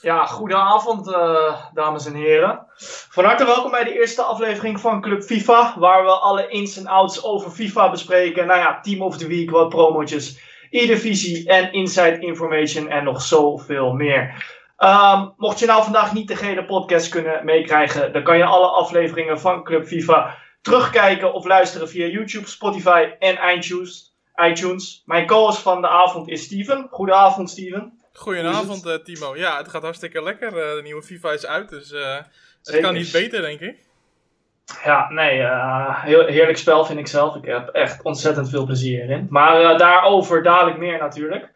Ja, goedenavond uh, dames en heren. Van harte welkom bij de eerste aflevering van Club FIFA, waar we alle ins en outs over FIFA bespreken. Nou ja, Team of the Week, wat promotjes, e-divisie en inside information en nog zoveel meer. Um, mocht je nou vandaag niet de gele podcast kunnen meekrijgen, dan kan je alle afleveringen van Club FIFA terugkijken of luisteren via YouTube, Spotify en iTunes. iTunes. Mijn co-host van de avond is Steven. Goedenavond Steven. Goedenavond, uh, Timo. Ja, het gaat hartstikke lekker. Uh, de nieuwe FIFA is uit, dus uh, het kan niet beter, denk ik. Ja, nee, heel, heerlijk spel vind ik zelf. Ik heb echt ontzettend veel plezier in. Maar daarover dadelijk meer natuurlijk.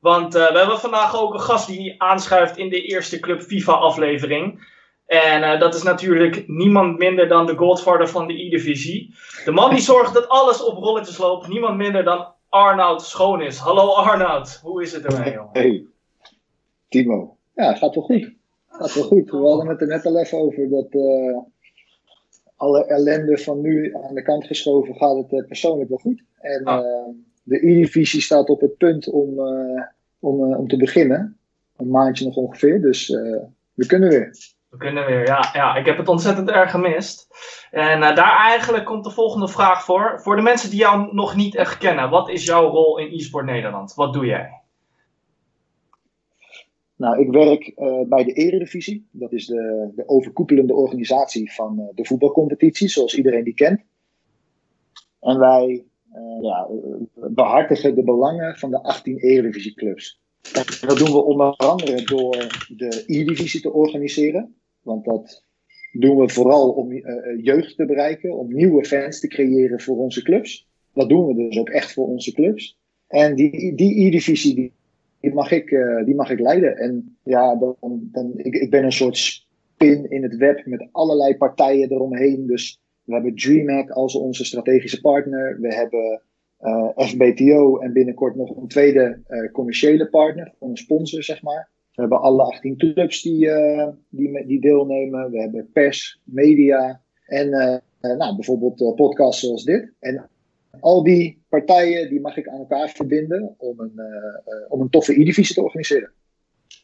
Want we hebben vandaag ook een gast die aanschuift in de eerste Club FIFA-aflevering. En dat is natuurlijk niemand minder dan de Godfather van de E-divisie. De man die zorgt dat alles op rolletjes loopt. Niemand minder dan Arnoud Schoon is. Hallo Arnoud, hoe is het ermee, jongen? Hey, Timo. Ja, het gaat wel goed. Het gaat wel goed. We hadden het er net al even over dat uh, alle ellende van nu aan de kant geschoven gaat het uh, persoonlijk wel goed. En uh, de E-divisie staat op het punt om, om, om te beginnen. Een maandje nog ongeveer, dus we kunnen weer. We kunnen weer, ja. ja. Ik heb het ontzettend erg gemist. En daar eigenlijk komt de volgende vraag voor. Voor de mensen die jou nog niet echt kennen. Wat is jouw rol in eSport Nederland? Wat doe jij? Nou, ik werk uh, bij de Eredivisie. Dat is de, de overkoepelende organisatie van uh, de voetbalcompetitie, zoals iedereen die kent. En wij uh, ja, behartigen de belangen van de 18 Eredivisieclubs. En dat doen we onder andere door de E-divisie te organiseren. Want dat doen we vooral om jeugd te bereiken, om nieuwe fans te creëren voor onze clubs. Dat doen we dus ook echt voor onze clubs. En die, die E-divisie die die mag ik, uh, die mag ik leiden. En ja, dan, dan, ik, ik ben een soort spin in het web met allerlei partijen eromheen. Dus we hebben DreamHack als onze strategische partner. We hebben eh, FBTO en binnenkort nog een tweede uh, commerciële partner, een sponsor zeg maar. We hebben alle 18 clubs die, die, die deelnemen. We hebben pers, media en nou, bijvoorbeeld podcasts zoals dit. En al die partijen die mag ik aan elkaar verbinden om een, uh, om een toffe E-divisie te organiseren.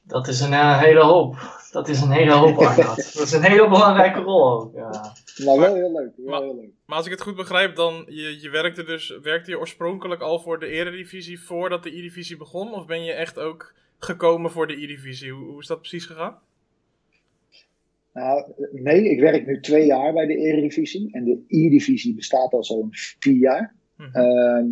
Dat is een uh, hele hoop. Dat is een hele hoop, Arnoud. dat is een hele belangrijke rol ook. Ja. Nou, wel heel leuk. Wel maar, heel leuk. maar als ik het goed begrijp, dan je, je werkte dus werkte je oorspronkelijk al voor de Eredivisie voordat de E-divisie begon? Of ben je echt ook gekomen voor de E-divisie? Hoe, hoe is dat precies gegaan? Nou, nee, ik werk nu twee jaar bij de Eredivisie. En de E-divisie bestaat al zo'n vier jaar. Mhm. Ehm,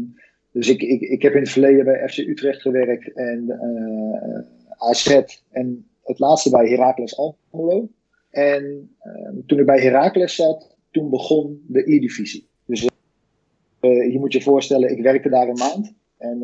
dus ik, ik, ik heb in het verleden bij FC Utrecht gewerkt en eh, AZ en het laatste bij Heracles Almelo. En uh, toen ik bij Heracles zat, toen begon de E-divisie. Dus uh, je moet je voorstellen, ik werkte daar een maand. En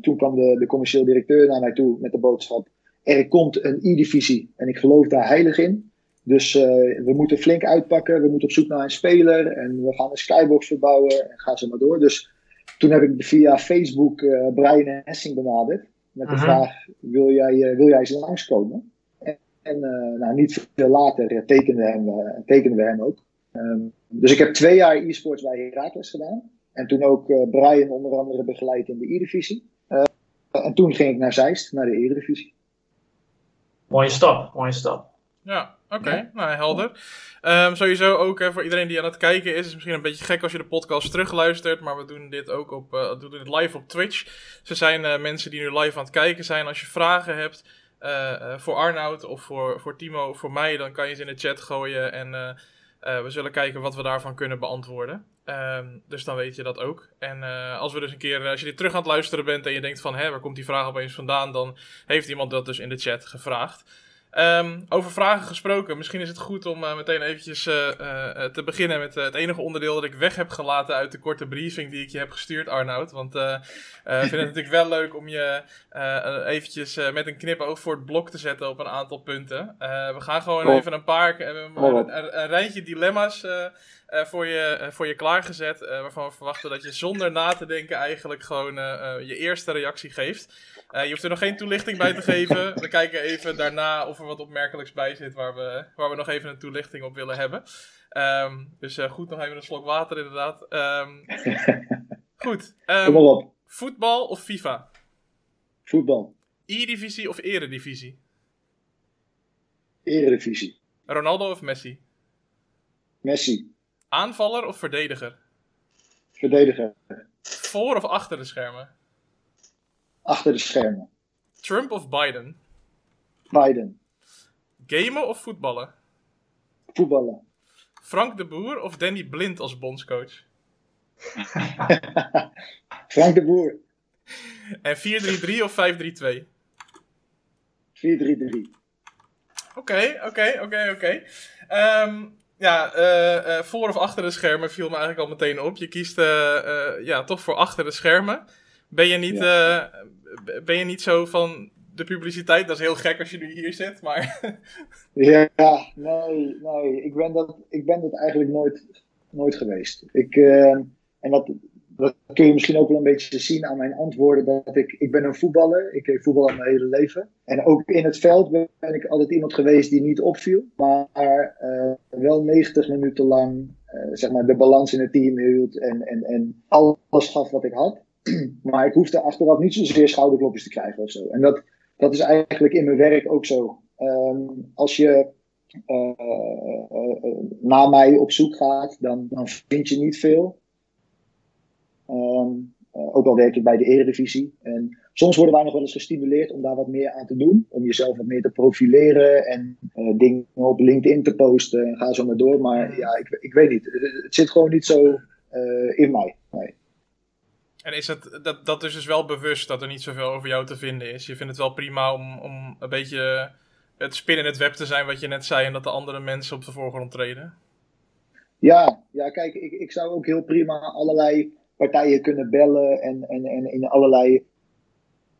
toen kwam de, de commercieel directeur naar mij toe met de boodschap: er komt een E-divisie en ik geloof daar heilig in. Dus we moeten flink uitpakken. We moeten op zoek naar een speler. En we gaan een skybox verbouwen. En ga zo maar door. Dus toen heb ik via Facebook uh, Brian Hessing benaderd. Met de vraag: wil jij, uh, wil jij eens langskomen? En, en uh, nou, niet veel later tekenden, hem, tekenden we hem ook. Um, dus ik heb twee jaar e-sports bij Heracles gedaan. En toen ook Brian onder andere begeleid in de E-divisie. en toen ging ik naar Zeist, naar de Eredivisie. Mooie stap, mooie stap. Ja, oké. Nou, helder. Um, sowieso ook voor iedereen die aan het kijken is. Het is misschien een beetje gek als je de podcast terugluistert. Maar we doen dit ook op, uh, doen dit live op Twitch. Dus er zijn uh, mensen die nu live aan het kijken zijn. Als je vragen hebt uh, voor Arnoud of voor, voor Timo of voor mij. Dan kan je ze in de chat gooien. En we zullen kijken wat we daarvan kunnen beantwoorden. Um, dus dan weet je dat ook. En als we dus een keer, als je dit terug aan het luisteren bent en je denkt van, hé, waar komt die vraag opeens vandaan? Dan heeft iemand dat dus in de chat gevraagd. Um, over vragen gesproken, misschien is het goed om uh, meteen eventjes uh, uh, te beginnen met het enige onderdeel dat ik weg heb gelaten uit de korte briefing die ik je heb gestuurd, Arnoud. Want ik vind het natuurlijk wel leuk om je eventjes met een knipoog voor het blok te zetten op een aantal punten. we gaan gewoon even een paar, een, een, een rijtje dilemma's voor, je, voor je klaargezet, waarvan we verwachten dat je zonder na te denken eigenlijk gewoon je eerste reactie geeft. Uh, je hoeft er nog geen toelichting bij te geven. We kijken even daarna of er wat opmerkelijks bij zit waar we, waar we nog even een toelichting op willen hebben. Um, dus uh, goed, nog even een slok water inderdaad. Um, goed. Um, Kom maar op. Voetbal of FIFA? Voetbal. E-divisie of eredivisie? Eredivisie. Ronaldo of Messi? Messi. Aanvaller of verdediger? Verdediger. Voor of achter de schermen? Achter de schermen. Trump of Biden? Biden. Gamen of voetballen? Voetballen. Frank de Boer of Danny Blind als bondscoach? Frank de Boer. En 4-3-3 of 5-3-2? 4-3-3. Oké, oké, oké, oké. Ehm, ja, eh, eh, voor of achter de schermen viel me eigenlijk al meteen op. Je kiest eh, ja, toch voor achter de schermen. Ben je, niet, eh, ben je niet zo van de publiciteit? Dat is heel gek als je nu hier zit, maar... Ja, nee, nee. Ik ben dat, ik ben dat eigenlijk nooit, nooit geweest. Ik, eh, en dat, dat kun je misschien ook wel een beetje zien aan mijn antwoorden. Dat ik, ik ben een voetballer. Ik heb voetbal al mijn hele leven. En ook in het veld ben, ik altijd iemand geweest die niet opviel. Maar eh, wel 90 minuten lang zeg maar de balans in het team hield. En, en, en alles gaf wat ik had. Maar ik hoefde achteraf niet zozeer schouderklopjes te krijgen of zo. En dat, dat is eigenlijk in mijn werk ook zo. Ehm, als je eh, naar mij op zoek gaat, dan, dan vind je niet veel. Ehm, eh, ook al werk ik bij de Eredivisie. En soms worden wij nog wel eens gestimuleerd om daar wat meer aan te doen. Om jezelf wat meer te profileren en dingen op LinkedIn te posten. En ga zo maar door. Maar ja, ik, ik weet niet. Het, zit gewoon niet zo in mij. Nee. En is het, dat, dat is dus wel bewust dat er niet zoveel over jou te vinden is? Je vindt het wel prima om, om een beetje het spin in het web te zijn wat je net zei... en dat de andere mensen op de voorgrond treden? Ja, ja kijk, ik, ik zou ook heel prima allerlei partijen kunnen bellen en, en, en in allerlei.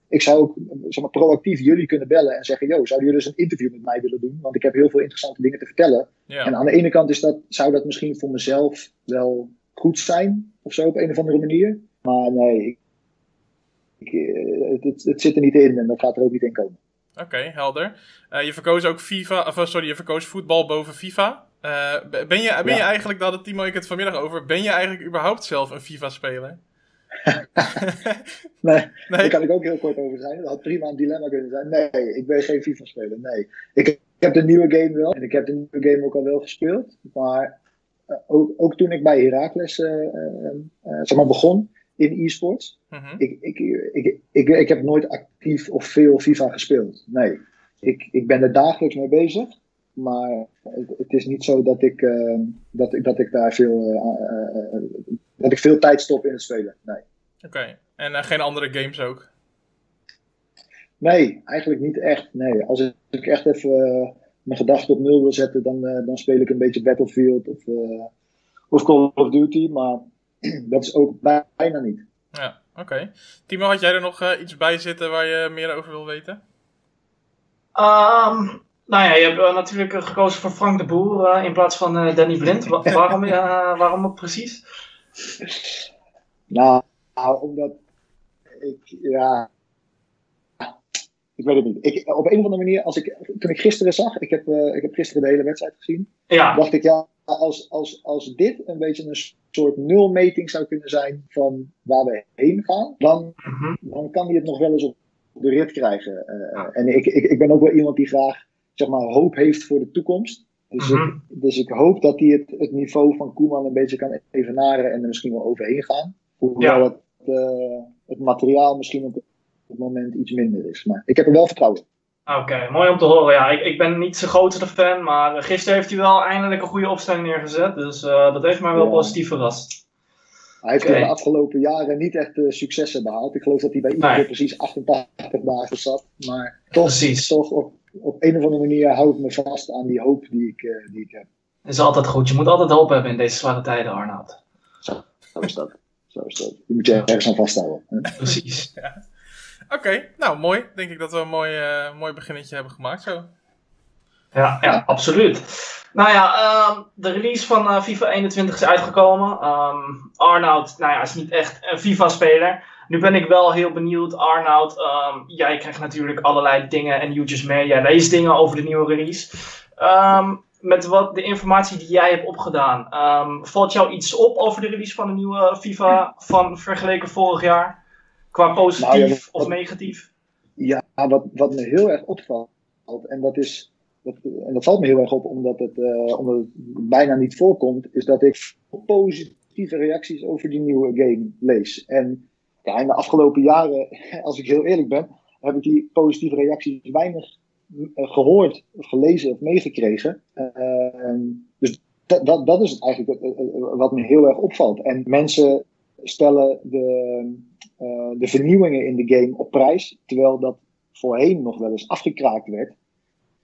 Ik zou ook zeg maar, proactief jullie kunnen bellen en zeggen: Yo, zouden jullie dus een interview met mij willen doen? Want ik heb heel veel interessante dingen te vertellen. Ja. En aan de ene kant is dat, zou dat misschien voor mezelf wel goed zijn, of zo op een of andere manier. Maar nee, ik, eh, het, het, het zit er niet in en dat gaat er ook niet in komen. Oké, helder. Eh, je verkoos ook FIFA, of eh, sorry, je verkoos voetbal boven FIFA. Ben je, ben je eigenlijk, daar had Timo ik het vanmiddag over, ben je eigenlijk überhaupt zelf een FIFA-speler? Nee, Nee? Daar kan ik ook heel kort over zijn. Dat had prima een dilemma kunnen zijn. Nee, ik ben geen FIFA-speler. Nee. Ik, heb de nieuwe game wel. En ik heb de nieuwe game ook al wel gespeeld. Maar ook, ook toen ik bij Heracles eh, zeg maar begon in e-sports. Mhm. Ik, ik, ik, ik, ik heb nooit actief of veel FIFA gespeeld. Nee. Ik, ik ben er dagelijks mee bezig. Maar het, het is niet zo dat ik, eh, dat, ik, dat ik daar veel, eh, eh, dat ik veel tijd stop in het spelen. Nee. Oké, en geen andere games ook? Nee, eigenlijk niet echt. Nee, als ik echt even mijn gedachten op nul wil zetten, dan, dan speel ik een beetje Battlefield of, of Call of Duty. Maar dat is ook bij- bijna niet. Ja, oké. Timo, had jij er nog eh, iets bij zitten waar je meer over wil weten? Ehm, nou ja, je hebt eh, natuurlijk eh, gekozen voor Frank de Boer in plaats van eh, Danny Blind. Wa- waarom, eh, waarom ook precies? Nou, nou, omdat ik, ja, ik weet het niet. Ik, op een of andere manier, als ik, toen ik gisteren zag, ik heb, eh, ik heb gisteren de hele wedstrijd gezien, Ja, dacht ik, ja, als, als, als dit een beetje een soort nulmeting zou kunnen zijn van waar we heen gaan, dan mhm. dan kan hij het nog wel eens op de rit krijgen. Eh, en ik, ik, ik ben ook wel iemand die graag zeg maar, hoop heeft voor de toekomst. Dus, Mhm. ik, dus ik hoop dat hij het, het niveau van Koeman een beetje kan evenaren en er misschien wel overheen gaan. Hoewel Ja. het, eh, het materiaal misschien op het moment iets minder is. Maar ik heb er wel vertrouwen in. Oké, mooi om te horen. Ja, ik, ik ben niet zijn grootste fan, maar eh, gisteren heeft hij wel eindelijk een goede opstelling neergezet. Dus eh, dat heeft mij wel Ja. positief verrast. Hij heeft Oké. in de afgelopen jaren niet echt eh, successen behaald. Ik geloof dat hij bij iedereen Nee. precies 88 dagen zat. Maar toch, Precies. toch op, op een of andere manier hou ik me vast aan die hoop die ik, eh, die ik heb. Is altijd goed. Je moet altijd hoop hebben in deze zware tijden, Arnoud. Zo is dat. Zo is dat. Die moet je ergens aan vasthouden. hè? Precies. Oké, nou mooi. Denk ik dat we een mooi, eh, mooi beginnetje hebben gemaakt zo. Ja, ja, absoluut. Nou ja, ehm, de release van eh, FIFA 21 is uitgekomen. Ehm Arnoud, nou ja, is niet echt een FIFA-speler. Nu ben ik wel heel benieuwd, Arnoud. ehm, jij krijgt natuurlijk allerlei dingen en nieuwtjes mee. Jij leest dingen over de nieuwe release. Met wat de informatie die jij hebt opgedaan, valt jou iets op over de release van de nieuwe FIFA van vergeleken vorig jaar? Qua positief Nou ja, wat- of negatief? Ja, wat, wat me heel erg opvalt, en dat is dat, en dat valt me heel erg op omdat het, uh, omdat het bijna niet voorkomt, is dat ik positieve reacties over die nieuwe game lees. En ja, in de afgelopen jaren, als ik heel eerlijk ben, heb ik die positieve reacties weinig uh, gehoord, of gelezen of meegekregen. Uh, dus dat, dat, dat is het eigenlijk wat me heel erg opvalt. En mensen stellen de, de vernieuwingen in de game op prijs, terwijl dat voorheen nog wel eens afgekraakt werd.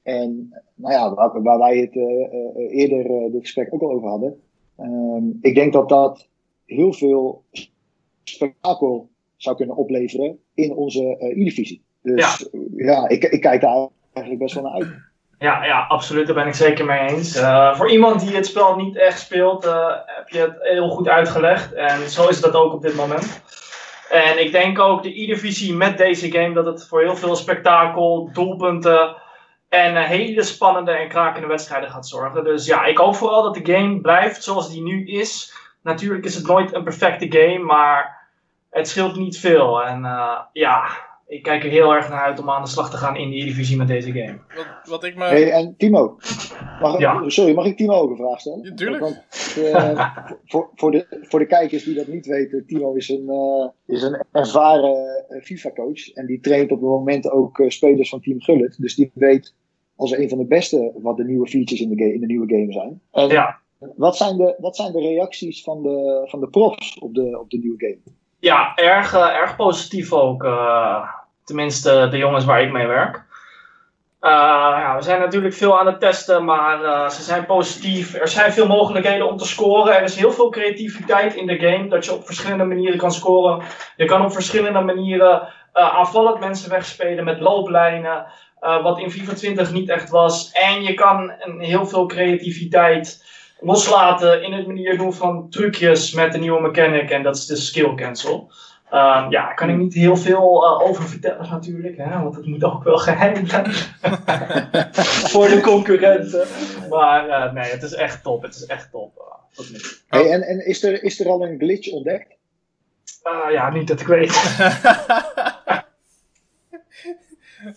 En nou ja, waar, waar wij het uh, eerder dit gesprek ook al over hadden. Um, ik denk dat dat heel veel spektakel zou kunnen opleveren in onze E-divisie. Dus ja, ja ik, ik, kijk daar eigenlijk best wel naar uit. Ja, ja, absoluut. Daar ben ik zeker mee eens. Uh, voor iemand die het spel niet echt speelt, uh, heb je het heel goed uitgelegd. En zo is dat ook op dit moment. En ik denk ook de E-divisie met deze game dat het voor heel veel spektakel, doelpunten en hele spannende en krakende wedstrijden gaat zorgen. Dus ja, ik hoop vooral dat de game blijft zoals die nu is. Natuurlijk is het nooit een perfecte game, maar het scheelt niet veel. En ja, ik kijk er heel erg naar uit om aan de slag te gaan in de divisie met deze game. Wat, wat ik maar... Hey, en Timo, mag, ja. sorry, mag ik Timo ook een vraag stellen? Ja, tuurlijk. Want, uh, voor, voor, de, voor de kijkers die dat niet weten, Timo is een, uh, is een ervaren FIFA-coach. En die traint op het moment ook spelers van Team Gullit. Dus die weet als een van de beste wat de nieuwe features in de, game, in de nieuwe game zijn. En ja. wat, zijn de, wat zijn de reacties van de, van de profs op de, op de nieuwe game? Ja, erg, uh, erg positief ook. Uh, tenminste, de jongens waar ik mee werk. Ja, we zijn natuurlijk veel aan het testen, maar ze zijn positief. Er zijn veel mogelijkheden om te scoren. Er is heel veel creativiteit in de game, dat je op verschillende manieren kan scoren. Je kan op verschillende manieren aanvallend mensen wegspelen met looplijnen. Wat in FIFA 20 niet echt was. En je kan een, heel veel creativiteit loslaten in het manier doen van trucjes met de nieuwe mechanic. En dat is de skill cancel. Uh, ja, daar kan ik niet heel veel uh, over vertellen natuurlijk. Hè, want het moet ook wel geheim zijn. Voor de concurrenten. Maar nee, het is echt top. Het is echt top. hey, en en is, er, is er al een glitch ontdekt? ja, niet dat ik weet.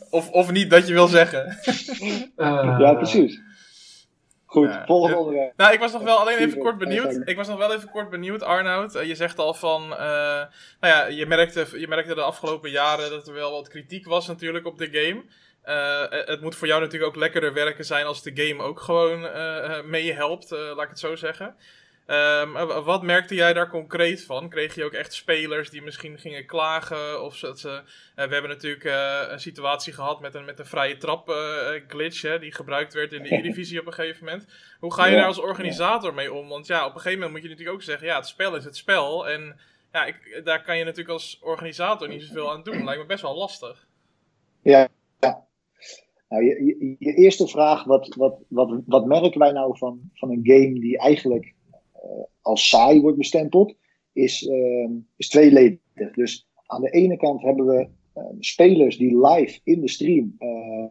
Of, of niet dat je wil zeggen. Uh, ja, precies. Goed, ja. volgende onderwerp. Nou, ik was nog wel alleen even kort benieuwd. Ik was nog wel even kort benieuwd, Arnoud. Je zegt al van. Uh, nou ja, je merkte, je merkte de afgelopen jaren dat er wel wat kritiek was natuurlijk op de game. Uh, het moet voor jou natuurlijk ook lekkerder werken zijn als de game ook gewoon uh, mee helpt, laat ik het zo zeggen. Um, wat merkte jij daar concreet van? Kreeg je ook echt spelers die misschien gingen klagen? Of dat ze, uh, we hebben natuurlijk uh, een situatie gehad met een, met een vrije trap uh, glitch, hè, die gebruikt werd in de E-divisie op een gegeven moment. Hoe ga je daar als organisator mee om? Want ja, op een gegeven moment moet je natuurlijk ook zeggen, ja, het spel is het spel. En ja, ik, daar kan je natuurlijk als organisator niet zoveel aan doen. Lijkt me best wel lastig. Ja, ja. Nou, je, je, je eerste vraag, wat, wat, wat, wat merken wij nou van, van een game die eigenlijk als saai wordt bestempeld, is, uh, is tweeledig. Dus aan de ene kant hebben we uh, spelers die live in de stream uh,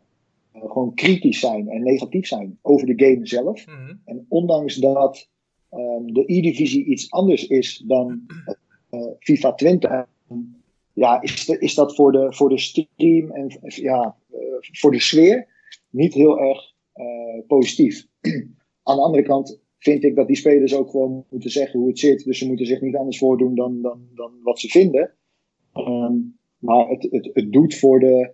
gewoon kritisch zijn en negatief zijn over de game zelf. Mm -hmm. En ondanks dat um, de E-divisie iets anders is dan FIFA 20, ja, is, de, is dat voor de, voor de stream en ja, voor de sfeer niet heel erg positief. aan de andere kant vind ik dat die spelers ook gewoon moeten zeggen hoe het zit. Dus ze moeten zich niet anders voordoen dan, dan, dan wat ze vinden. Um, maar het, het, het doet voor de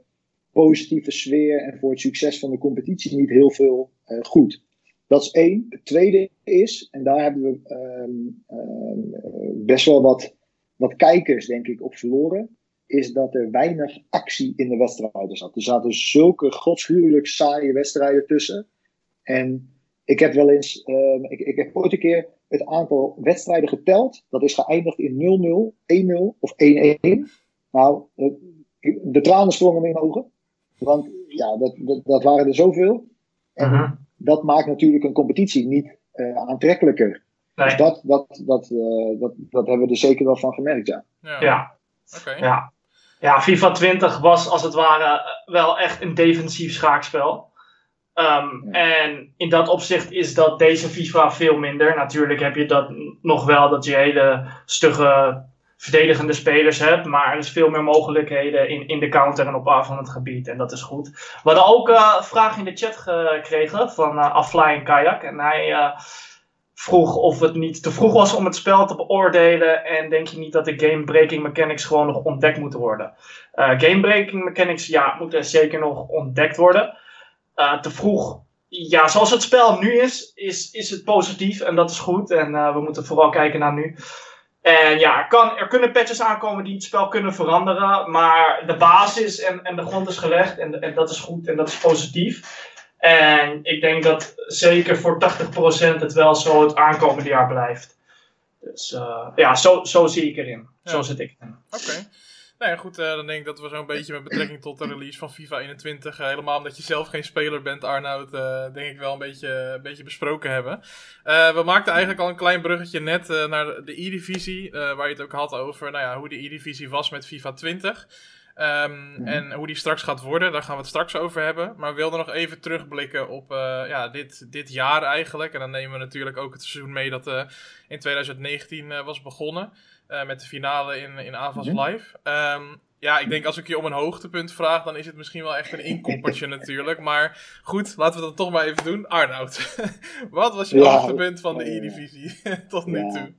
positieve sfeer en voor het succes van de competitie niet heel veel uh, goed. Dat is één. Het tweede is, en daar hebben we um, um, best wel wat, wat kijkers, denk ik, op verloren. Is dat er weinig actie in de wedstrijden zat. Er zaten zulke godshuwelijk saaie wedstrijden tussen. En ik heb wel eens, uh, ik, ik heb ooit een keer het aantal wedstrijden geteld. Dat is geëindigd in 0-0, 1-0 of 1-1. Nou, de tranen sprongen in mijn ogen. Want ja, dat, dat, dat waren er zoveel. En uh -huh. dat maakt natuurlijk een competitie niet uh, aantrekkelijker. Nee. Dus dat, dat, dat, uh, dat, dat hebben we er zeker wel van gemerkt, ja. Ja. ja. Okay. ja. ja, FIFA 20 was als het ware wel echt een defensief schaakspel. Um, ja. En in dat opzicht is dat deze FIFA veel minder. Natuurlijk heb je dat nog wel, dat je hele stugge verdedigende spelers hebt. Maar er is veel meer mogelijkheden in, in de counter en op af van het gebied. En dat is goed. We hadden ook uh, vragen in de chat gekregen van uh, Aflying Kayak. En hij uh, vroeg of het niet te vroeg was om het spel te beoordelen. En denk je niet dat de game-breaking mechanics gewoon nog ontdekt moeten worden? game-breaking mechanics, ja, moeten zeker nog ontdekt worden. Te vroeg ja, zoals het spel nu is, is, is het positief en dat is goed. En uh, we moeten vooral kijken naar nu. En ja, er, kan, er kunnen patches aankomen die het spel kunnen veranderen. Maar de basis en, en de grond is gelegd. En, en dat is goed en dat is positief. En ik denk dat zeker voor 80% het wel zo het aankomende jaar blijft. Dus uh, ja, zo, zo zie ik erin. Ja. Zo zit ik erin. Oké. Nou ja, goed, uh, dan denk ik dat we zo'n beetje met betrekking tot de release van FIFA 21, uh, helemaal omdat je zelf geen speler bent, Arnoud, uh, denk ik wel een beetje, een beetje besproken hebben. we maakten eigenlijk al een klein bruggetje net naar de E-divisie, waar je het ook had over nou ja, hoe de E-divisie was met FIFA 20. Um, mm-hmm. En hoe die straks gaat worden, daar gaan we het straks over hebben. Maar we wilden nog even terugblikken op ja, dit, dit jaar eigenlijk. En dan nemen we natuurlijk ook het seizoen mee dat in 2019 was begonnen. Uh, met de finale in, in Avas mm Live. Um, ja, ik denk als ik je om een hoogtepunt vraag, dan is het misschien wel echt een inkoppertje natuurlijk. Maar goed, laten we dat toch maar even doen. Arnoud, wat was je ja, hoogtepunt van de E-divisie tot nu toe?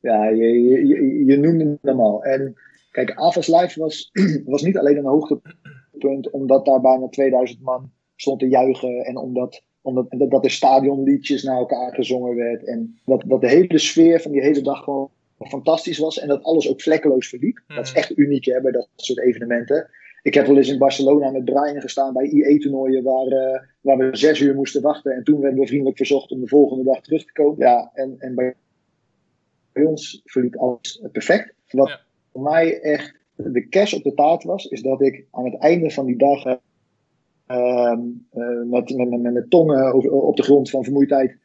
Ja, je, je, je noemde hem al. En kijk, Avas Live was, was niet alleen een hoogtepunt, omdat daar bijna 2000 man stond te juichen. En omdat, omdat dat er stadionliedjes naar elkaar gezongen werd. En dat, dat de hele sfeer van die hele dag gewoon fantastisch was en dat alles ook vlekkeloos verliep. Dat is hmm. echt uniek hè, bij dat soort evenementen. Ik heb wel eens in Barcelona met Brian gestaan bij IE-toernooien waar, uh, waar we zes uur moesten wachten. En toen werden we vriendelijk verzocht om de volgende dag terug te komen. Ja, en, en bij, bij ons verliep alles perfect. Wat voor mij echt de cash op de taart was, is dat ik aan het einde van die dag uh, uh, met, met, met, met tongen op de grond van vermoeidheid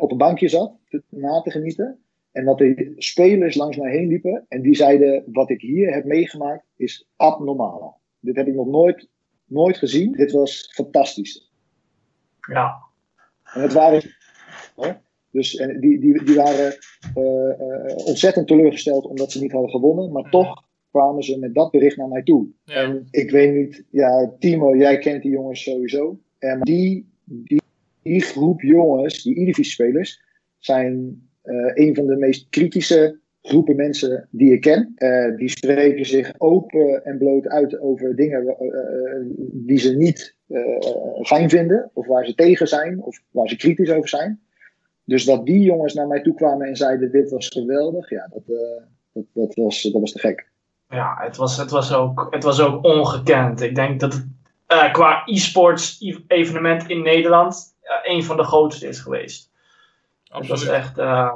op een bankje zat, na te genieten. En dat de spelers langs mij heen liepen en die zeiden: Wat ik hier heb meegemaakt is abnormaal. Dit heb ik nog nooit, nooit gezien. Dit was fantastisch. Ja. En het waren. Dus en die, die, die waren uh, uh, ontzettend teleurgesteld omdat ze niet hadden gewonnen. Maar toch kwamen ze met dat bericht naar mij toe. Ja. En ik weet niet, ja, Timo, jij kent die jongens sowieso. En die, die, die groep jongens, die Eredivisie-spelers, zijn een van de meest kritische groepen mensen die ik ken. Uh, die spreken zich open en bloot uit over dingen uh, die ze niet fijn vinden, of waar ze tegen zijn, of waar ze kritisch over zijn. Dus dat die jongens naar mij toe kwamen en zeiden: Dit was geweldig, ja, dat, dat, dat, was, dat was te gek. Ja, het was, het, was ook, het was ook ongekend. Ik denk dat het qua e-sports evenement in Nederland een van de grootste is geweest. Het was echt. Uh,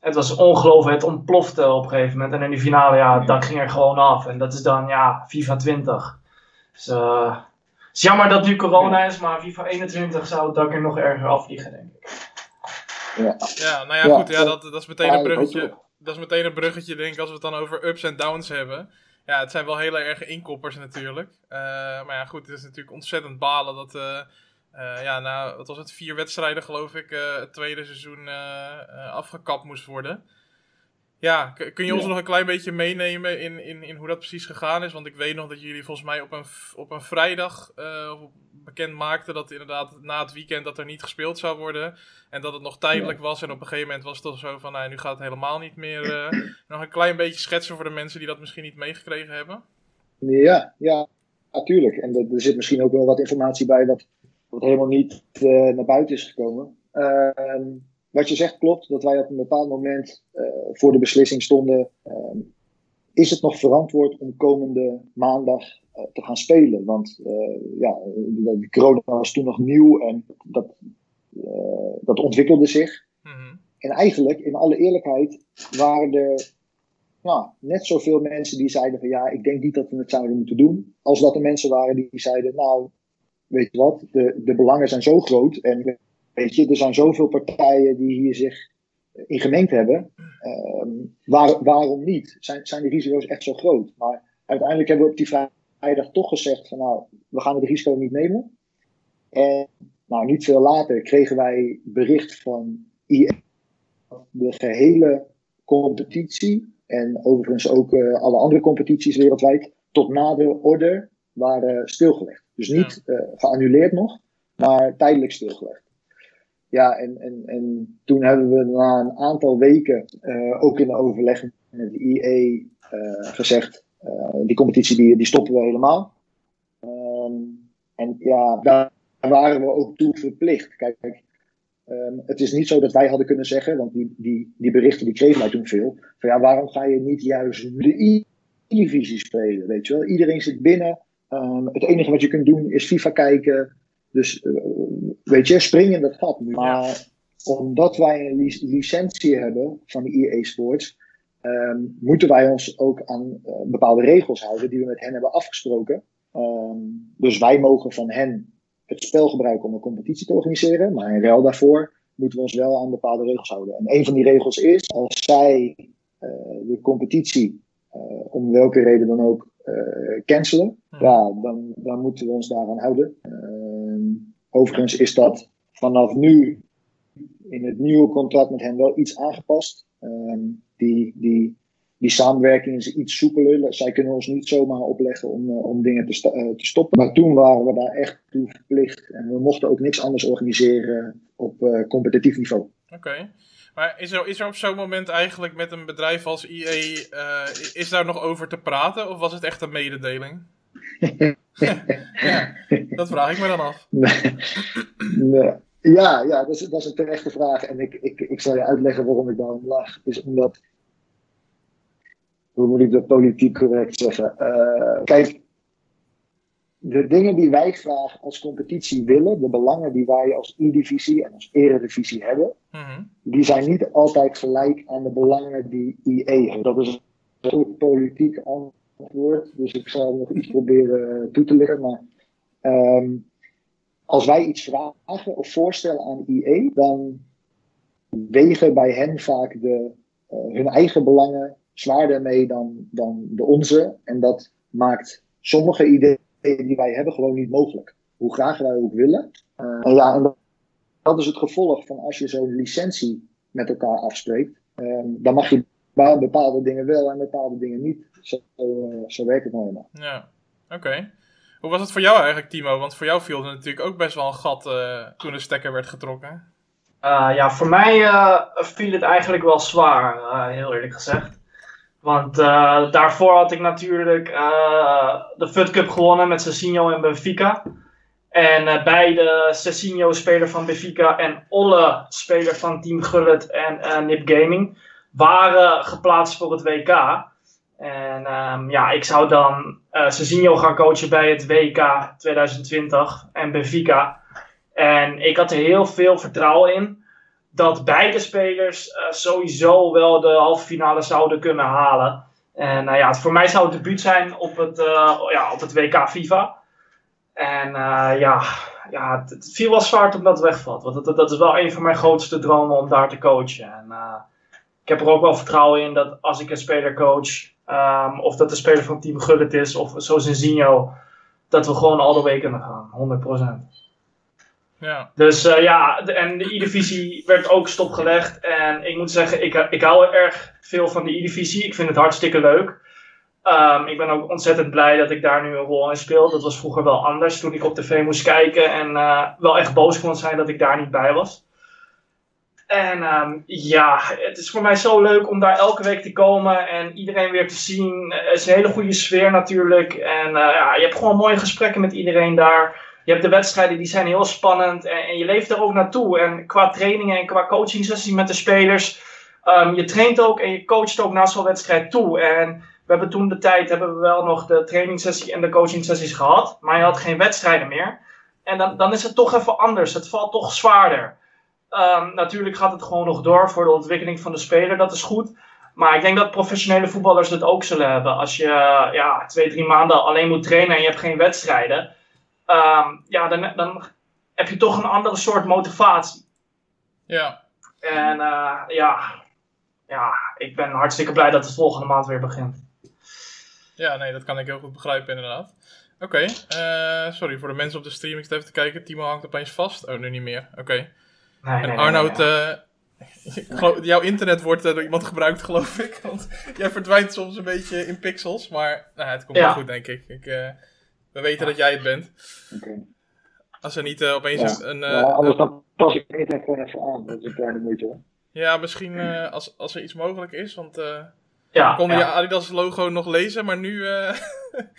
het was ongelooflijk. Het ontplofte op een gegeven moment. En in die finale, ja, dat ging er gewoon af. En dat is dan, ja, FIFA 20. Dus, uh, het is jammer dat nu corona is, maar FIFA 21 zou het dak er nog erger afvliegen, denk ik. Ja, ja nou ja, goed. Ja, dat, dat is meteen een bruggetje. Dat is meteen een bruggetje, denk ik, als we het dan over ups en downs hebben. Ja, het zijn wel hele erge inkoppers natuurlijk. Uh, maar ja, goed, het is natuurlijk ontzettend balen dat uh, ja, nou, wat was het? Vier wedstrijden, geloof ik, uh, het tweede seizoen uh, afgekapt moest worden. Ja, kun je ons nog een klein beetje meenemen in, in, in hoe dat precies gegaan is? Want ik weet nog dat jullie volgens mij op een, op een vrijdag bekend maakten dat inderdaad na het weekend dat er niet gespeeld zou worden. En dat het nog tijdelijk was. En op een gegeven moment was het toch zo van, nou, nu gaat het helemaal niet meer. nog een klein beetje schetsen voor de mensen die dat misschien niet meegekregen hebben. Ja, ja, natuurlijk. En er, er zit misschien ook wel wat informatie bij wat wat helemaal niet uh, naar buiten is gekomen. Uh, wat je zegt klopt, dat wij op een bepaald moment uh, voor de beslissing stonden. Ehm, is het nog verantwoord om komende maandag eh, te gaan spelen? Want ja, de, corona was toen nog nieuw en dat, dat ontwikkelde zich. Mm En eigenlijk, in alle eerlijkheid, waren er nou, net zoveel mensen die zeiden van ja, ik denk niet dat we het zouden moeten doen. Als dat er mensen waren die zeiden, nou, weet je wat, de, de belangen zijn zo groot. En weet je, er zijn zoveel partijen die hier zich in gemengd hebben. Waar, waarom niet? Zijn, zijn de risico's echt zo groot? Maar uiteindelijk hebben we op die vrijdag toch gezegd van nou, we gaan het risico niet nemen. En nou, niet veel later kregen wij bericht van IE de gehele competitie en overigens ook alle andere competities wereldwijd tot na de orde waren stilgelegd. Dus niet geannuleerd nog, maar tijdelijk stilgelegd. Ja, en, en, en toen hebben we na een aantal weken, ook in de overleg met de IE, gezegd: die competitie die, die stoppen we helemaal. Ehm, en ja, daar waren we ook toe verplicht. Kijk, ehm, het is niet zo dat wij hadden kunnen zeggen, want die, die, die berichten die kregen wij toen veel. Van ja, waarom ga je niet juist de E-divisie spelen? Weet je wel? Iedereen zit binnen. Ehm, het enige wat je kunt doen is FIFA kijken. Dus uh, weet je, spring in dat gat. Maar omdat wij een licentie hebben van de EA Sports, moeten wij ons ook aan uh, bepaalde regels houden die we met hen hebben afgesproken. dus wij mogen van hen het spel gebruiken om een competitie te organiseren. Maar in ruil daarvoor moeten we ons wel aan bepaalde regels houden. En een van die regels is, als zij uh, de competitie, om welke reden dan ook, cancelen, hmm. ja, dan, dan moeten we ons daaraan houden. Ehm, overigens is dat vanaf nu in het nieuwe contract met hen wel iets aangepast. Ehm, die, die die samenwerking is iets soepeler. Zij kunnen ons niet zomaar opleggen om, uh, om dingen te, uh, te, stoppen. Maar toen waren we daar echt toe verplicht. En we mochten ook niks anders organiseren op uh, competitief niveau. Oké. Okay. Maar is er, is er op zo'n moment eigenlijk met een bedrijf als IE, is daar nog over te praten? Of was het echt een mededeling? ja, dat vraag ik me dan af. Nee. nee. Ja, ja dat, is, dat is een terechte vraag. En ik, ik, ik zal je uitleggen waarom ik daarom lach. Is omdat hoe moet ik dat politiek correct zeggen? Uh, kijk, de dingen die wij graag als competitie willen, de belangen die wij als E-divisie en als eredivisie hebben, mhm. die zijn niet altijd gelijk aan de belangen die IE heeft. Dat is een soort politiek antwoord, dus ik zal nog iets proberen toe te leggen. Maar um, als wij iets vragen of voorstellen aan IE, dan wegen bij hen vaak de, uh, hun eigen belangen zwaarder mee dan, dan de onze. En dat maakt sommige ideeën die wij hebben gewoon niet mogelijk. Hoe graag wij ook willen. Uh, en ja, en dat, is het gevolg van als je zo'n licentie met elkaar afspreekt. Uh, dan mag je bepaalde dingen wel en bepaalde dingen niet. Zo, uh, zo werkt het nou helemaal. Ja, oké. Hoe was het voor jou eigenlijk, Timo? Want voor jou viel er natuurlijk ook best wel een gat uh, toen de stekker werd getrokken. ja, voor mij viel het eigenlijk wel zwaar, heel eerlijk gezegd. Want uh, daarvoor had ik natuurlijk uh, de FUT Cup gewonnen met Cecinho en Benfica. En uh, beide Cecinho, speler van Benfica, en Olle, speler van Team Gullet en Nip Gaming, waren geplaatst voor het WK. En um, ja, ik zou dan Cecinho gaan coachen bij het WK 2020 en Benfica. En ik had er heel veel vertrouwen in dat beide spelers uh, sowieso wel de halve finale zouden kunnen halen. En nou ja, voor mij zou het debuut zijn op het, uh, ja, op het WK FIFA. En ja, ja, het, viel wel zwaar toen dat wegvalt. Want dat, is wel een van mijn grootste dromen om daar te coachen. En ik heb er ook wel vertrouwen in dat als ik een speler coach, um, of dat de speler van Team Gullit is, of zoals een Zinho, dat we gewoon al de week kunnen gaan, 100%. Ja. Dus uh, ja, en de E-divisie werd ook stopgelegd. En ik moet zeggen, ik, ik hou erg veel van de E-divisie. Ik vind het hartstikke leuk. Um, ik ben ook ontzettend blij dat ik daar nu een rol in speel. Dat was vroeger wel anders toen ik op tv moest kijken. En uh, wel echt boos kon zijn dat ik daar niet bij was. En um, ja, het is voor mij zo leuk om daar elke week te komen en iedereen weer te zien. Het is een hele goede sfeer natuurlijk. En ja, je hebt gewoon mooie gesprekken met iedereen daar je hebt de wedstrijden die zijn heel spannend en, en je leeft er ook naartoe. En qua trainingen en qua coaching sessies met de spelers. Um, je traint ook en je coacht ook naar zo'n wedstrijd toe. En we hebben toen de tijd hebben we wel nog de trainingssessie en de coaching sessies gehad. Maar je had geen wedstrijden meer. En dan, dan is het toch even anders. Het valt toch zwaarder. Um, natuurlijk gaat het gewoon nog door voor de ontwikkeling van de speler. Dat is goed. Maar ik denk dat professionele voetballers dat ook zullen hebben. Als je ja, twee, drie maanden alleen moet trainen en je hebt geen wedstrijden um, ja, dan, dan heb je toch een andere soort motivatie. Ja. En uh, ja, ja, ik ben hartstikke blij dat het volgende maand weer begint. Ja, nee, dat kan ik heel goed begrijpen inderdaad. Oké, okay, uh, sorry voor de mensen op de stream. Ik even te kijken. Timo hangt opeens vast. Oh, nu niet meer. Oké. Okay. Nee, en nee, Arnoud, nee, uh, jouw internet wordt door iemand gebruikt, geloof ik. Want jij verdwijnt soms een beetje in pixels. Maar nou, het komt wel goed, denk ik. ik we weten dat jij het bent. Okay. Als er niet opeens een... ja, anders dan pas ik het even aan. Dat is een kleine moeite hoor. Ja, misschien als, als er iets mogelijk is. Want ja, kon je Adidas logo nog lezen, maar nu,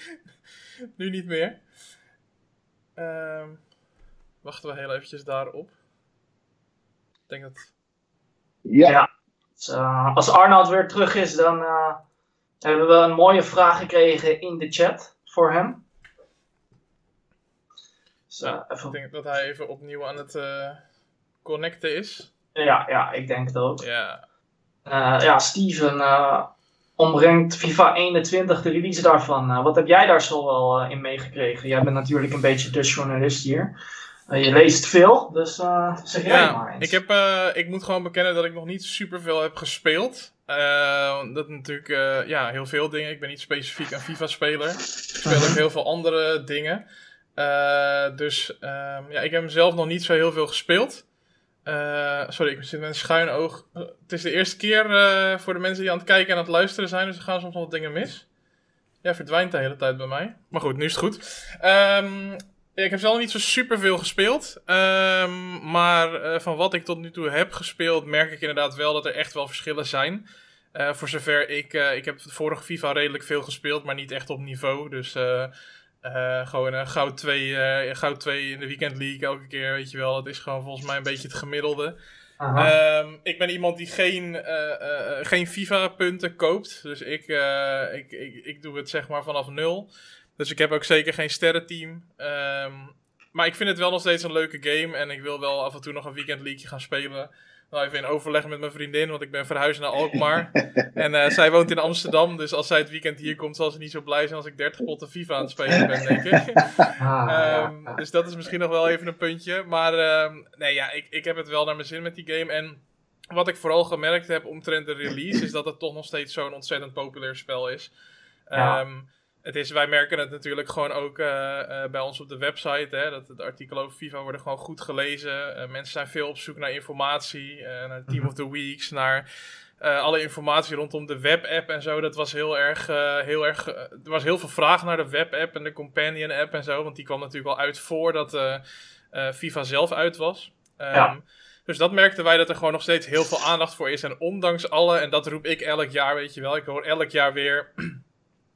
nu niet meer. Ehm, wachten we heel eventjes daarop. Ik denk dat... Ja. ja. Dus, uh, als Arnold weer terug is, dan uh, hebben we een mooie vraag gekregen in de chat voor hem. Dus, uh, even... Ik denk dat hij even opnieuw aan het connecten is. Ja, ja, ik denk het ook. Ja, ja Steven ombrengt FIFA 21, de release daarvan. Wat heb jij daar zo wel in meegekregen? Jij bent natuurlijk een beetje de journalist hier. Je leest veel, dus zeg jij ja, maar eens. Ik, heb, ik moet gewoon bekennen dat ik nog niet superveel heb gespeeld. dat natuurlijk ja, heel veel dingen. Ik ben niet specifiek een FIFA-speler. Ik speel ook heel veel andere dingen. Dus ehm, ja, ik heb hem zelf nog niet zo heel veel gespeeld. Uh, sorry, ik zit met een schuin oog. het is de eerste keer uh, voor de mensen die aan het kijken en aan het luisteren zijn, dus er gaan soms nog wat dingen mis. Ja, verdwijnt de hele tijd bij mij. Maar goed, nu is het goed. Um, ik heb zelf niet zo super veel gespeeld. Um, maar van wat ik tot nu toe heb gespeeld, merk ik inderdaad wel dat er echt wel verschillen zijn. voor zover ik. ik heb de vorige FIFA redelijk veel gespeeld, maar niet echt op niveau. Dus uh, gewoon goud 2 uh, goud 2 in de Weekend League elke keer, weet je wel. Dat is gewoon volgens mij een beetje het gemiddelde. Um, ik ben iemand die geen, uh, geen FIFA-punten koopt. Dus ik, ik, ik, ik doe het zeg maar vanaf nul. Dus ik heb ook zeker geen sterrenteam. Um, maar ik vind het wel nog steeds een leuke game. En ik wil wel af en toe nog een Weekend League gaan spelen nou, even in overleg met mijn vriendin, want ik ben verhuisd naar Alkmaar. en uh, zij woont in Amsterdam, dus als zij het weekend hier komt, zal ze niet zo blij zijn als ik 30 potten FIFA aan het spelen ben, denk ik. Ah, um, dus dat is misschien nog wel even een puntje. Maar um, nee, ja, ik, ik heb het wel naar mijn zin met die game. En wat ik vooral gemerkt heb omtrent de release, is dat het toch nog steeds zo'n ontzettend populair spel is. Ja. Het is, wij merken het natuurlijk gewoon ook uh, uh, bij ons op de website. Hè, dat de artikelen over FIFA worden gewoon goed gelezen. Uh, mensen zijn veel op zoek naar informatie. naar Team mhm. of the Weeks. Naar alle informatie rondom de webapp en zo. Dat was heel erg. heel erg er was heel veel vraag naar de webapp en de Companion app en zo. Want die kwam natuurlijk al uit voordat FIFA zelf uit was. Um, ja. Dus dat merkten wij dat er gewoon nog steeds heel veel aandacht voor is. En ondanks alle, en dat roep ik elk jaar, weet je wel. Ik hoor elk jaar weer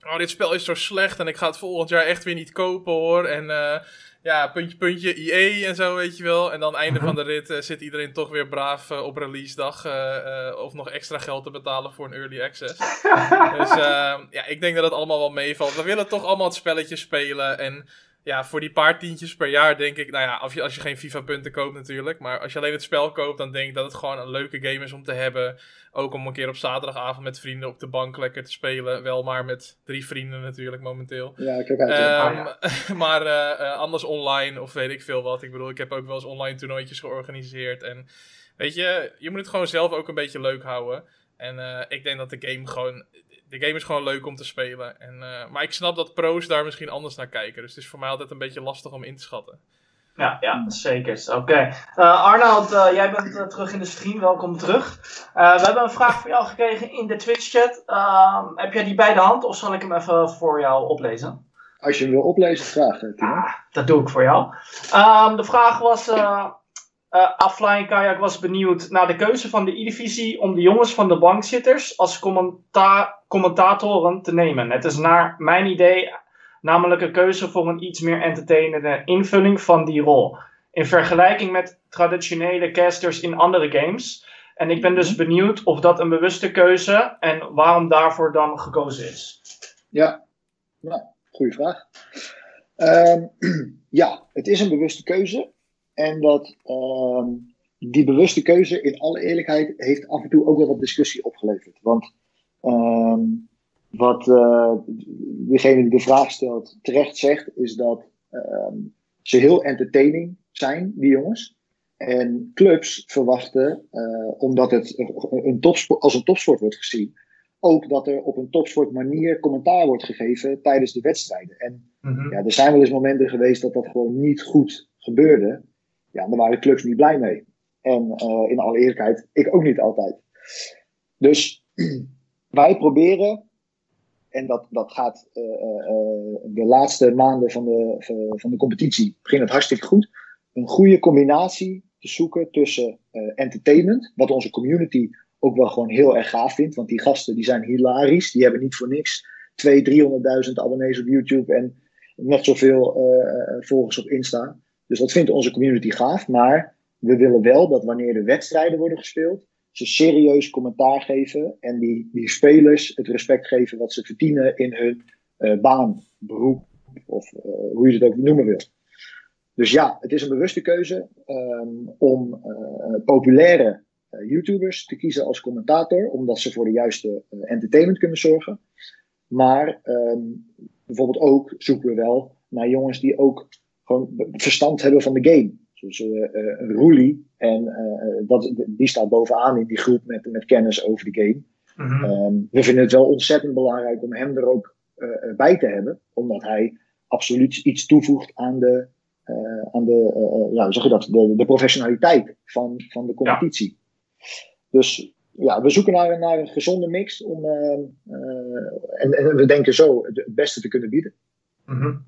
oh, dit spel is zo slecht en ik ga het volgend jaar echt weer niet kopen hoor. En uh, ja, puntje, puntje, IE en zo, weet je wel. En dan einde mhm. van de rit uh, zit iedereen toch weer braaf uh, op release dag of nog extra geld te betalen voor een early access. dus ja, ik denk dat het allemaal wel meevalt. We willen toch allemaal het spelletje spelen en ja, voor die paar tientjes per jaar denk ik, nou ja, als je, als je geen FIFA-punten koopt natuurlijk, maar als je alleen het spel koopt, dan denk ik dat het gewoon een leuke game is om te hebben. Ook om een keer op zaterdagavond met vrienden op de bank lekker te spelen. Wel maar met drie vrienden natuurlijk momenteel. Ja, ik heb uit. Um, Maar uh, anders online of weet ik veel wat. Ik bedoel, ik heb ook wel eens online toernooitjes georganiseerd. En weet je, je moet het gewoon zelf ook een beetje leuk houden. En uh, ik denk dat de game gewoon de game is gewoon leuk om te spelen. En, uh, maar ik snap dat pro's daar misschien anders naar kijken. Dus het is voor mij altijd een beetje lastig om in te schatten. Ja, ja zeker. Oké. Okay. Uh, Arnold, uh, jij bent terug in de stream. Welkom terug. we hebben een vraag voor jou gekregen in de Twitch-chat. Ehm, heb jij die bij de hand of zal ik hem even voor jou oplezen? Als je hem wil oplezen, graag. Timo. Ah, dat doe ik voor jou. Um, de vraag was uh, Offline Kayak was benieuwd naar de keuze van de E-divisie om de jongens van de bankzitters als commenta commentatoren te nemen. Het is naar mijn idee namelijk een keuze voor een iets meer entertainende invulling van die rol. In vergelijking met traditionele casters in andere games. En ik ben dus mhm. benieuwd of dat een bewuste keuze en waarom daarvoor dan gekozen is. Ja, nou, goede vraag. Um, ja, het is een bewuste keuze. En dat uh, die bewuste keuze, in alle eerlijkheid, heeft af en toe ook wel wat discussie opgeleverd. Want uh, wat uh, degene die de vraag stelt terecht zegt, is dat ehm, ze heel entertaining zijn, die jongens. En clubs verwachten, uh, omdat het een topsport, als een topsport wordt gezien, ook dat er op een topsport manier commentaar wordt gegeven tijdens de wedstrijden. En mm ja, er zijn wel eens momenten geweest dat dat gewoon niet goed gebeurde ja, daar waren clubs niet blij mee. En in alle eerlijkheid, ik ook niet altijd. Dus wij proberen, en dat, dat gaat de laatste maanden van de, van de competitie, begint het hartstikke goed, een goede combinatie te zoeken tussen entertainment, wat onze community ook wel gewoon heel erg gaaf vindt. Want die gasten die zijn hilarisch. Die hebben niet voor niks 200.000, 300.000 abonnees op YouTube en net zoveel volgers op Insta. Dus dat vindt onze community gaaf. Maar we willen wel dat wanneer de wedstrijden worden gespeeld, ze serieus commentaar geven en die, die spelers het respect geven wat ze verdienen in hun uh, baan, beroep of uh, hoe je het ook noemen wil. Dus ja, het is een bewuste keuze um, om uh, populaire YouTubers te kiezen als commentator, omdat ze voor de juiste entertainment kunnen zorgen. Maar um, bijvoorbeeld ook zoeken we wel naar jongens die ook gewoon verstand hebben van de game. Zoals uh, uh, Roelie. En uh, dat, die staat bovenaan in die groep met, met kennis over de game. Mm -hmm. um, we vinden het wel ontzettend belangrijk om hem er ook bij te hebben. Omdat hij absoluut iets toevoegt aan de, aan de, ja, zeg je dat, de, de professionaliteit van, van de competitie. Ja. Dus ja, we zoeken naar, naar een gezonde mix om, uh, en, en, we denken zo het beste te kunnen bieden. Mm -hmm.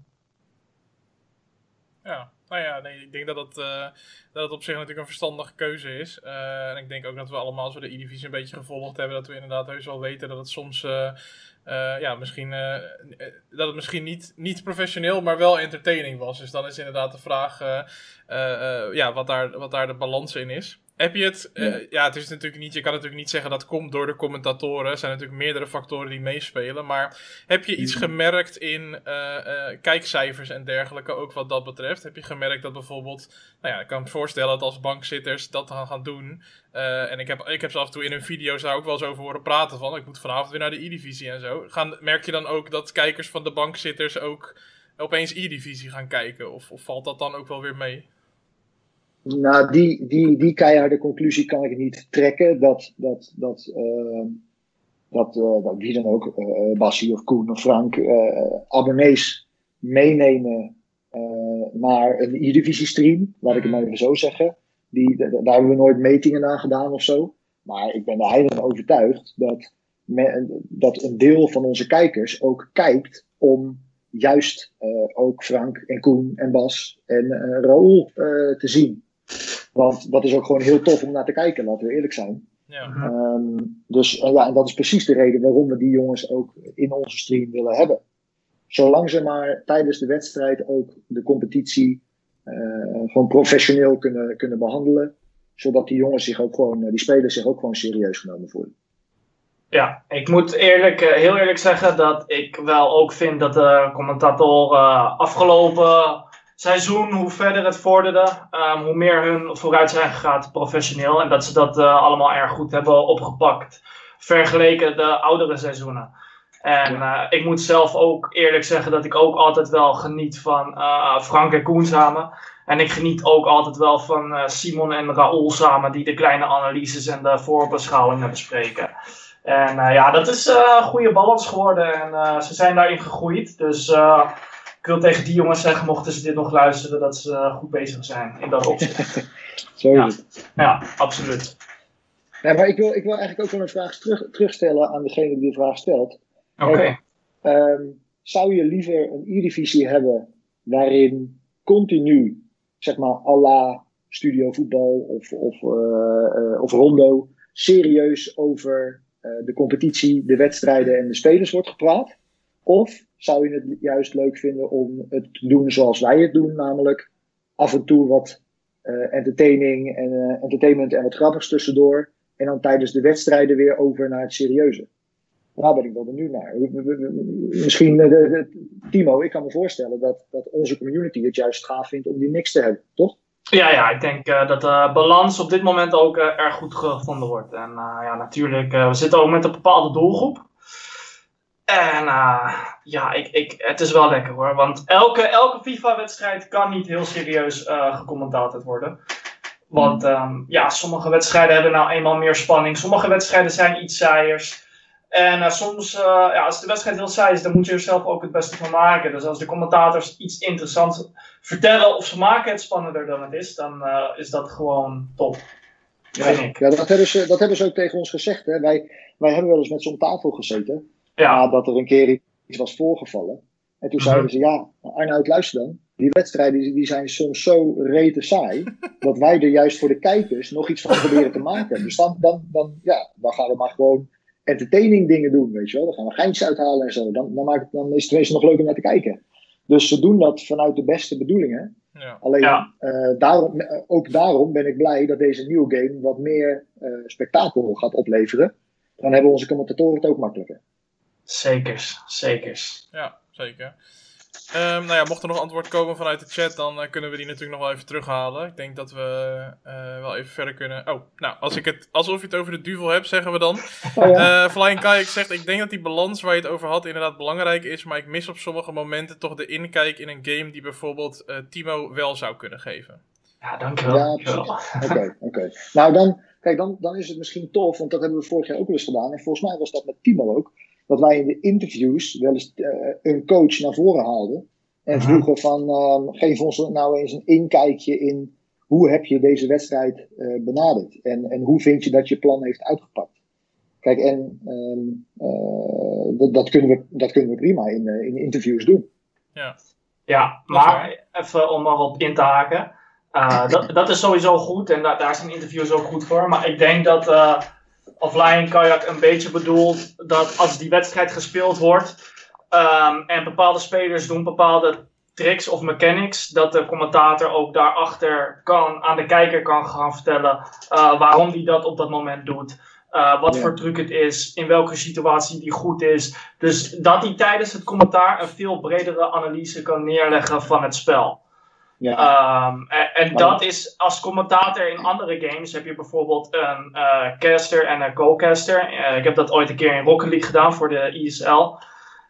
Nou ja, nee, ik denk dat het, uh, dat het op zich natuurlijk een verstandige keuze is. en ik denk ook dat we allemaal, als we de E-divisie een beetje gevolgd hebben, dat we inderdaad heus wel weten dat het soms, ja, misschien, dat het misschien niet, niet professioneel, maar wel entertaining was. Dus dan is inderdaad de vraag, ja, wat daar, wat daar de balans in is. Heb je het, ja. Uh, ja. het is natuurlijk niet, je kan natuurlijk niet zeggen dat komt door de commentatoren. Er zijn natuurlijk meerdere factoren die meespelen. Maar heb je iets gemerkt in uh, uh, kijkcijfers en dergelijke, ook wat dat betreft? Heb je gemerkt dat bijvoorbeeld, nou ja, ik kan me voorstellen dat als bankzitters dat gaan, gaan doen. en ik heb, ik heb ze af en toe in hun video's daar ook wel eens over horen praten van. Ik moet vanavond weer naar de E-divisie en zo. Gaan, merk je dan ook dat kijkers van de bankzitters ook opeens E-divisie gaan kijken? Of, of valt dat dan ook wel weer mee? Nou, die, die, die keiharde conclusie kan ik niet trekken. Dat, dat, dat, uh, dat, uh, dat wie dan ook, uh, Bassie of Koen of Frank, abonnees meenemen naar een E-divisie stream. Laat ik het maar even zo zeggen. Die, daar hebben we nooit metingen aan gedaan of zo. Maar ik ben er heilig overtuigd dat, me, dat een deel van onze kijkers ook kijkt om juist ook Frank en Koen en Bas en Raoul te zien. Want dat is ook gewoon heel tof om naar te kijken, laten we eerlijk zijn. Ja. Um, dus uh, ja, en dat is precies de reden waarom we die jongens ook in onze stream willen hebben. Zolang ze maar tijdens de wedstrijd ook de competitie uh, gewoon professioneel kunnen, kunnen behandelen. Zodat die jongens zich ook gewoon, die spelers zich ook gewoon serieus genomen voelen. Ja, ik moet eerlijk, heel eerlijk zeggen dat ik wel ook vind dat de commentatoren afgelopen seizoen, hoe verder het vorderde, um, hoe meer hun vooruit zijn gegaan professioneel. En dat ze dat uh, allemaal erg goed hebben opgepakt. Vergeleken de oudere seizoenen. En uh, ik moet zelf ook eerlijk zeggen dat ik ook altijd wel geniet van uh, Frank en Koen samen. En ik geniet ook altijd wel van Simon en Raoul samen, die de kleine analyses en de voorbeschouwingen bespreken. En ja, dat is een goede balans geworden en ze zijn daarin gegroeid. Dus ik wil tegen die jongens zeggen, mochten ze dit nog luisteren, dat ze uh, goed bezig zijn in dat opzicht. Zo ja. ja, absoluut. Ja, maar ik wil, ik wil eigenlijk ook wel een vraag terug, terugstellen aan degene die de vraag stelt. Oké. Okay. Um, zou je liever een E-divisie hebben waarin continu, zeg maar, à la studio voetbal of, of, uh, uh, of rondo, serieus over de competitie, de wedstrijden en de spelers wordt gepraat? Of zou je het juist leuk vinden om het te doen zoals wij het doen, namelijk af en toe wat uh, entertaining en uh, entertainment en wat grappigs tussendoor. En dan tijdens de wedstrijden weer over naar het serieuze. Daar ben ik wel benieuwd naar. Misschien, de, Timo, ik kan me voorstellen dat, dat onze community het juist gaaf vindt om die mix te hebben, toch? Ja, ja, ik denk dat de balans op dit moment ook erg goed gevonden wordt. En ja, natuurlijk, we zitten ook met een bepaalde doelgroep. En uh, ja, ik, ik, het is wel lekker hoor. Want elke, elke FIFA-wedstrijd kan niet heel serieus uh, worden. Want um, ja, sommige wedstrijden hebben nou eenmaal meer spanning. Sommige wedstrijden zijn iets saaiers. En uh, soms, ja, als de wedstrijd heel saai is, dan moet je er zelf ook het beste van maken. Dus als de commentators iets interessants vertellen of ze maken het spannender dan het is, dan is dat gewoon top. Ja, ja, dat, hebben ze, dat hebben ze ook tegen ons gezegd. Hè. Wij, wij hebben wel eens met ze om tafel gezeten. Ja. Nadat er een keer iets was voorgevallen. En toen zeiden ze, ja, Arnoud, luister dan. Die wedstrijden die zijn soms zo rete saai, dat wij er juist voor de kijkers nog iets van proberen te maken. Dus dan, dan, dan, ja, dan gaan we maar gewoon entertaining dingen doen, weet je wel. Dan gaan we geintjes uithalen en zo. Dan, dan, maakt, dan is het tenminste nog leuker om naar te kijken. Dus ze doen dat vanuit de beste bedoelingen. Ja. Alleen uh, daarom, ook daarom ben ik blij dat deze nieuwe game wat meer uh, spektakel gaat opleveren. Dan hebben onze commentatoren het ook makkelijker. Zekers, zekers. Ja, zeker. Um, nou ja, mocht er nog antwoord komen vanuit de chat, dan uh, kunnen we die natuurlijk nog wel even terughalen. Ik denk dat we uh, wel even verder kunnen. Oh, nou, als ik het, alsof je het over de duvel hebt, zeggen we dan. Oh, ja. uh, Flying Kayak zegt: Ik denk dat die balans waar je het over had inderdaad belangrijk is. Maar ik mis op sommige momenten toch de inkijk in een game die bijvoorbeeld Timo wel zou kunnen geven. Ja, dankjewel. Ja, Oké, oké. Nou, dan, kijk, dan, dan is het misschien tof, want dat hebben we vorig jaar ook wel eens gedaan. En volgens mij was dat met Timo ook dat wij in de interviews wel eens uh, een coach naar voren haalden. En mhm. vroegen van, uh, geef ons nou eens een inkijkje in hoe heb je deze wedstrijd uh, benaderd? En, en hoe vind je dat je plan heeft uitgepakt? Kijk, en um, dat, dat, kunnen we, dat kunnen we prima in, in interviews doen. Ja, ja maar even om erop in te haken. dat, dat is sowieso goed en da daar zijn interviews ook goed voor. Maar ik denk dat offline kajak een beetje bedoelt dat als die wedstrijd gespeeld wordt um, en bepaalde spelers doen bepaalde tricks of mechanics, dat de commentator ook daarachter kan, aan de kijker kan gaan vertellen uh, waarom hij dat op dat moment doet. Uh, wat voor truc het is, in welke situatie die goed is. Dus dat hij tijdens het commentaar een veel bredere analyse kan neerleggen van het spel. Ja. Um, en, dat is als commentator in andere games heb je bijvoorbeeld een uh, caster en een co-caster. Uh, ik heb dat ooit een keer in Rocket League gedaan voor de ESL.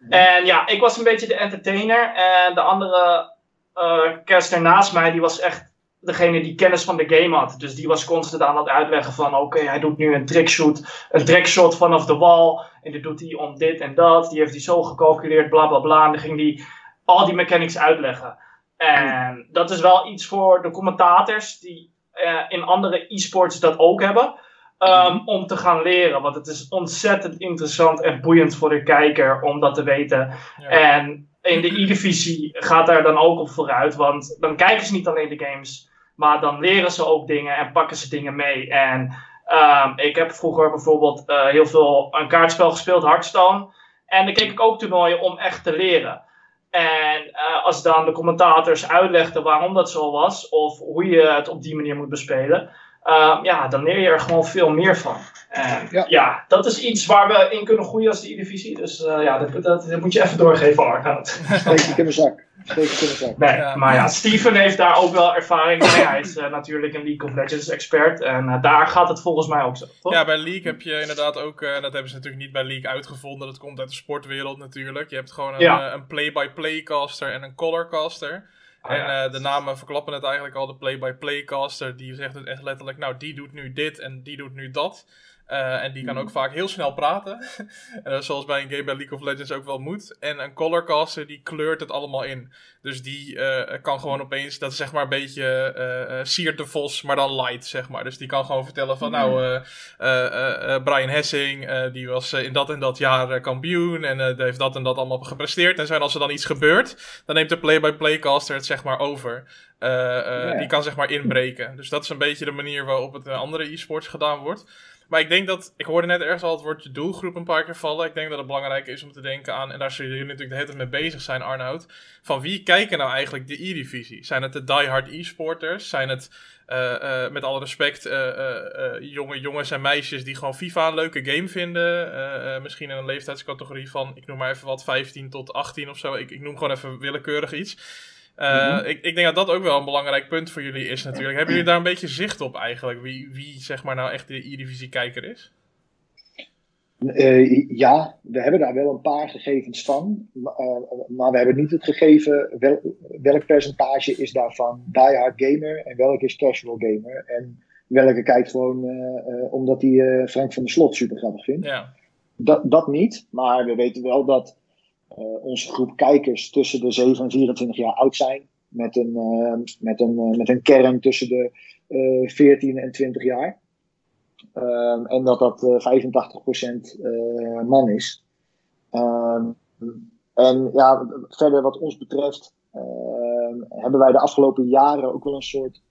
En ja, ik was een beetje de entertainer. En de andere uh, caster naast mij, die was echt degene die kennis van de game had. Dus die was constant aan het uitleggen van... Oké, hij doet nu een trickshot, een trickshot vanaf de wal. En dit doet hij om dit en dat. Die heeft hij zo gecalculeerd, bla bla bla. En dan ging hij al die mechanics uitleggen. En dat is wel iets voor de commentators die uh, in andere e-sports dat ook hebben. Um, om te gaan leren. Want het is ontzettend interessant en boeiend voor de kijker om dat te weten. En in de E-divisie gaat daar dan ook op vooruit. Want dan kijken ze niet alleen de games, maar dan leren ze ook dingen en pakken ze dingen mee. En um, ik heb vroeger bijvoorbeeld uh, heel veel een kaartspel gespeeld, Hearthstone. En dan keek ik ook toernooien om echt te leren. En uh, als dan de commentators uitlegden waarom dat zo was, of hoe je het op die manier moet bespelen, uh, ja, dan leer je er gewoon veel meer van. En ja. ja. dat is iets waar we in kunnen groeien als de divisie. Dus uh, ja, dat, dat, dat, moet je even doorgeven, Arnoud. Steek ik in mijn zak. Nee, ja. maar ja, Steven heeft daar ook wel ervaring mee. Hij is uh, natuurlijk een League of Legends expert. En uh, daar gaat het volgens mij ook zo. Toch? Ja, bij League heb je inderdaad ook, en uh, dat hebben ze natuurlijk niet bij League uitgevonden. Dat komt uit de sportwereld natuurlijk. Je hebt gewoon een, ja. een play-by-play caster en een color caster. Ah, en ja. de namen verklappen het eigenlijk al. De play-by-play caster die zegt het echt letterlijk, nou die doet nu dit en die doet nu dat. Uh, en die kan ook mhm. vaak heel snel praten. en dat is zoals bij een game bij League of Legends ook wel moet. En een colorcaster die kleurt het allemaal in. Dus die uh, kan gewoon opeens, dat is zeg maar een beetje uh, Siert de Vos, maar dan light, zeg maar. Dus die kan gewoon vertellen van, nou, mhm. Brian Hessing, die was in dat en dat jaar kampioen. En heeft dat en dat allemaal gepresteerd. En als er dan iets gebeurt, dan neemt de play-by-play-caster het zeg maar over. Die kan zeg maar inbreken. Dus dat is een beetje de manier waarop het in andere e-sports gedaan wordt. Maar ik denk dat, ik hoorde net ergens al het woordje doelgroep een paar keer vallen. Ik denk dat het belangrijk is om te denken aan, en daar zullen jullie natuurlijk de hele tijd mee bezig zijn, Arnoud. Van wie kijken nou eigenlijk de E-divisie? Zijn het de diehard e-sporters? Zijn het, uh, uh, met alle respect, uh, jonge jongens en meisjes die gewoon FIFA een leuke game vinden? misschien in een leeftijdscategorie van, ik noem maar even wat, 15 tot 18 of zo. Ik, ik noem gewoon even willekeurig iets. Uh, ik, ik, denk dat dat ook wel een belangrijk punt voor jullie is natuurlijk. Hebben jullie daar een beetje zicht op eigenlijk? Wie, wie zeg maar nou echt de E-divisie-kijker is? Uh, ja, we hebben daar wel een paar gegevens van. Uh, maar we hebben niet het gegeven wel, welk percentage is daarvan diehard gamer en welk is casual gamer. En welke kijkt gewoon omdat hij Frank van der Slot super grappig vindt. Ja. Dat, dat niet, maar we weten wel dat onze groep kijkers tussen de 7 en 24 jaar oud zijn. Met een, uh, met een, uh, met een kern tussen de 14 en 20 jaar. Ehm, en dat dat 85% man is. Ehm, en ja, verder wat ons betreft ehm, hebben wij de afgelopen jaren ook wel een soort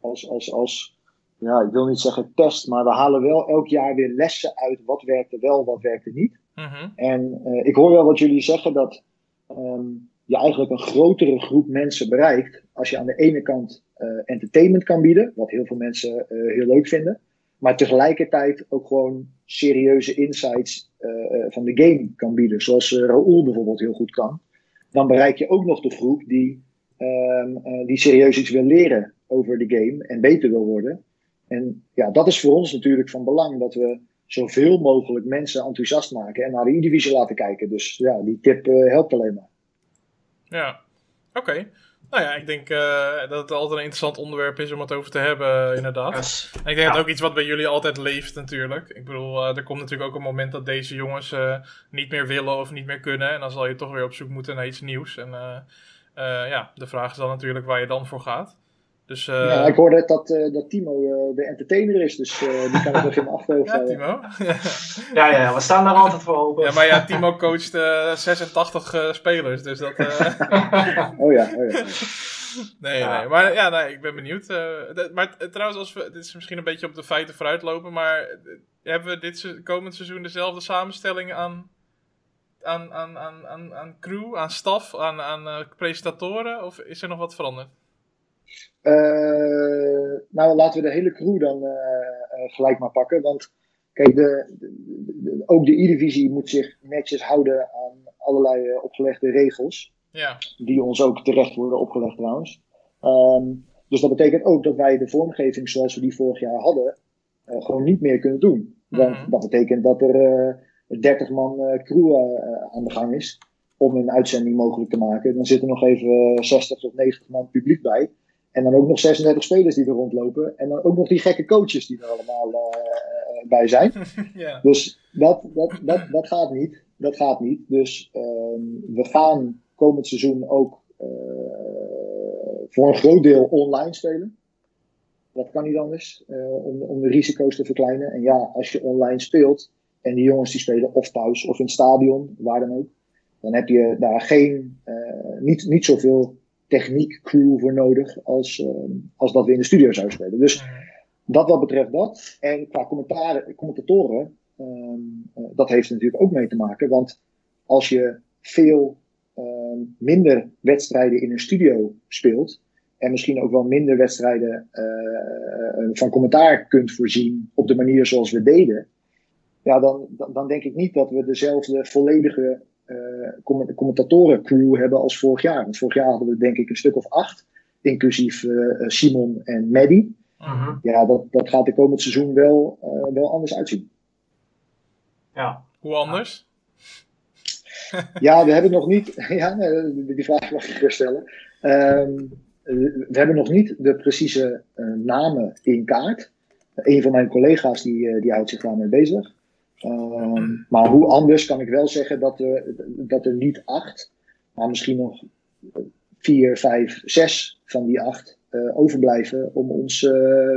als, als, als ja, ik wil niet zeggen test, maar we halen wel elk jaar weer lessen uit wat werkte wel, wat werkte niet. Mhm. En uh, ik hoor wel wat jullie zeggen dat um, je eigenlijk een grotere groep mensen bereikt als je aan de ene kant uh, entertainment kan bieden, wat heel veel mensen uh, heel leuk vinden, maar tegelijkertijd ook gewoon serieuze insights van de game kan bieden, zoals Raoul bijvoorbeeld heel goed kan. Dan bereik je ook nog de groep die, um, die serieus iets wil leren over de game en beter wil worden. En ja, dat is voor ons natuurlijk van belang dat we zoveel mogelijk mensen enthousiast maken en naar de E-divisie laten kijken. Dus ja, die tip uh, helpt alleen maar. Ja, oké. Nou ja, ik denk uh, dat het altijd een interessant onderwerp is om het over te hebben, inderdaad. Yes. En ik denk dat ook iets wat bij jullie altijd leeft, natuurlijk. Ik bedoel, uh, er komt natuurlijk ook een moment dat deze jongens uh, niet meer willen of niet meer kunnen. En dan zal je toch weer op zoek moeten naar iets nieuws. En ja, de vraag is dan natuurlijk waar je dan voor gaat. Dus, uh... ja, ik hoorde dat, uh, dat Timo uh, de entertainer is, dus die kan ik nog in mijn achterhoofd Ja, Timo. ja, ja, we staan daar altijd voor open. Ja, maar ja, Timo coacht 86 spelers, dus dat... oh ja, oh ja. Nee, ja. nee, maar ja, nee, ik ben benieuwd. Maar trouwens, als we, dit is misschien een beetje op de feiten vooruitlopen, maar hebben we dit se komend seizoen dezelfde samenstelling aan, aan, aan, aan, aan, aan crew, aan staf, aan, aan presentatoren, of is er nog wat veranderd? Uh, nou, laten we de hele crew dan uh, uh, gelijk maar pakken. Want kijk, de, de, de, ook de E-divisie moet zich netjes houden aan allerlei opgelegde regels. Ja. Die ons ook terecht worden opgelegd trouwens. Um, dus dat betekent ook dat wij de vormgeving zoals we die vorig jaar hadden, gewoon niet meer kunnen doen. Want mm -hmm. dat betekent dat er 30 man crew aan de gang is om een uitzending mogelijk te maken. Dan zit er nog even 60 tot 90 man publiek bij. En dan ook nog 36 spelers die er rondlopen. En dan ook nog die gekke coaches die er allemaal uh, bij zijn. ja. Dus dat, dat, dat, dat gaat niet. Dat gaat niet. Dus uh, we gaan komend seizoen ook uh, voor een groot deel online spelen. Dat kan niet anders. om, om de risico's te verkleinen. En ja, als je online speelt. En die jongens die spelen of thuis of in het stadion. Waar dan ook. Dan heb je daar geen, niet, niet zoveel techniek crew voor nodig als, uh, als dat we in de studio zouden spelen. Dus Mhm. dat wat betreft dat. En qua commentaren, commentatoren, um, uh, dat heeft er natuurlijk ook mee te maken. Want als je veel um, minder wedstrijden in een studio speelt. En misschien ook wel minder wedstrijden uh, van commentaar kunt voorzien op de manier zoals we deden. Ja, dan, dan denk ik niet dat we dezelfde volledige commentatorencrew hebben als vorig jaar. Want vorig jaar hadden we denk ik een stuk of acht, inclusief uh, Simon en Maddie. Mm -hmm. Ja, dat, dat gaat de komend seizoen wel, uh, wel anders uitzien. Ja. Hoe anders? Ja, we hebben nog niet. Ja, die vraag mag ik stellen. Um, we hebben nog niet de precieze namen in kaart. Een van mijn collega's die, die houdt zich daarmee bezig. Um, maar hoe anders kan ik wel zeggen dat er, dat er niet acht, maar misschien nog vier, vijf, zes van die acht uh, overblijven om ons uh,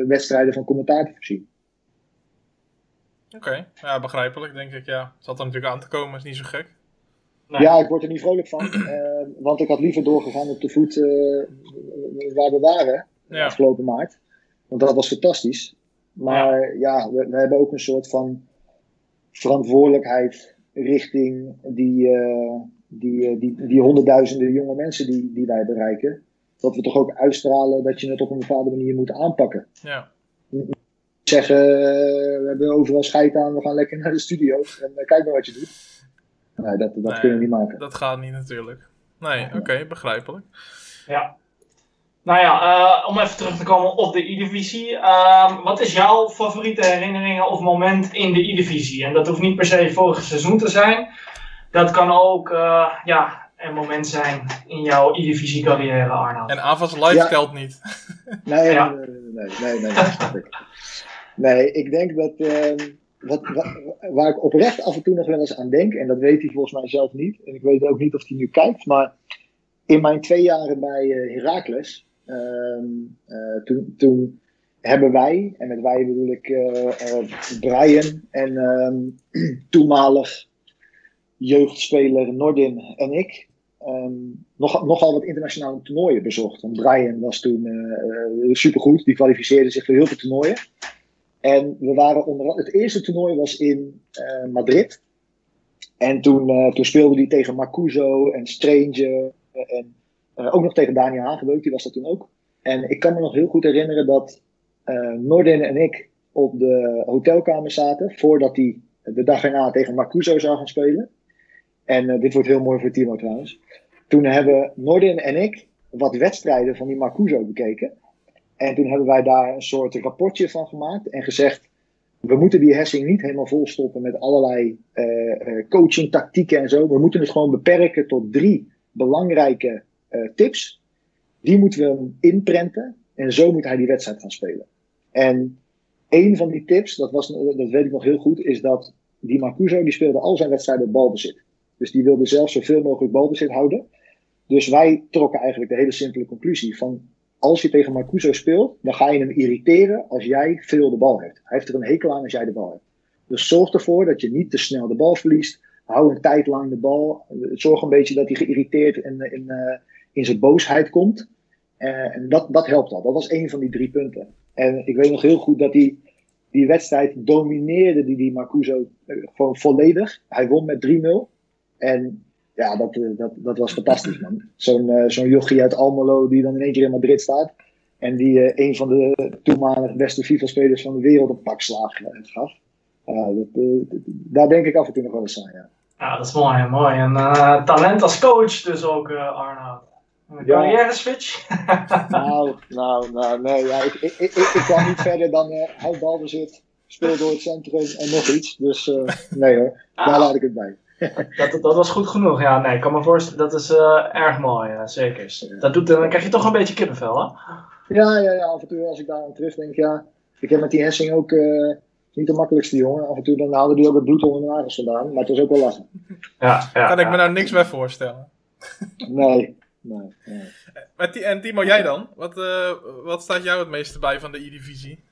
wedstrijden van commentaar te voorzien. Oké, okay. ja, begrijpelijk denk ik. Ja, het zat er natuurlijk aan te komen, is niet zo gek. Nee. Ja, ik word er niet vrolijk van, uh, want ik had liever doorgegaan op de voet waar we waren ja. afgelopen maart. Want dat was fantastisch. Maar ja, ja we, we hebben ook een soort van verantwoordelijkheid richting die, uh, die, die, die honderdduizenden jonge mensen die, die wij bereiken. Dat we toch ook uitstralen dat je het op een bepaalde manier moet aanpakken. Ja. Zeggen, we hebben overal scheid aan, we gaan lekker naar de studio en uh, kijk maar wat je doet. Nee, dat, dat nee, kunnen we niet maken. Dat gaat niet natuurlijk. Nee, oké, okay, begrijpelijk. Ja. Nou ja, uh, om even terug te komen op de E-divisie. Uh, wat is jouw favoriete herinneringen of moment in de E-divisie? En dat hoeft niet per se vorig seizoen te zijn. Dat kan ook uh, ja, een moment zijn in jouw E-divisie carrière, Arnoud. En AVAS Live ja. telt niet. Nee, ja. nee, nee, nee, nee, nee, nee, ik denk dat... ehm, Wat, wat, waar ik oprecht af en toe nog wel eens aan denk, en dat weet hij volgens mij zelf niet, en ik weet ook niet of hij nu kijkt, maar in mijn twee jaren bij Heracles, uh, toen, toen hebben wij, en met wij bedoel ik Brian en ehm, toenmalig jeugdspeler Nordin en ik, um, nog, nogal wat internationale toernooien bezocht. Want Brian was toen uh, supergoed, die kwalificeerde zich voor heel veel toernooien. En we waren onder het eerste toernooi was in Madrid. En toen, uh, toen speelde hij tegen Marcuso en Stranger en ook nog tegen Daniel Hagebeuk, die was dat toen ook. En ik kan me nog heel goed herinneren dat Nordin en ik op de hotelkamer zaten voordat hij de dag erna tegen Marcuso zou gaan spelen. En uh, dit wordt heel mooi voor Timo trouwens. Toen hebben Nordin en ik wat wedstrijden van die Marcuso bekeken. En toen hebben wij daar een soort rapportje van gemaakt en gezegd: we moeten die Hessing niet helemaal volstoppen met allerlei uh, coaching tactieken en zo. We moeten het gewoon beperken tot drie belangrijke uh, tips. Die moeten we hem inprenten en zo moet hij die wedstrijd gaan spelen. En een van die tips, dat, was, dat weet ik nog heel goed, is dat die Marcuso die speelde al zijn wedstrijden op balbezit. Dus die wilde zelf zoveel mogelijk balbezit houden. Dus wij trokken eigenlijk de hele simpele conclusie van als je tegen Marcuso speelt, dan ga je hem irriteren als jij veel de bal hebt. Hij heeft er een hekel aan als jij de bal hebt. Dus zorg ervoor dat je niet te snel de bal verliest. Hou een tijd lang de bal. Zorg een beetje dat hij geïrriteerd in, in, uh, in zijn boosheid komt. Uh, en dat, dat helpt al. Dat was een van die drie punten. En ik weet nog heel goed dat hij die wedstrijd domineerde, die, die Marcuso uh, gewoon volledig. Hij won met 3-0. En ja, dat, eh, dat, dat was fantastisch, man. Zo'n uh, zo'n jochie uit Almelo die dan in één keer in Madrid staat. En die een van de toenmalig beste FIFA-spelers van de wereld een pak slaag gaf. Dat, daar denk ik af en toe nog wel eens aan, ja. Ja, dat is mooi, mooi. En talent als coach dus ook, Arnoud. Een carrière switch? nou, nou, nou, nee. Ja, ik, ik, ik, ik kwam niet verder dan uh, houd balbezit, speel door het centrum en nog iets. Dus nee hoor, daar laat ik het bij. dat, dat was goed genoeg. Ja, nee, ik kan me voorstellen, dat is uh, erg mooi, uh, zeker. Dat doet, dan krijg je toch een beetje kippenvel, hè? Ja, ja, ja, af en toe als ik daar aan terug denk, ja. Ik heb met die Hessing ook uh, niet de makkelijkste jongen. Af en toe dan haalde die ook het bloed onder de nagels vandaan, maar het was ook wel lastig. Ja, ja, kan ik me nou niks bij voorstellen. nee, nee, nee. En Timo, jij dan? Wat, wat staat jou het meeste bij van de E-divisie?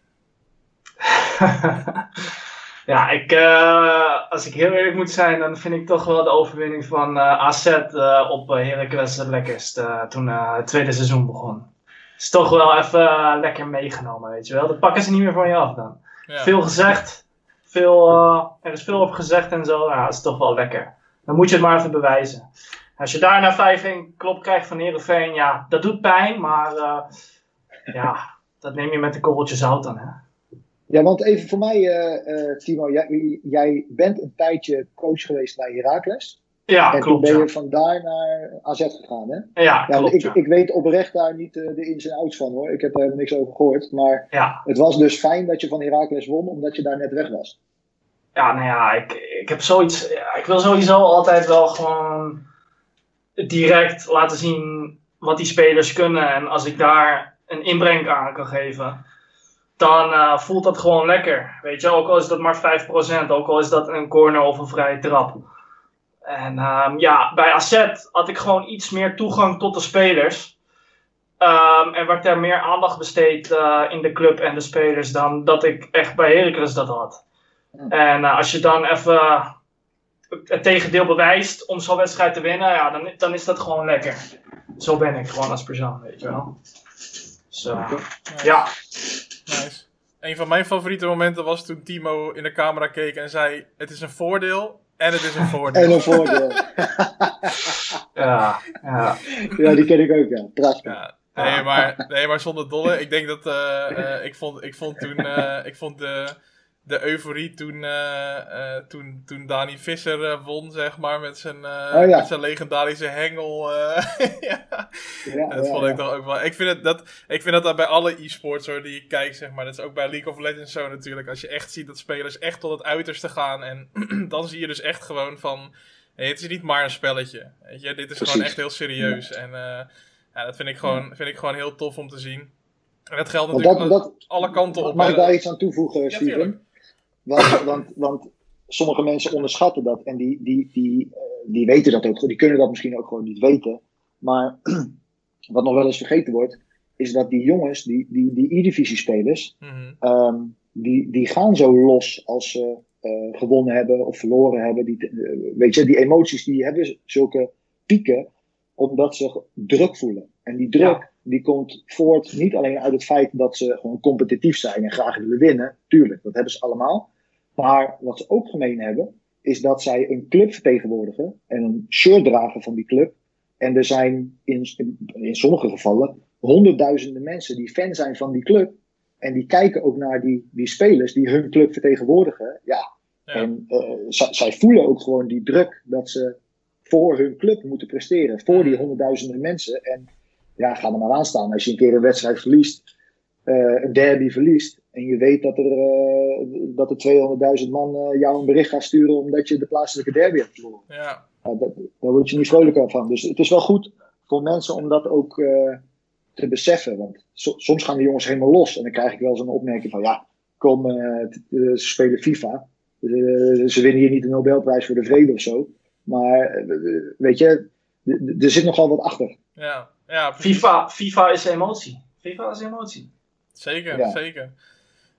Ja, ik, uh, als ik heel eerlijk moet zijn, dan vind ik toch wel de overwinning van uh, AZ uh, op Heracles het lekkerst toen het tweede seizoen begon. Is toch wel even lekker meegenomen, weet je wel. Dat pakken ze niet meer van je af dan. Ja. Veel gezegd, veel, er is veel over gezegd en zo. Ja, dat is toch wel lekker. Dan moet je het maar even bewijzen. Als je daar na 5-1 klop krijgt van Heerenveen, ja, dat doet pijn, maar ja, dat neem je met de korreltje zout dan, hè. Ja, want even voor mij, uh, uh, Timo, jij, jij, bent een tijdje coach geweest bij Heracles. Ja, en klopt. toen ben ja. je vandaar naar AZ gegaan, hè? Ja, klopt. ik, ja. ik weet oprecht daar niet uh, de ins en outs van, hoor. Ik heb er helemaal niks over gehoord. Maar het was dus fijn dat je van Heracles won, omdat je daar net weg was. Ja, nou ja, ik, ik heb zoiets... Ik wil sowieso altijd wel gewoon direct laten zien wat die spelers kunnen. En als ik daar een inbreng aan kan geven dan uh, voelt dat gewoon lekker. Weet je, ook al is dat maar 5%, ook al is dat een corner of een vrije trap. En um, ja, bij AZ had ik gewoon iets meer toegang tot de spelers. Um, en werd er meer aandacht besteed uh, in de club en de spelers dan dat ik echt bij Heracles dat had. En uh, als je dan even het tegendeel bewijst om zo'n wedstrijd te winnen, ja, dan, dan is dat gewoon lekker. Zo ben ik gewoon als persoon, weet je wel. Dus, ja. Nice. Een van mijn favoriete momenten was toen Timo in de camera keek en zei: Het is een voordeel en het is een voordeel. en een voordeel. ja, ja. ja, die ken ik ook, ja. Prachtig. Ja. Nee, maar, nee, maar zonder dolle. Ik denk dat. Uh, uh, ik, vond, ik vond toen. Uh, ik vond de, de euforie toen, uh, toen, toen Dani Visser won, zeg maar, met zijn, oh, ja. met zijn legendarische hengel. ja. ja. dat vond ik toch ook wel. Ik vind, het, dat, ik vind dat bij alle e-sports hoor, die ik kijk, zeg maar. Dat is ook bij League of Legends zo natuurlijk. Als je echt ziet dat spelers echt tot het uiterste gaan. En dan zie je dus echt gewoon van. Hey, het is niet maar een spelletje. Weet je? Dit is Precies. gewoon echt heel serieus. En ja, dat vind ik, gewoon, vind ik gewoon heel tof om te zien. En dat geldt natuurlijk dat, dat, alle kanten op. Mag ik daar iets aan toevoegen, Steven? Want, want, want sommige mensen onderschatten dat en die, die, die, uh, die weten dat ook, die kunnen dat misschien ook gewoon niet weten. Maar wat nog wel eens vergeten wordt, is dat die jongens, die, die, die E-divisie spelers, Mhm. ehm, die, die gaan zo los als ze eh, gewonnen hebben of verloren hebben. Die, eh, weet je, die emoties die hebben zulke pieken omdat ze druk voelen. En die druk Ja. die komt voort niet alleen uit het feit dat ze gewoon competitief zijn en graag willen winnen. Tuurlijk, dat hebben ze allemaal. Maar wat ze ook gemeen hebben, is dat zij een club vertegenwoordigen en een shirt dragen van die club. En er zijn in, in, in sommige gevallen honderdduizenden mensen die fan zijn van die club. En die kijken ook naar die, die spelers die hun club vertegenwoordigen. Ja, Ja. en eh, zij, zij voelen ook gewoon die druk dat ze voor hun club moeten presteren. Voor die honderdduizenden mensen. En ja, ga er maar aan staan. Als je een keer een wedstrijd verliest, eh, een derby verliest. En je weet dat er, eh, dat er 200.000 man eh, jou een bericht gaan sturen omdat je de plaatselijke derby hebt verloren. Ja. Dat, daar word je niet vrolijker van. Dus het is wel goed voor mensen om dat ook eh, te beseffen. Want so- soms gaan de jongens helemaal los. En dan krijg ik wel zo'n opmerking van: ja, kom, ze spelen FIFA. Eh, ze winnen hier niet de Nobelprijs voor de vrede of zo. Maar weet je, er zit nogal wat achter. Ja. Ja, precies. FIFA, FIFA is emotie. FIFA is emotie. Zeker, Ja. zeker.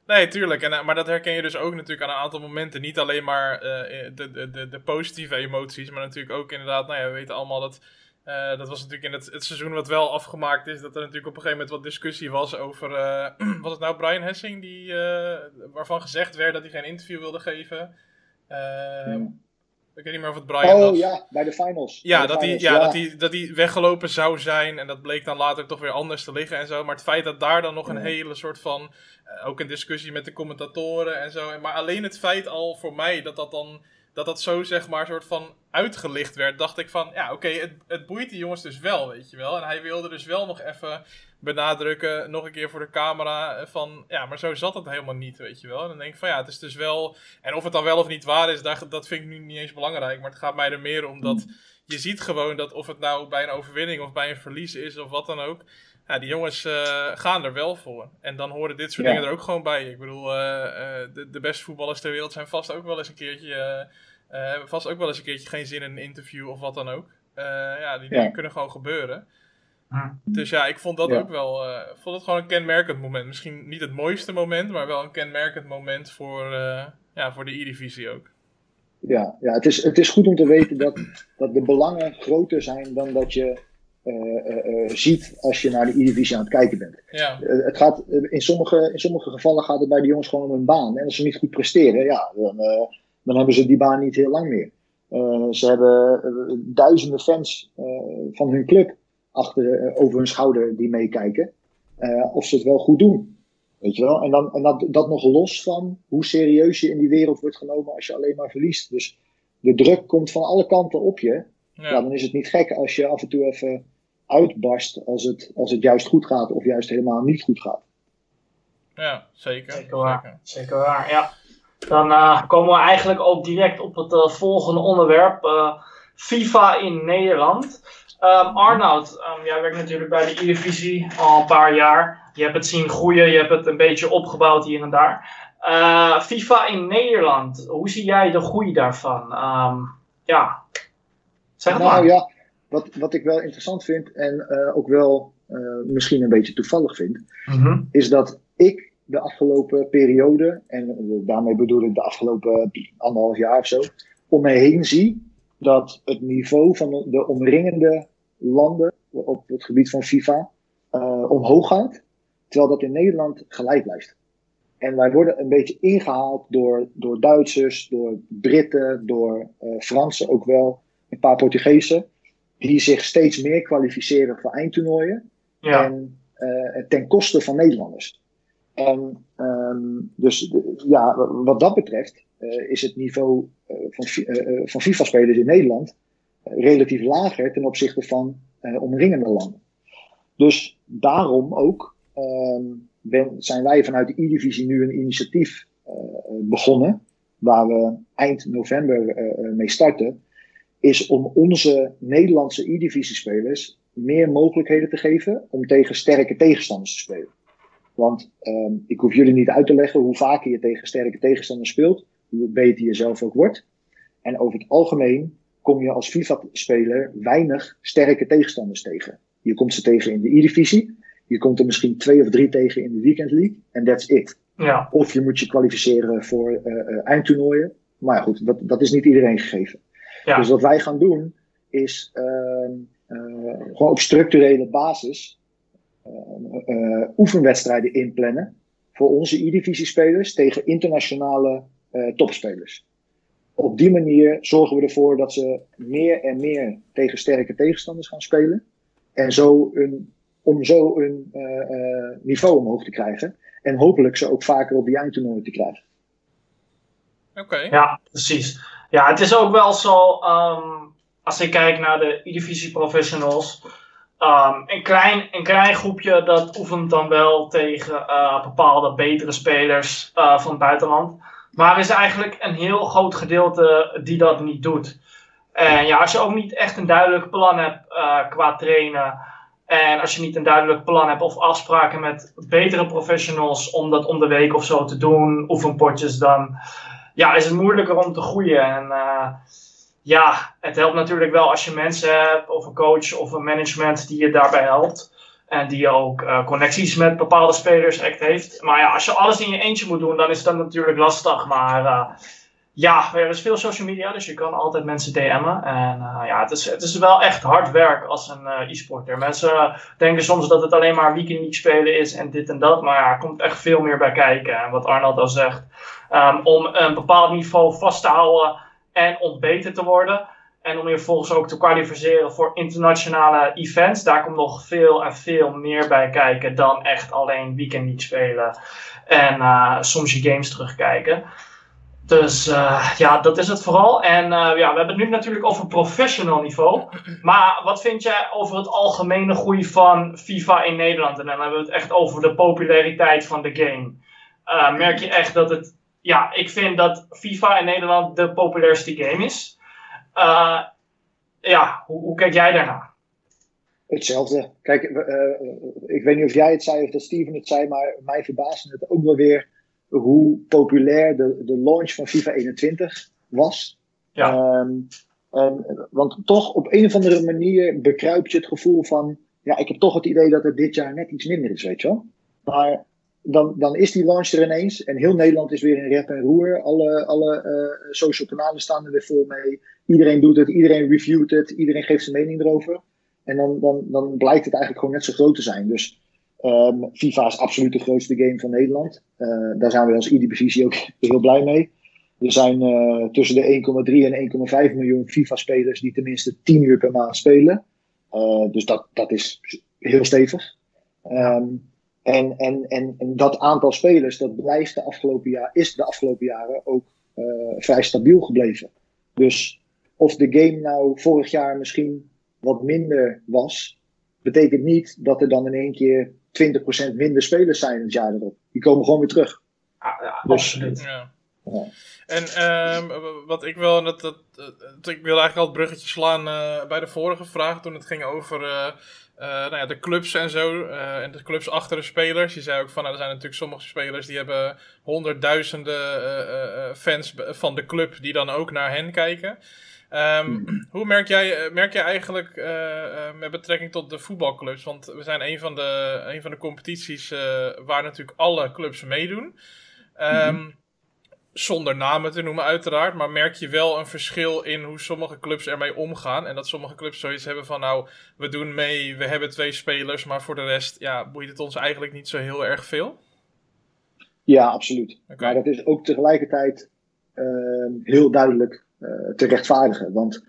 Nee, tuurlijk. En, eh, maar dat herken je dus ook natuurlijk aan een aantal momenten. Niet alleen maar eh, de, de, de, positieve emoties, maar natuurlijk ook inderdaad, nou ja, we weten allemaal dat. eh, dat was natuurlijk in het, het seizoen wat wel afgemaakt is, dat er natuurlijk op een gegeven moment wat discussie was over. eh, was het nou Brian Hessing, die, waarvan gezegd werd dat hij geen interview wilde geven? Eh, Ik weet niet meer of het Brian was. Oh ja, bij de finals. Ja, de dat hij, ja, Dat, hij, dat hij weggelopen zou zijn. En dat bleek dan later toch weer anders te liggen en zo. Maar het feit dat daar dan nog een Ja. hele soort van. eh, ook een discussie met de commentatoren en zo. Maar alleen het feit al voor mij dat dat dan. Dat dat zo zeg maar soort van uitgelicht werd. Dacht ik van. Ja, oké, het, het boeit die jongens dus wel, weet je wel. En hij wilde dus wel nog even benadrukken. Nog een keer voor de camera. eh, Van ja, maar zo zat het helemaal niet, weet je wel. En dan denk ik van ja, het is dus wel. En of het dan wel of niet waar is, daar, dat vind ik nu niet eens belangrijk. Maar het gaat mij er meer om dat je ziet gewoon dat of het nou bij een overwinning of bij een verlies is of wat dan ook. Ja, die jongens eh, gaan er wel voor. En dan horen dit soort Ja. dingen er ook gewoon bij. Ik bedoel, eh, de, de beste voetballers ter wereld zijn vast ook wel eens een keertje. hebben vast ook wel eens een keertje geen zin in een interview of wat dan ook. Ja, die Ja. dingen kunnen gewoon gebeuren. Hm. Dus ja, ik vond dat Ja. ook wel. eh, vond het gewoon een kenmerkend moment. Misschien niet het mooiste moment, maar wel een kenmerkend moment voor, eh, ja, voor de E-divisie ook. Ja, ja het, is, het is goed om te weten dat, dat de belangen groter zijn dan dat je eh, eh, eh, ziet als je naar de E-divisie aan het kijken bent. Ja, het gaat, in, sommige, in sommige gevallen gaat het bij de jongens gewoon om een baan. En als ze niet goed presteren, ja, dan, eh, dan hebben ze die baan niet heel lang meer. Eh, ze hebben duizenden fans eh, van hun club achter, eh, over hun schouder die meekijken. eh, of ze het wel goed doen. Weet je wel? En, dan, en dat, dat nog los van hoe serieus je in die wereld wordt genomen als je alleen maar verliest. Dus de druk komt van alle kanten op je. ja. Ja, dan is het niet gek als je af en toe even uitbarst als het, als het juist goed gaat of juist helemaal niet goed gaat. ja zeker. Zeker waar. Zeker waar, ja. Dan eh, komen we eigenlijk ook direct op het volgende onderwerp. eh, FIFA in Nederland. Ehm, Arnoud, ehm, jij werkt natuurlijk bij de E-divisie al een paar jaar. Je hebt het zien groeien, je hebt het een beetje opgebouwd hier en daar. Eh, FIFA in Nederland, hoe zie jij de groei daarvan? Ehm, ja, zeg het nou maar. ja, wat, wat ik wel interessant vind en eh, ook wel eh, misschien een beetje toevallig vind, Mhm. is dat ik de afgelopen periode, en daarmee bedoel ik de afgelopen anderhalf jaar of zo, om me heen zie dat het niveau van de omringende landen op het gebied van FIFA eh, omhoog gaat, terwijl dat in Nederland gelijk blijft. En wij worden een beetje ingehaald door, door Duitsers, door Britten, door eh, Fransen ook wel, een paar Portugezen, die zich steeds meer kwalificeren voor eindtoernooien. Ja, En eh, ten koste van Nederlanders. En ehm, dus ja, wat dat betreft eh, is het niveau eh, van, eh, van FIFA-spelers in Nederland relatief lager ten opzichte van omringende landen. Dus daarom ook ehm, zijn wij vanuit de E-divisie nu een initiatief begonnen, waar we eind november mee starten, is om onze Nederlandse E-divisie-spelers meer mogelijkheden te geven om tegen sterke tegenstanders te spelen. Want ehm, ik hoef jullie niet uit te leggen hoe vaker je tegen sterke tegenstanders speelt, hoe beter je zelf ook wordt. En over het algemeen kom je als FIFA-speler weinig sterke tegenstanders tegen. Je komt ze tegen in de E-divisie. Je komt er misschien twee of drie tegen in de Weekend League en that's it. Ja. Of je moet je kwalificeren voor uh, eindtoernooien. Maar goed, dat, dat is niet iedereen gegeven. Ja. Dus wat wij gaan doen is uh, gewoon op structurele basis oefenwedstrijden inplannen voor onze E-divisie spelers tegen internationale topspelers op die manier zorgen we ervoor dat ze meer en meer tegen sterke tegenstanders gaan spelen. En zo een, om zo een uh, uh, niveau omhoog te krijgen. En hopelijk ze ook vaker op die eindtoernooi te krijgen. Oké. Ja, precies. Ja, het is ook wel zo, um, als ik kijk naar de E-divisie professionals. Um, een, klein, een klein groepje dat oefent dan wel tegen uh, bepaalde betere spelers van het buitenland. Maar er is eigenlijk een heel groot gedeelte die dat niet doet. En ja, als je ook niet echt een duidelijk plan hebt uh, qua trainen. En als je niet een duidelijk plan hebt of afspraken met betere professionals om dat om de week of zo te doen, oefenpotjes, dan ja, is het moeilijker om te groeien. En uh, ja, het helpt natuurlijk wel als je mensen hebt, of een coach of een management die je daarbij helpt. En die ook uh, connecties met bepaalde spelers echt heeft. Maar ja, als je alles in je eentje moet doen, dan is dat natuurlijk lastig. Maar uh, ja, er is veel social media, dus je kan altijd mensen DM'en. En uh, ja, het is, het is wel echt hard werk als een e-sporter. Mensen denken soms dat het alleen maar weekend spelen is en dit en dat. Maar ja, er komt echt veel meer bij kijken. En wat Arnold al zegt, um, om een bepaald niveau vast te houden en om beter te worden en om je vervolgens ook te kwalificeren voor internationale events. Daar komt nog veel en veel meer bij kijken dan echt alleen weekend niet spelen. En uh, soms je games terugkijken. Dus uh, ja, dat is het vooral. En uh, ja, we hebben het nu natuurlijk over professional niveau. Maar wat vind jij over het algemene groei van FIFA in Nederland? En dan hebben we het echt over de populariteit van de game. merk je echt dat het. Ja, ik vind dat FIFA in Nederland de populairste game is. Uh, ja, hoe, hoe, kijk jij daarna? Hetzelfde. Kijk, uh, ik weet niet of jij het zei of dat Steven het zei, maar mij verbaasde het ook wel weer hoe populair de, de launch van FIFA 21 was. Ja. Um, en, want toch op een of andere manier bekruipt je het gevoel van, ja, ik heb toch het idee dat het dit jaar net iets minder is, weet je wel. Maar dan, dan is die launch er ineens en heel Nederland is weer in rep en roer. Alle, alle uh, social kanalen staan er weer vol mee. Iedereen doet het, iedereen reviewt het, iedereen geeft zijn mening erover. En dan, dan, dan blijkt het eigenlijk gewoon net zo groot te zijn. Dus um, FIFA is absoluut de grootste game van Nederland. Uh, daar zijn we als IDB-divisie ook heel blij mee. Er zijn uh, tussen de 1,3 en 1,5 miljoen FIFA-spelers die tenminste 10 uur per maand spelen. Uh, dus dat, dat is heel stevig. Um, en, en, en, en dat aantal spelers, dat blijft de afgelopen jaar, is de afgelopen jaren ook vrij stabiel gebleven. Dus of de game nou vorig jaar misschien wat minder was, betekent niet dat er dan in één keer 20% minder spelers zijn het jaar erop. Die komen gewoon weer terug. Ah, ja, dus, absoluut. Ja. Ja. En um, wat ik wil, dat, dat, dat, ik wil eigenlijk al het bruggetje slaan uh, bij de vorige vraag toen het ging over uh, uh, nou ja, de clubs en zo. en de clubs achter de spelers. Je zei ook van, nou, er zijn natuurlijk sommige spelers die hebben honderdduizenden fans van de club die dan ook naar hen kijken. Um, hoe merk jij, eh, merk jij eigenlijk uh, met betrekking tot de voetbalclubs? Want we zijn een van de, een van de competities waar natuurlijk alle clubs meedoen. Um, mm-hmm. Zonder namen te noemen, uiteraard. Maar merk je wel een verschil in hoe sommige clubs ermee omgaan? En dat sommige clubs zoiets hebben van: nou, we doen mee, we hebben twee spelers, maar voor de rest ja, boeit het ons eigenlijk niet zo heel erg veel? Ja, absoluut. Okay. Maar dat is ook tegelijkertijd uh, heel duidelijk te rechtvaardigen. Want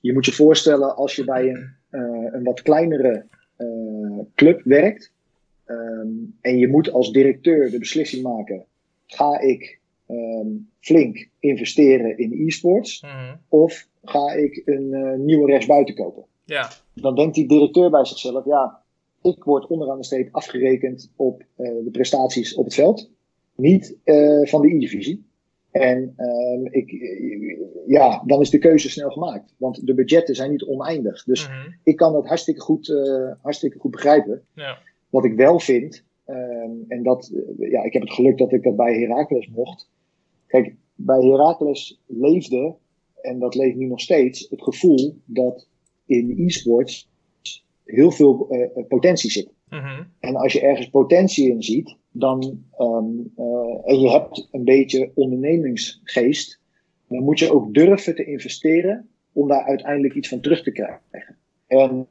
je moet je voorstellen, als je bij een, uh, een wat kleinere uh, club werkt um, en je moet als directeur de beslissing maken: ga ik um, flink investeren in e-sports mm -hmm. of ga ik een nieuwe rechtsbuiten kopen? Ja. Dan denkt die directeur bij zichzelf: ja, ik word onderaan de streep afgerekend op de prestaties op het veld, niet van de e-divisie. En um, ik, ja, dan is de keuze snel gemaakt. Want de budgetten zijn niet oneindig. Dus mm -hmm. ik kan dat hartstikke goed, uh, hartstikke goed begrijpen. Ja. Wat ik wel vind, um, en dat, ja, ik heb het geluk dat ik dat bij Heracles mocht. Kijk, bij Heracles leefde, en dat leeft nu nog steeds, het gevoel dat in e-sports heel veel uh, potentie zit. Mhm. En als je ergens potentie in ziet, dan, ehm, eh, en je hebt een beetje ondernemingsgeest, dan moet je ook durven te investeren om daar uiteindelijk iets van terug te krijgen. En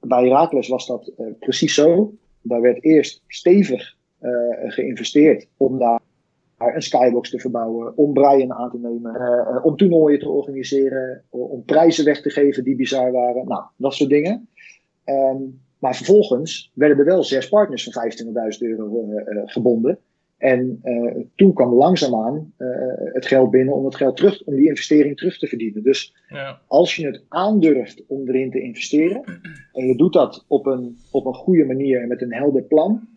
bij Herakles was dat eh, precies zo. Daar werd eerst stevig eh, geïnvesteerd om daar een skybox te verbouwen, om Brian aan te nemen, om toernooien te organiseren, om prijzen weg te geven die bizar waren. Nou, dat soort dingen. Maar vervolgens werden er wel zes partners van 25.000 euro uh, gebonden. En uh, toen kwam langzaamaan het geld binnen om het geld terug, om die investering terug te verdienen. Dus Ja. als je het aandurft om erin te investeren, en je doet dat op een, op een goede manier en met een helder plan,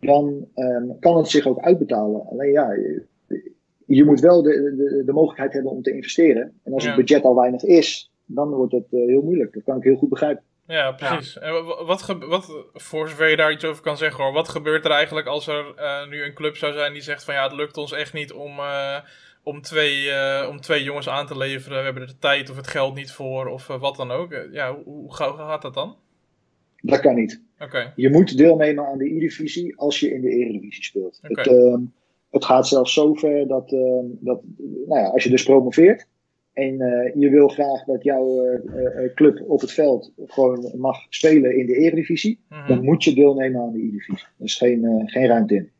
dan um, kan het zich ook uitbetalen. Alleen ja, je, je moet wel de, de, de mogelijkheid hebben om te investeren. En als Ja. het budget al weinig is, dan wordt het uh, heel moeilijk. Dat kan ik heel goed begrijpen. Ja, precies. En wa- wat, wat, voor zover je daar iets over kan zeggen hoor, wat gebeurt er eigenlijk als er eh, nu een club zou zijn die zegt van ja, het lukt ons echt niet om, eh, om, twee, eh, om twee jongens aan te leveren, we hebben er de tijd of het geld niet voor of wat dan ook. Ja, hoe, hoe ga- hoe gaat dat dan? Dat kan niet. Oké, Je moet deelnemen aan de E-divisie als je in de Eredivisie speelt. Het, ehm, het gaat zelfs zo ver dat, ehm, dat nou ja, als je dus promoveert en eh, je wil graag dat jouw eh, eh, club op het veld gewoon mag spelen in de Eredivisie, Mhm. dan moet je deelnemen aan de E-divisie. Er is geen, eh, geen ruimte in.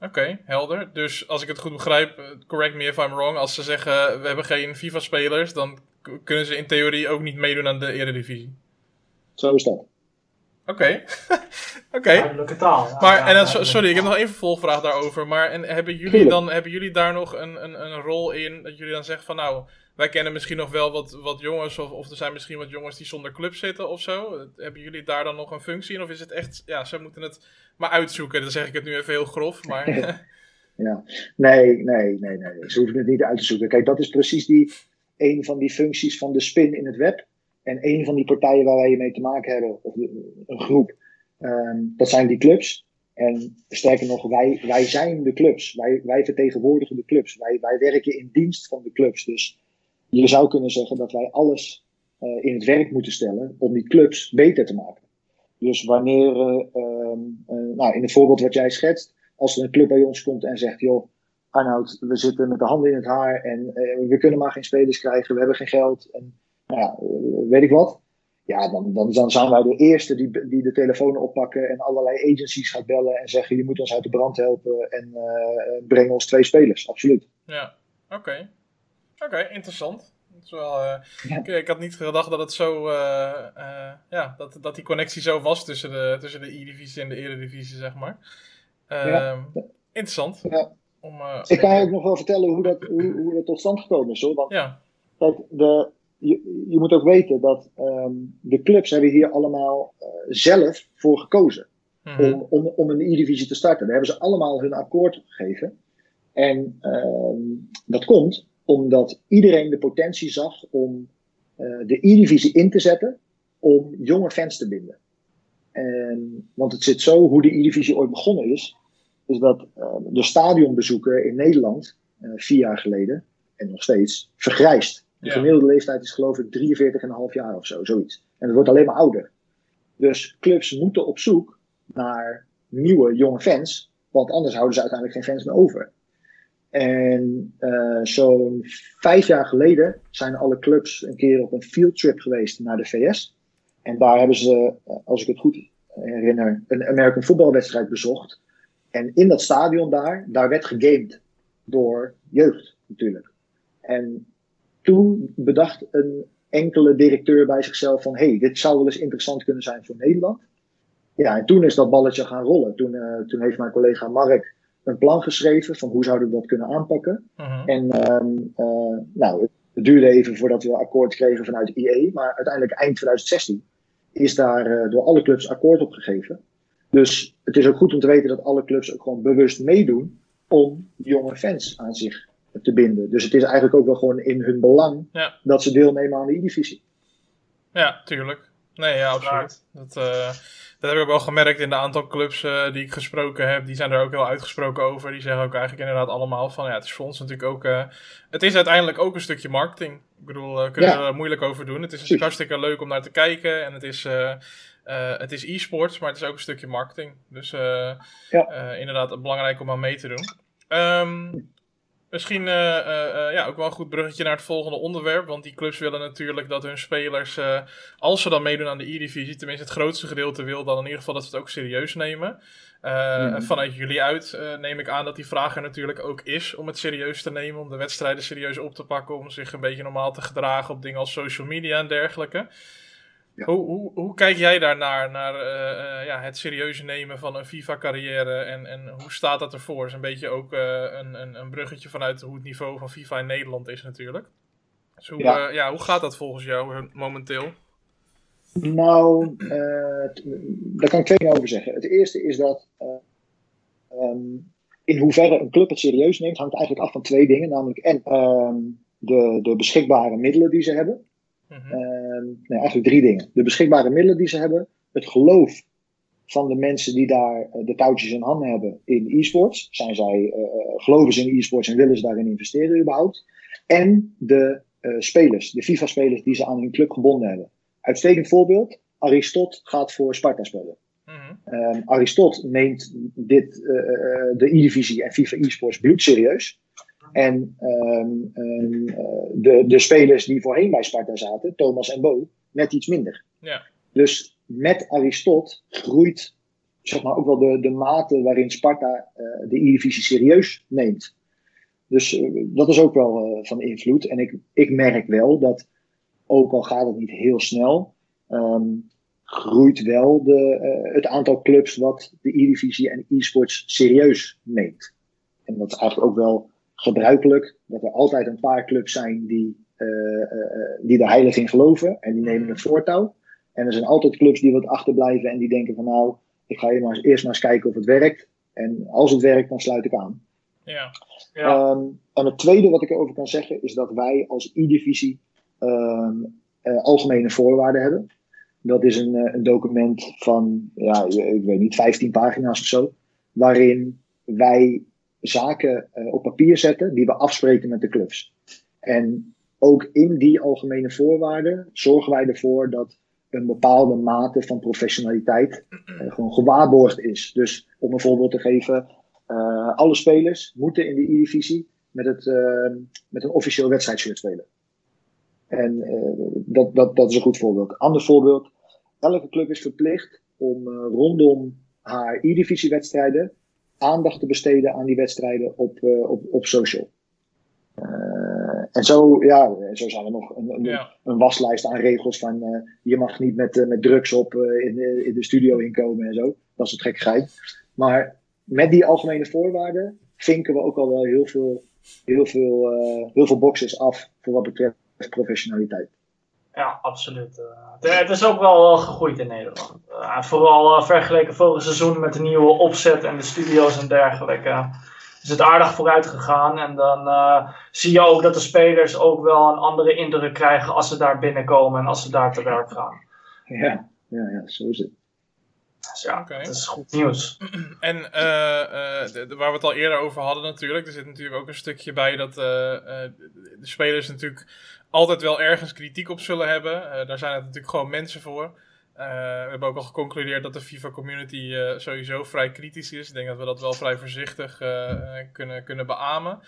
Oké, helder. Dus als ik het goed begrijp, correct me if I'm wrong, als ze zeggen we hebben geen FIFA-spelers, dan kunnen ze in theorie ook niet meedoen aan de Eredivisie. Zo is dat. Oké, oké. Duidelijke taal. Ja, Maar, ja, en sorry, ik heb nog één vervolgvraag daarover. Maar en hebben, jullie dan, hebben jullie daar nog een, een, een rol in? Dat jullie dan zeggen van nou, wij kennen misschien nog wel wat, wat jongens. Of, of er zijn misschien wat jongens die zonder club zitten of zo. Hebben jullie daar dan nog een functie in? Of is het echt, ja, ze moeten het maar uitzoeken. Dan zeg ik het nu even heel grof. Maar Ja. Nee, nee, nee, nee. Ze hoeven het niet uit te zoeken. Kijk, dat is precies die, een van die functies van de spin in het web. En een van die partijen waar wij mee te maken hebben, of de- een groep, ehm, dat zijn die clubs. En sterker nog, wij, wij zijn de clubs. Wij, wij vertegenwoordigen de clubs. Wij, wij werken in dienst van de clubs. Dus je zou kunnen zeggen dat wij alles eh, in het werk moeten stellen om die clubs beter te maken. Dus wanneer, eh, ehm, eh, nou, in het voorbeeld wat jij schetst, als er een club bij ons komt en zegt, joh, Arnoud, we zitten met de handen in het haar en we kunnen maar geen spelers krijgen, we hebben geen geld en nou ja, weet ik wat. Ja, dan, dan, dan zijn wij de eerste die, die de telefoon oppakken en allerlei agencies gaat bellen en zeggen, je moet ons uit de brand helpen en eh breng ons twee spelers, absoluut. ja, oké. Oké, interessant. Dat is wel, eh, Ja. ik, ik had niet gedacht dat het zo, eh, eh, ja, dat, dat die connectie zo was tussen de, tussen de E-divisie en de Eredivisie, zeg maar. Ja. Ehm, Interessant. Ja. Om, Ik kan je ook nog wel vertellen hoe dat, hoe, hoe dat tot stand gekomen is hoor, want Ja, Kijk, de, je, je moet ook weten dat ehm, de clubs hebben hier allemaal zelf voor gekozen mhm. om, om, om een E-divisie te starten. Daar hebben ze allemaal hun akkoord gegeven. En ehm, dat komt omdat iedereen de potentie zag om eh, de E-divisie in te zetten om jonge fans te binden. En, want het zit zo, hoe de E-divisie ooit begonnen is, is dat eh, de stadionbezoeker in Nederland, eh, vier jaar geleden, en nog steeds, vergrijst. De gemiddelde leeftijd is geloof ik 43,5 jaar of zo, zoiets. En het wordt alleen maar ouder. Dus clubs moeten op zoek naar nieuwe, jonge fans, want anders houden ze uiteindelijk geen fans meer over. En eh, zo'n vijf jaar geleden zijn alle clubs een keer op een fieldtrip geweest naar de VS. En daar hebben ze, eh, als ik het goed herinner, een American voetbalwedstrijd bezocht. En in dat stadion daar, daar werd gegamed door jeugd natuurlijk. En toen bedacht een enkele directeur bij zichzelf van, hey, dit zou wel eens interessant kunnen zijn voor Nederland. Ja, en toen is dat balletje gaan rollen. Toen, eh, toen heeft mijn collega Mark een plan geschreven van hoe zouden we dat kunnen aanpakken. Mhm. En ehm, eh, nou, het duurde even voordat we akkoord kregen vanuit IE, maar uiteindelijk eind 2016 is daar eh, door alle clubs akkoord op gegeven. Dus het is ook goed om te weten dat alle clubs ook gewoon bewust meedoen om jonge fans aan zich te binden. Dus het is eigenlijk ook wel gewoon in hun belang Ja. dat ze deelnemen aan de E-divisie. Ja, tuurlijk. Nee, ja, absoluut. Dat, eh, dat heb ik wel gemerkt in de aantal clubs uh, die ik gesproken heb. Die zijn er ook heel uitgesproken over. Die zeggen ook eigenlijk inderdaad allemaal van ja, het is voor ons natuurlijk ook. Uh, het is uiteindelijk ook een stukje marketing. Ik bedoel, uh, kunnen ja. we er moeilijk over doen. Het is natuurlijk hartstikke leuk om naar te kijken. En het is, het is e-sports, maar het is ook een stukje marketing. Dus ja. inderdaad belangrijk om aan mee te doen. Um, Misschien uh, uh, ja, ook wel een goed bruggetje naar het volgende onderwerp. Want die clubs willen natuurlijk dat hun spelers, als ze dan meedoen aan de E-divisie, tenminste het grootste gedeelte wil, dan in ieder geval dat ze het ook serieus nemen. Mm. Vanuit jullie uit neem ik aan dat die vraag er natuurlijk ook is om het serieus te nemen, om de wedstrijden serieus op te pakken, om zich een beetje normaal te gedragen op dingen als social media en dergelijke. Hoe, hoe, hoe kijk jij daarnaar, naar uh, ja, het serieuze nemen van een FIFA-carrière en, en hoe staat dat ervoor? is een beetje ook uh, een, een, een, bruggetje vanuit hoe het niveau van FIFA in Nederland is natuurlijk. Dus hoe, ja. ja hoe gaat dat volgens jou momenteel? Nou, daar kan ik twee dingen over zeggen. Het eerste is dat um, in hoeverre een club het serieus neemt, hangt eigenlijk af van twee dingen. Namelijk en um, de, de beschikbare middelen die ze hebben. Mhm. Ehm, nee, eigenlijk drie dingen. De beschikbare middelen die ze hebben, het geloof van de mensen die daar eh, de touwtjes in handen hebben in e-sports. Zijn zij, uh, geloven ze in e-sports en willen ze daarin investeren überhaupt? En de uh, spelers, de FIFA-spelers die ze aan hun club gebonden hebben. Uitstekend voorbeeld, Aristot gaat voor Sparta spelen. Mm um, Aristot neemt dit, de E-divisie en FIFA e-sports bloedserieus. En um, um, de, de spelers die voorheen bij Sparta zaten, Thomas en Bo, net iets minder. Ja. Dus met Aristot groeit zeg maar, ook wel de, de mate waarin Sparta uh, de E-divisie serieus neemt. Dus uh, dat is ook wel uh, van invloed. En ik, ik merk wel dat, ook al gaat het niet heel snel, um, groeit wel de, het aantal clubs wat de E-divisie en e-sports serieus neemt. En dat is eigenlijk ook wel gebruikelijk dat er altijd een paar clubs zijn die, uh, uh, die er heilig in geloven en die nemen het voortouw. En er zijn altijd clubs die wat achterblijven en die denken van nou, ik ga eerst maar eens kijken of het werkt. En als het werkt, dan sluit ik aan. Ja. ja. Um, en het tweede wat ik erover kan zeggen is dat wij als E-divisie um, uh, algemene voorwaarden hebben. Dat is een, een document van, ja, ik weet niet, 15 pagina's of zo. Waarin wij zaken uh, op papier zetten die we afspreken met de clubs. En ook in die algemene voorwaarden zorgen wij ervoor dat een bepaalde mate van professionaliteit uh, gewoon gewaarborgd is. Dus om een voorbeeld te geven, uh, alle spelers moeten in de E-divisie met, het, met een officieel wedstrijdshirt spelen. En dat, dat, dat is een goed voorbeeld. Ander voorbeeld, elke club is verplicht om rondom haar E-divisie wedstrijden aandacht te besteden aan die wedstrijden op, uh, op, op social. Uh, en zo, ja, zo zijn er nog een, een, ja. een waslijst aan regels van uh, je mag niet met, met drugs op in, in de studio inkomen en zo. Dat is het gekkigheid. Maar met die algemene voorwaarden vinken we ook al wel heel veel, heel veel, heel veel boxes af voor wat betreft professionaliteit. Ja, absoluut. Uh, het is ook wel gegroeid in Nederland. Uh, vooral uh, vergeleken vorig seizoen met de nieuwe opzet en de studio's en dergelijke. Is het aardig vooruit gegaan. En dan zie je ook dat de spelers ook wel een andere indruk krijgen als ze daar binnenkomen en als ze daar te werk gaan. Ja, ja, ja zo is het. Dus ja, okay. dat is goed nieuws. En uh, uh, de, de, waar we het al eerder over hadden natuurlijk, er zit natuurlijk ook een stukje bij dat uh, de spelers natuurlijk altijd wel ergens kritiek op zullen hebben. daar zijn het natuurlijk gewoon mensen voor. we hebben ook al geconcludeerd dat de FIFA community sowieso vrij kritisch is. Ik denk dat we dat wel vrij voorzichtig kunnen, kunnen beamen.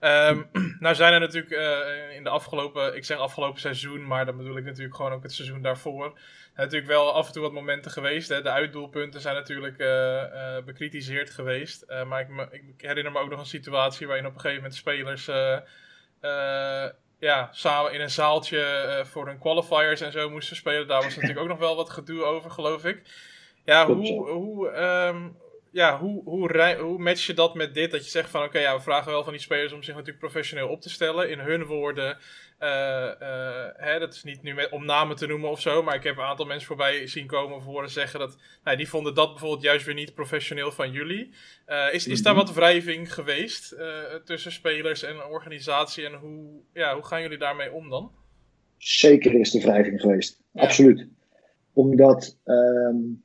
Um, nou zijn er natuurlijk in de afgelopen, ik zeg afgelopen seizoen, maar dan bedoel ik natuurlijk gewoon ook het seizoen daarvoor. Natuurlijk wel af en toe wat momenten geweest. Hè. De uitdoelpunten zijn natuurlijk bekritiseerd geweest. maar ik, ik, herinner me ook nog een situatie waarin op een gegeven moment spelers ja, samen in een zaaltje voor hun qualifiers en zo moesten spelen. Daar was natuurlijk ook nog wel wat gedoe over, geloof ik. Ja, hoe, hoe, um, ja, hoe, hoe, hoe match je dat met dit? Dat je zegt van oké, ja, we vragen wel van die spelers om zich natuurlijk professioneel op te stellen. In hun woorden, hè, dat is niet nu met, om namen te noemen of zo, maar ik heb een aantal mensen voorbij zien komen of horen zeggen dat nou, die vonden dat bijvoorbeeld juist weer niet professioneel van jullie. Uh, is, is daar mhm. wat wrijving geweest tussen spelers en organisatie en hoe, ja, hoe gaan jullie daarmee om dan? Zeker is er wrijving geweest, ja. absoluut. Omdat. Um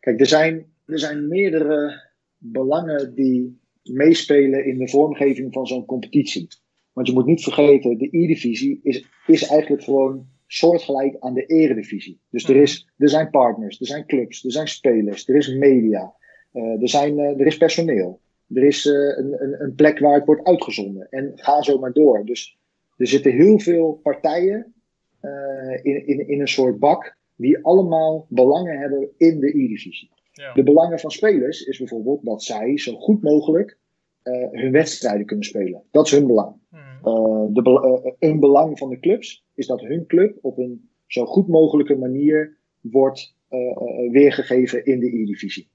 Kijk, er zijn, er zijn meerdere belangen die meespelen in de vormgeving van zo'n competitie. Want je moet niet vergeten, de E-divisie is, is eigenlijk gewoon soortgelijk aan de eredivisie. Dus er, is, er zijn partners, er zijn clubs, er zijn spelers, er is media, uh, er, zijn, uh, er is personeel. Er is uh, een, een, een, plek waar het wordt uitgezonden. En ga zo maar door. Dus er zitten heel veel partijen in, in, in een soort bak die allemaal belangen hebben in de E-divisie. Ja. De belangen van spelers is bijvoorbeeld dat zij zo goed mogelijk hun wedstrijden kunnen spelen. Dat is hun belang. Hmm. de, een belang van de clubs is dat hun club op een zo goed mogelijke manier wordt weergegeven in de E-divisie.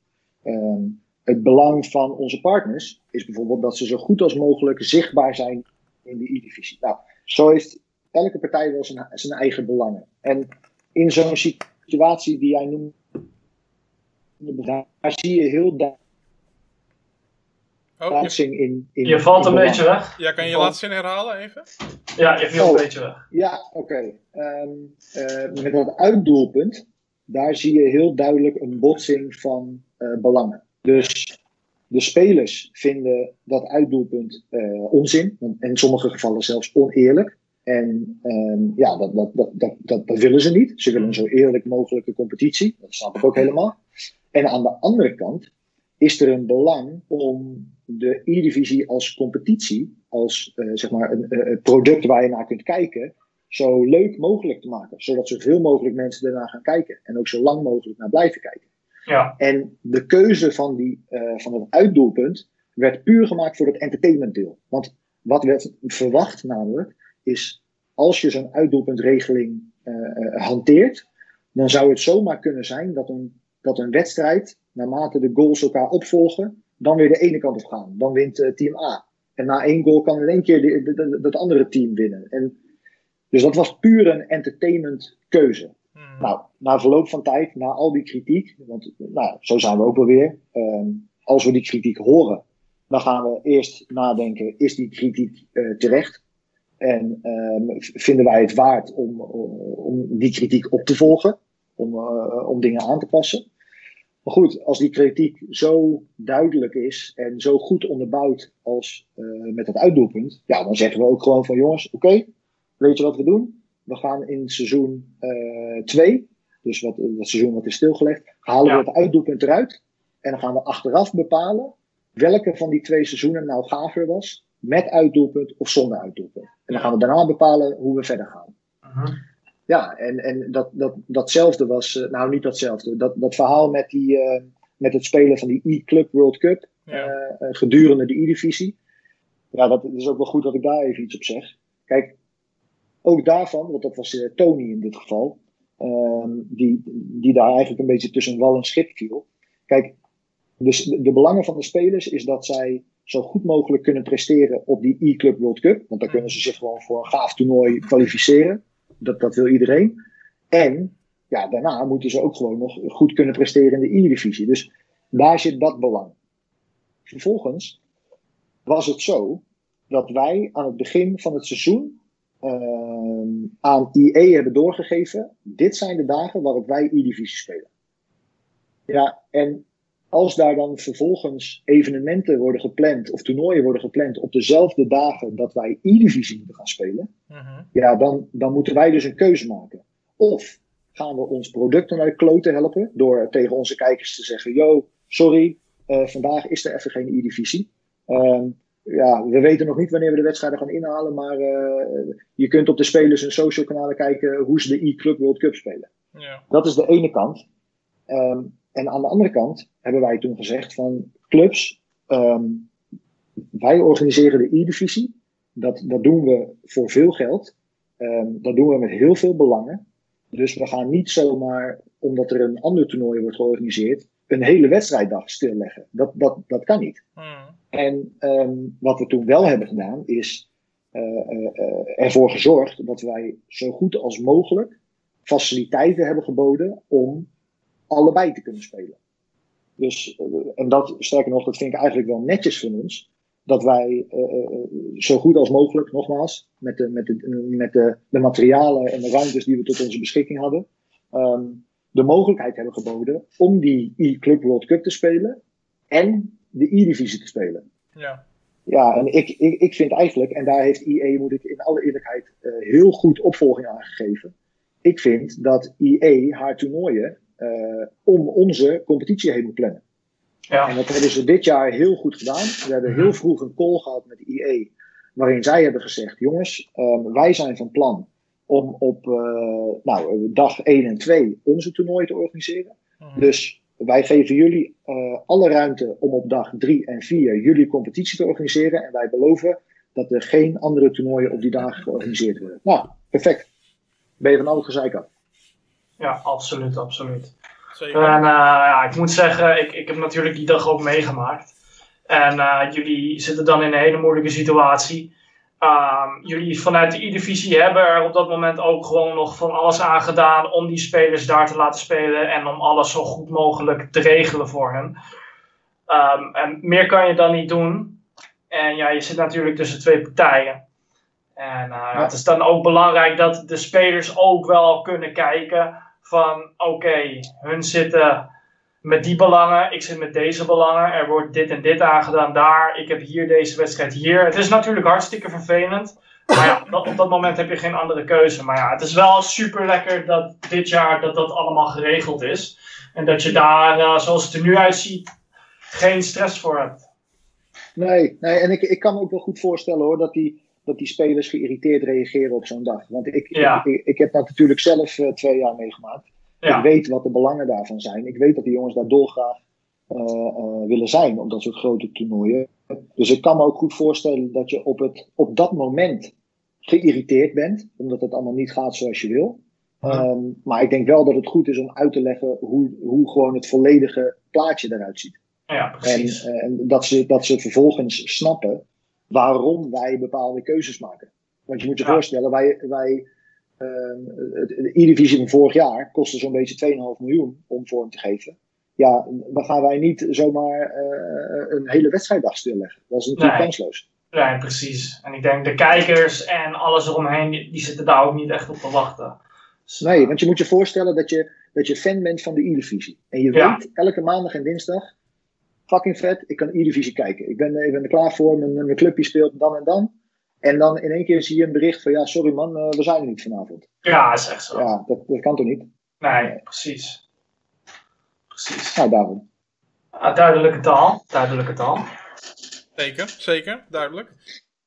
Um, het belang van onze partners is bijvoorbeeld dat ze zo goed als mogelijk zichtbaar zijn in de E-divisie. Nou, zo heeft elke partij wel zijn, zijn eigen belangen. En in zo'n situatie die jij noemt, daar zie je heel duidelijk. Oh, je, in, in, je valt een beetje weg. Ja, kan je je laatste zin herhalen even? Ja, je viel oh, een beetje weg. Ja, oké. Okay. Um, uh, met dat uitdoelpunt, daar zie je heel duidelijk een botsing van uh, belangen. Dus de spelers vinden dat uitdoelpunt uh, onzin. En in sommige gevallen zelfs oneerlijk. En um, ja, dat, dat, dat, dat, dat, willen ze niet. Ze willen een zo eerlijk mogelijke competitie. Dat snap ik ook helemaal. En aan de andere kant is er een belang om de E-divisie als competitie, als uh, zeg maar een, een, product waar je naar kunt kijken, zo leuk mogelijk te maken. Zodat zoveel mogelijk mensen ernaar gaan kijken. En ook zo lang mogelijk naar blijven kijken. Ja. En de keuze van, die, uh, van het uitdoelpunt werd puur gemaakt voor het entertainmentdeel. Want wat werd verwacht namelijk, is als je zo'n uitdoelpuntregeling hanteert, dan zou het zomaar kunnen zijn dat een, dat een wedstrijd, naarmate de goals elkaar opvolgen, dan weer de ene kant op gaan. Dan wint uh, team A. En na één goal kan in één keer het andere team winnen. En, dus dat was puur een entertainment keuze. Hmm. Nou, na verloop van tijd, na al die kritiek, want nou, zo zijn we ook wel weer. Um, als we die kritiek horen, dan gaan we eerst nadenken: is die kritiek uh, terecht? En um, vinden wij het waard om, om die kritiek op te volgen, om, uh, om dingen aan te passen? Maar goed, als die kritiek zo duidelijk is en zo goed onderbouwd als uh, met dat uitdoelpunt, ja, dan zeggen we ook gewoon van jongens, oké, okay, weet je wat we doen? We gaan in seizoen 2, uh, dus wat, dat seizoen wat is stilgelegd, halen ja. we het uitdoelpunt eruit. En dan gaan we achteraf bepalen welke van die twee seizoenen nou gaver was. Met uitdoelpunt of zonder uitdoelpunt. En dan gaan we daarna bepalen hoe we verder gaan. Uh -huh. Ja, en, en dat, dat, datzelfde was, uh, nou niet datzelfde, dat, dat verhaal met, die, uh, met het spelen van die E-Club World Cup ja. uh, gedurende de E-divisie. Ja, dat is ook wel goed dat ik daar even iets op zeg. Kijk, ook daarvan, want dat was uh, Tony in dit geval, um, die, die daar eigenlijk een beetje tussen wal en schip viel. Kijk, dus de, de, belangen van de spelers is dat zij zo goed mogelijk kunnen presteren op die E-Club World Cup. Want dan kunnen ze zich gewoon voor een gaaf toernooi kwalificeren. Dat, dat wil iedereen. En ja, daarna moeten ze ook gewoon nog goed kunnen presteren in de E-divisie. Dus daar zit dat belang. Vervolgens was het zo dat wij aan het begin van het seizoen uh, aan IE hebben doorgegeven. Dit zijn de dagen waarop wij E-divisie spelen. Ja, en als daar dan vervolgens evenementen worden gepland of toernooien worden gepland op dezelfde dagen dat wij E-divisie moeten gaan spelen, uh -huh. ja, dan, dan moeten wij dus een keuze maken. Of gaan we ons product naar de kloten helpen door tegen onze kijkers te zeggen: Yo, sorry, uh, vandaag is er even geen E-divisie. Um, ja, we weten nog niet wanneer we de wedstrijden gaan inhalen, maar uh, je kunt op de spelers en social kanalen kijken hoe ze de E-Club World Cup spelen. Ja. Dat is de ene kant. Um, en aan de andere kant hebben wij toen gezegd van clubs, um, wij organiseren de E-divisie. Dat, dat doen we voor veel geld. Um, dat doen we met heel veel belangen. Dus we gaan niet zomaar, omdat er een ander toernooi wordt georganiseerd, een hele wedstrijddag stilleggen. Dat, dat, dat kan niet. Hmm. En um, wat we toen wel hebben gedaan, is uh, uh, ervoor gezorgd dat wij zo goed als mogelijk faciliteiten hebben geboden om allebei te kunnen spelen. Dus, en dat, sterker nog, dat vind ik eigenlijk wel netjes van ons. Dat wij zo goed als mogelijk, nogmaals, met, de, met, de, met de, de materialen en de ruimtes die we tot onze beschikking hadden, um, de mogelijkheid hebben geboden om die E-Club World Cup te spelen en de E-divisie te spelen. Ja. Ja, en ik, ik, ik vind eigenlijk, en daar heeft IE, moet ik in alle eerlijkheid, uh, heel goed opvolging aan gegeven. Ik vind dat IE haar toernooien om onze competitie heen moet plannen. Ja. En dat hebben ze dit jaar heel goed gedaan. We hebben heel vroeg een call gehad met IE, waarin zij hebben gezegd: jongens, um, wij zijn van plan om op uh, nou, dag 1 en 2 onze toernooien te organiseren. Mm. Dus wij geven jullie uh, alle ruimte om op dag 3 en 4 jullie competitie te organiseren. En wij beloven dat er geen andere toernooien op die dagen georganiseerd worden. Nou, perfect. Ben je van al het gezeik af? Ja, absoluut, absoluut. Zeker. En uh, ja, ik moet zeggen, ik, ik heb natuurlijk die dag ook meegemaakt. En uh, jullie zitten dan in een hele moeilijke situatie. Um, jullie vanuit de E-divisie hebben er op dat moment ook gewoon nog van alles aan gedaan om die spelers daar te laten spelen en om alles zo goed mogelijk te regelen voor hen. Um, en meer kan je dan niet doen. En ja, je zit natuurlijk tussen twee partijen. En uh, ja. het is dan ook belangrijk dat de spelers ook wel kunnen kijken van oké, hun zitten met die belangen, ik zit met deze belangen, er wordt dit en dit aangedaan daar, ik heb hier deze wedstrijd hier. Het is natuurlijk hartstikke vervelend, maar ja, op dat moment heb je geen andere keuze. Maar ja, het is wel super lekker dat dit jaar dat dat allemaal geregeld is. En dat je daar, uh, zoals het er nu uitziet, geen stress voor hebt. Nee, nee en ik, ik kan me ook wel goed voorstellen hoor, dat die, dat die spelers geïrriteerd reageren op zo'n dag. Want ik, ja. ik, ik, heb dat natuurlijk zelf uh, twee jaar meegemaakt. Ik weet wat de belangen daarvan zijn. Ik weet dat die jongens daar dolgraag uh, uh, willen zijn op dat soort grote toernooien. Dus ik kan me ook goed voorstellen dat je op, het, op dat moment geïrriteerd bent, omdat het allemaal niet gaat zoals je wil. Um, maar ik denk wel dat het goed is om uit te leggen hoe, hoe gewoon het volledige plaatje eruit ziet. Ja, precies. En, en dat, ze, dat ze vervolgens snappen waarom wij bepaalde keuzes maken. Want je moet je ja. voorstellen, wij, wij Ehm, de E-divisie van vorig jaar kostte zo'n beetje 2,5 miljoen om vorm te geven. Ja, dan gaan wij niet zomaar uh, een hele wedstrijddag stilleggen. Dat is natuurlijk nee. kansloos. Ja, precies. En ik denk de kijkers en alles eromheen, die, die zitten daar ook niet echt op te wachten. Dus, nee, want je moet je voorstellen dat je, dat je fan bent van de E-divisie. En je ja. weet elke maandag en dinsdag, fucking vet, ik kan E-divisie kijken. Ik ben, ik ben er klaar voor, mijn, mijn clubje speelt dan en dan. En dan in één keer zie je een bericht van ja, sorry man, uh, we zijn er niet vanavond. Ja, dat is echt zo. Ja, dat, dat kan toch niet? Nee, precies. Precies. Nou, daarom. Ah, duidelijke taal. Duidelijke taal. Zeker, zeker, duidelijk.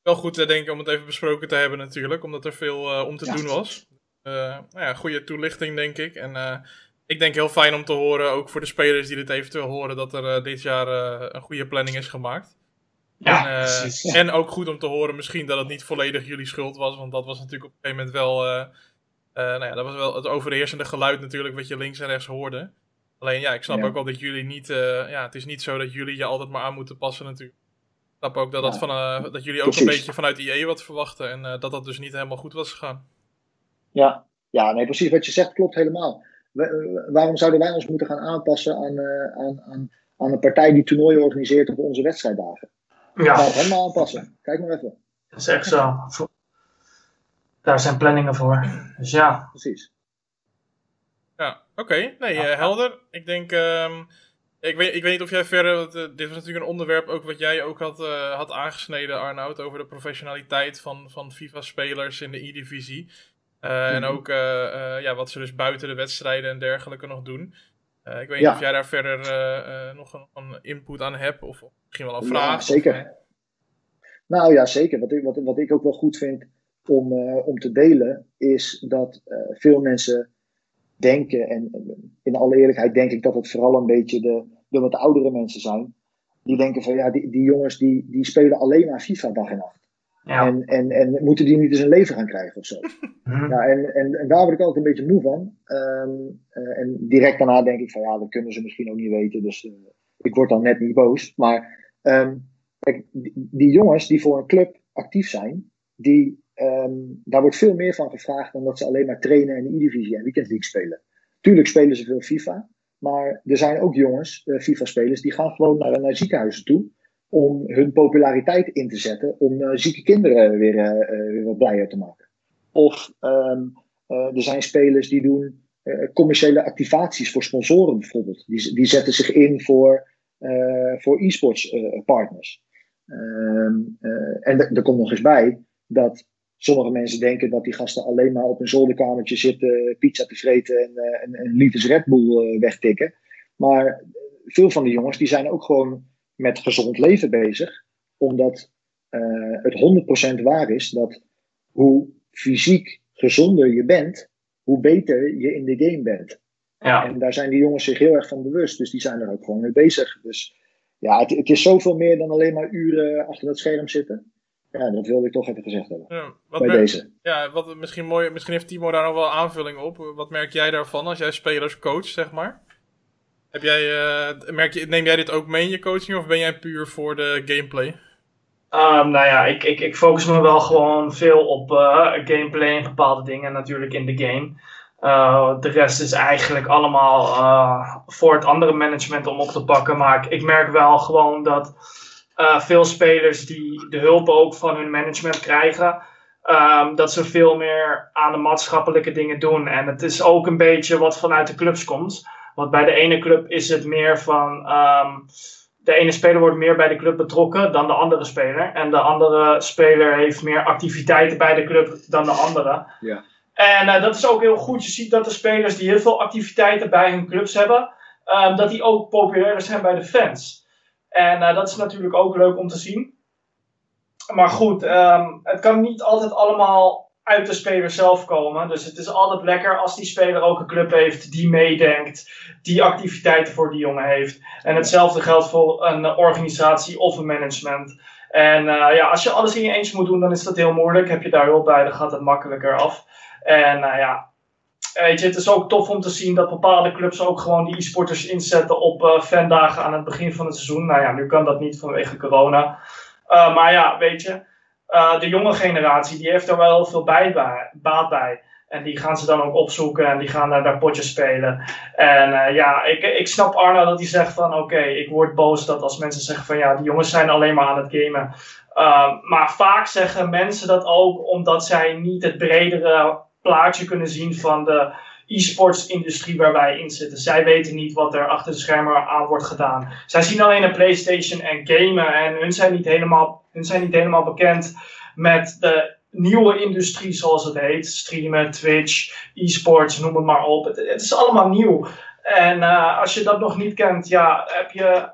Wel goed, uh, denk ik, om het even besproken te hebben natuurlijk, omdat er veel uh, om te ja. doen was. nou ja, goede toelichting, denk ik. En ik denk heel fijn om te horen, ook voor de spelers die dit eventueel horen, dat er dit jaar een goede planning is gemaakt. Ja, en, uh, precies, ja. en ook goed om te horen misschien dat het niet volledig jullie schuld was. Want dat was natuurlijk op een gegeven moment wel... Nou ja, dat was wel het overheersende geluid natuurlijk wat je links en rechts hoorde. Alleen ja, ik snap ja. ook wel dat jullie niet... ja, het is niet zo dat jullie je altijd maar aan moeten passen natuurlijk. Ik snap ook dat, dat, van, dat jullie ook precies. een beetje vanuit IE wat verwachten. En dat dat dus niet helemaal goed was gegaan. Ja, ja nee, precies wat je zegt klopt helemaal. Waarom zouden wij ons moeten gaan aanpassen aan, aan, aan, aan een partij die toernooien organiseert op onze wedstrijddagen? Ja. Helemaal aanpassen. Kijk maar even. Dat is echt zo. Daar zijn planningen voor. Dus ja. Precies. Ja, oké. Okay. Nee, uh, helder. Ik denk... Um, ik weet, ik weet niet of jij verder... Want, uh, dit was natuurlijk een onderwerp ook wat jij ook had, uh, had aangesneden, Arnoud. Over de professionaliteit van, van FIFA-spelers in de E-divisie. Mm -hmm. En ook ja, wat ze dus buiten de wedstrijden en dergelijke nog doen. Ik weet niet ja. of jij daar verder nog een, een, input aan hebt, of misschien wel een vraag. Ja, zeker. Of, nou ja, zeker. Wat ik, wat, wat ik ook wel goed vind om, om te delen, is dat veel mensen denken, en in alle eerlijkheid denk ik dat het vooral een beetje de, de wat oudere mensen zijn, die denken van ja, die, die jongens die, die spelen alleen maar FIFA dag en nacht. Ja. En, en, en moeten die niet eens een leven gaan krijgen of zo? Mhm. ja, en, en, en, daar word ik altijd een beetje moe van. Um, uh, en direct daarna denk ik van ja, dat kunnen ze misschien ook niet weten. Dus uh, ik word dan net niet boos. Maar um, kijk, die, die, jongens die voor een club actief zijn, die, um, daar wordt veel meer van gevraagd dan dat ze alleen maar trainen en de E-divisie en Weekend League spelen. Tuurlijk spelen ze veel FIFA. Maar er zijn ook jongens, uh, FIFA-spelers, die gaan gewoon naar, naar ziekenhuizen toe om hun populariteit in te zetten om uh, zieke kinderen weer, uh, weer wat blijer te maken. Of uh, er zijn spelers die doen commerciële activaties voor sponsoren bijvoorbeeld. Die, die zetten zich in voor, voor e-sports partners. Ehm, en er komt nog eens bij dat sommige mensen denken dat die gasten alleen maar op een zolderkamertje zitten, pizza te vreten en, en, liters Red Bull wegtikken. Maar veel van die jongens die zijn ook gewoon met gezond leven bezig. Omdat uh, het 100% waar is dat hoe fysiek gezonder je bent, hoe beter je in de game bent. Ja. En daar zijn die jongens zich heel erg van bewust. Dus die zijn er ook gewoon mee bezig. Dus ja, het, het is zoveel meer dan alleen maar uren achter dat scherm zitten. Ja, dat wilde ik toch even gezegd hebben. Ja, wat bij deze. Ja, wat misschien, mooi, misschien heeft Timo daar nog wel aanvulling op. Wat merk jij daarvan als jij spelers coach, zeg maar? Heb jij, uh, merk je, neem jij dit ook mee in je coaching of ben jij puur voor de gameplay? Um, nou ja, ik, ik, ik focus me wel gewoon veel op uh, gameplay en bepaalde dingen natuurlijk in de game. Uh, de rest is eigenlijk allemaal voor het andere management om op te pakken. Maar ik, merk wel gewoon dat veel spelers die de hulp ook van hun management krijgen, um, dat ze veel meer aan de maatschappelijke dingen doen. En het is ook een beetje wat vanuit de clubs komt. Want bij de ene club is het meer van. Um, de ene speler wordt meer bij de club betrokken dan de andere speler. En de andere speler heeft meer activiteiten bij de club dan de andere. Ja. En uh, dat is ook heel goed. Je ziet dat de spelers die heel veel activiteiten bij hun clubs hebben, um, dat die ook populair zijn bij de fans. En uh, dat is natuurlijk ook leuk om te zien. Maar goed, um, het kan niet altijd allemaal uit de speler zelf komen. Dus het is altijd lekker als die speler ook een club heeft die meedenkt, die activiteiten voor die jongen heeft. En hetzelfde geldt voor een organisatie of een management. En uh, ja, als je alles in je eentje moet doen, dan is dat heel moeilijk. Heb je daar hulp bij, dan gaat het makkelijker af. En uh, ja, weet je, het is ook tof om te zien dat bepaalde clubs ook gewoon die e-sporters inzetten op uh, fandagen aan het begin van het seizoen. Nou ja, nu kan dat niet vanwege corona. maar ja, weet je, uh, de jonge generatie, die heeft er wel heel veel bij, baat bij. En die gaan ze dan ook opzoeken en die gaan daar, daar potjes spelen. En uh, ja, ik, ik snap Arno dat hij zegt van oké, ik word boos dat als mensen zeggen van ja, die jongens zijn alleen maar aan het gamen. Uh, maar vaak zeggen mensen dat ook omdat zij niet het bredere plaatje kunnen zien van de e-sports industrie waar wij in zitten. Zij weten niet wat er achter de schermen aan wordt gedaan. Zij zien alleen een PlayStation en gamen en hun zijn niet helemaal, hun zijn niet helemaal bekend met de nieuwe industrie zoals het heet. Streamen, Twitch, e-sports, noem het maar op. Het, is allemaal nieuw. En uh, als je dat nog niet kent, ja, heb je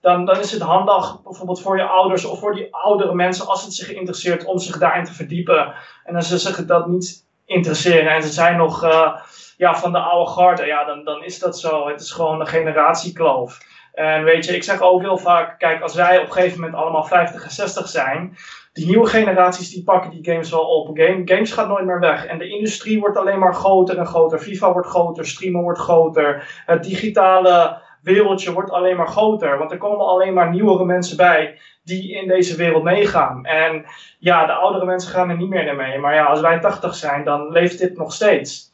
dan, dan is het handig bijvoorbeeld voor je ouders of voor die oudere mensen, als het zich interesseert, om zich daarin te verdiepen. En als ze zich dat niet interesseren en ze zijn nog uh, ja, van de oude garde, ja, dan, dan is dat zo. Het is gewoon een generatiekloof. En weet je, ik zeg ook heel vaak, kijk, als wij op een gegeven moment allemaal 50 en 60 zijn, die nieuwe generaties die pakken die games wel op. Game, games gaat nooit meer weg. En de industrie wordt alleen maar groter en groter. FIFA wordt groter, streamen wordt groter. Het digitale wereldje wordt alleen maar groter. Want er komen alleen maar nieuwere mensen bij die in deze wereld meegaan. En ja, de oudere mensen gaan er niet meer mee. Maar ja, als wij 80 zijn, dan leeft dit nog steeds.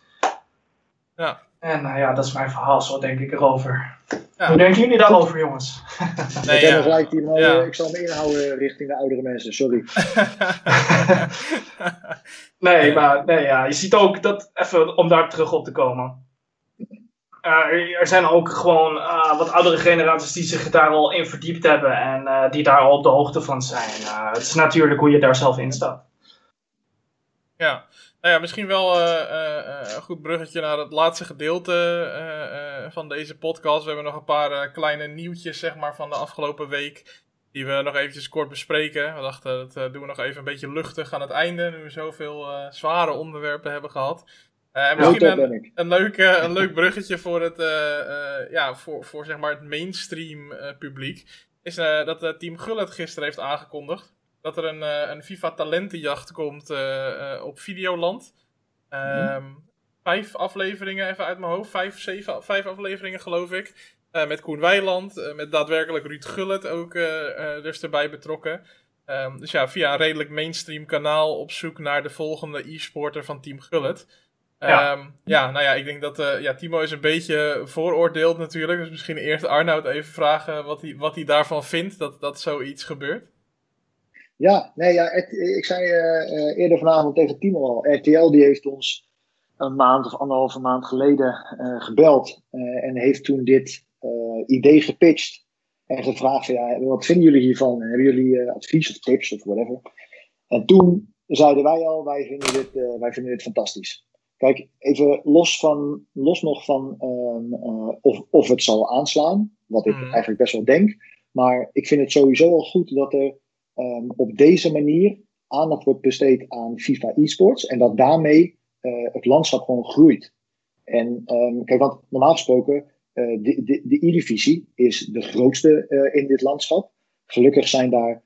Ja. En nou ja, dat is mijn verhaal zo denk ik erover. Ja. Hoe denken jullie daarover, jongens? Nee, ik, ja. gelijk die, ja. ik zal me inhouden richting de oudere mensen, sorry. nee, maar nee, ja, je ziet ook dat, even om daar terug op te komen. Uh, er zijn ook gewoon uh, wat oudere generaties die zich daar al in verdiept hebben en uh, die daar al op de hoogte van zijn. het is natuurlijk hoe je daar zelf in staat. Ja, nou ja, misschien wel uh, uh, een goed bruggetje naar het laatste gedeelte uh, van deze podcast. We hebben nog een paar kleine nieuwtjes zeg maar, van de afgelopen week. Die we nog eventjes kort bespreken. We dachten, dat doen we nog even een beetje luchtig aan het einde. Nu we zoveel zware onderwerpen hebben gehad. en misschien een, een, leuk, een leuk bruggetje voor het, ja, voor, voor zeg maar het mainstream publiek. Is dat Team Gullet gisteren heeft aangekondigd dat er een, uh, een FIFA talentenjacht komt uh, op Videoland. Um, Vijf afleveringen, even uit mijn hoofd. Vijf, zeven, vijf afleveringen geloof ik. met Koen Weiland, met daadwerkelijk Ruud Gullet ook dus erbij betrokken. Um, dus ja, via een redelijk mainstream kanaal op zoek naar de volgende e-sporter van Team Gullet. Ja. Um, ja, nou ja, ik denk dat uh, ja, Timo is een beetje vooroordeeld natuurlijk. Dus misschien eerst Arnoud even vragen wat hij, wat hij daarvan vindt dat, dat zoiets gebeurt. Ja, nee, ja, ik zei uh, eerder vanavond tegen Timo al. RTL die heeft ons een maand of anderhalve maand geleden gebeld. en heeft toen dit idee gepitcht. En gevraagd van, ja, wat vinden jullie hiervan? Hebben jullie advies of tips of whatever? En toen zeiden wij al, wij vinden dit, wij vinden dit fantastisch. Kijk, even los, van, los nog van um, of, of het zal aanslaan, wat ik mm. eigenlijk best wel denk. Maar ik vind het sowieso al goed dat er um, op deze manier aandacht wordt besteed aan FIFA esports. En dat daarmee uh, het landschap gewoon groeit. En um, kijk, want normaal gesproken, uh, de, de, de E-divisie is de grootste uh, in dit landschap. Gelukkig zijn daar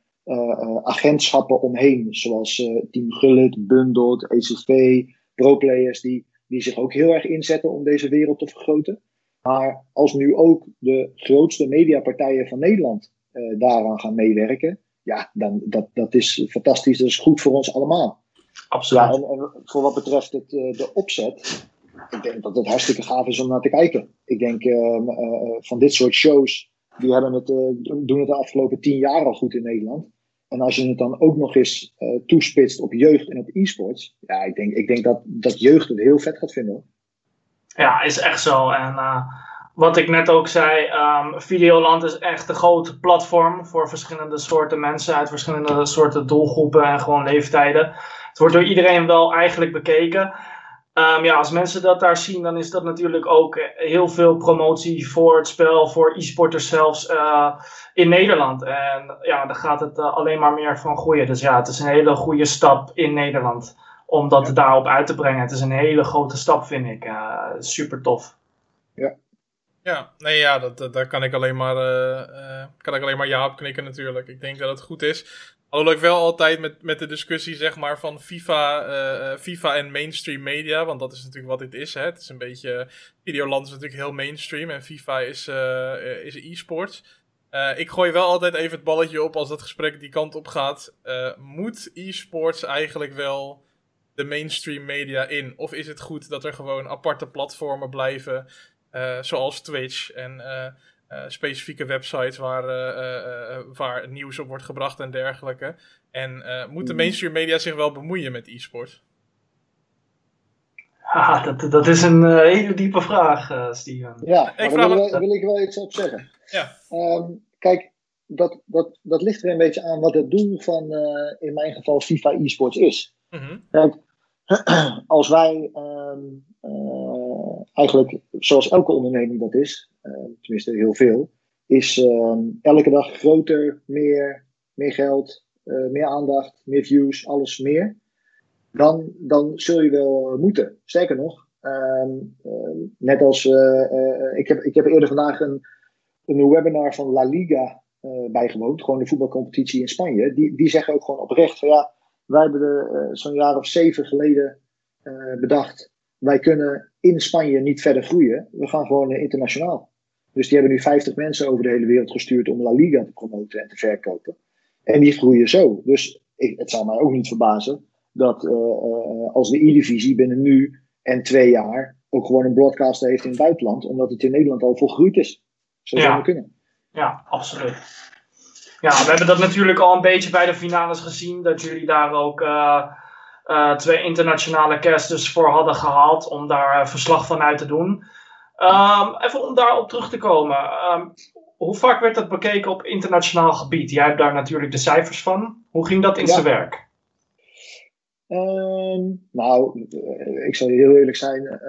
agentschappen omheen, zoals Team Gullit, Bundled, ECV, pro-players die, die zich ook heel erg inzetten om deze wereld te vergroten. Maar als nu ook de grootste mediapartijen van Nederland daaraan gaan meewerken, ja, dan dat, dat is fantastisch. Dat is goed voor ons allemaal. Absoluut. Ja, en, en voor wat betreft het, uh, de opzet, ik denk dat het hartstikke gaaf is om naar te kijken. Ik denk uh, van dit soort shows, die hebben het, doen het de afgelopen tien jaar al goed in Nederland. En als je het dan ook nog eens uh, toespitst op jeugd en op e-sports. Ja, ik denk, ik denk dat, dat jeugd het heel vet gaat vinden. Ja, is echt zo. En uh, wat ik net ook zei, um, Videoland is echt een groot platform voor verschillende soorten mensen uit verschillende soorten doelgroepen en gewoon leeftijden. Het wordt door iedereen wel eigenlijk bekeken. Um, ja, als mensen dat daar zien, dan is dat natuurlijk ook heel veel promotie voor het spel, voor e-sporters zelfs uh, in Nederland. En ja, daar gaat het uh, alleen maar meer van groeien. Dus ja, het is een hele goede stap in Nederland om dat ja. daarop uit te brengen. Het is een hele grote stap, vind ik. Uh, super tof. Ja. Ja, nee, ja, dat, dat, daar kan ik, alleen maar, kan ik alleen maar ja op knikken natuurlijk. Ik denk dat het goed is Alhoewel ik wel altijd met, met de discussie zeg maar van FIFA, uh, FIFA en mainstream media, want dat is natuurlijk wat dit is. Hè. Het is een beetje, Videoland is natuurlijk heel mainstream en FIFA is, is e-sports. Ik gooi wel altijd even het balletje op als dat gesprek die kant op gaat. moet e-sports eigenlijk wel de mainstream media in? Of is het goed dat er gewoon aparte platformen blijven, zoals Twitch en uh, specifieke websites waar, uh, waar nieuws op wordt gebracht en dergelijke. En moet de mm. mainstream media zich wel bemoeien met e-sport? Ah, dat, dat is een hele diepe vraag, Steven. Ja, ik daar wil, wil, ik wel iets op zeggen. Ja. Um, kijk, dat, dat, dat ligt er een beetje aan wat het doel van, in mijn geval, FIFA e-sports is. Mm -hmm. Kijk, als wij um, uh, eigenlijk, zoals elke onderneming dat is, uh, tenminste heel veel, is um, elke dag groter, meer, meer geld, uh, meer aandacht, meer views, alles meer. Dan, dan zul je wel moeten. Sterker nog, um, net als ik, heb, ik heb eerder vandaag een, een webinar van La Liga bijgewoond, gewoon de voetbalcompetitie in Spanje. Die, die zeggen ook gewoon oprecht van ja wij hebben zo'n jaar of zeven geleden bedacht. Wij kunnen in Spanje niet verder groeien. We gaan gewoon uh, internationaal. Dus die hebben nu 50 mensen over de hele wereld gestuurd om La Liga te promoten en te verkopen. En die groeien zo. Dus ik, het zal mij ook niet verbazen dat als de E-divisie binnen nu en twee jaar ook gewoon een broadcaster heeft in het buitenland, omdat het in Nederland al volgroeid is. Zo zou het kunnen. Ja, absoluut. Ja, we hebben dat natuurlijk al een beetje bij de finales gezien. Dat jullie daar ook uh, uh, twee internationale casters voor hadden gehaald. Om daar uh, verslag van uit te doen. Um, even om daarop terug te komen. Um, hoe vaak werd dat bekeken op internationaal gebied? Jij hebt daar natuurlijk de cijfers van. Hoe ging dat in ja. zijn werk? Um, nou, ik zal je heel eerlijk zijn.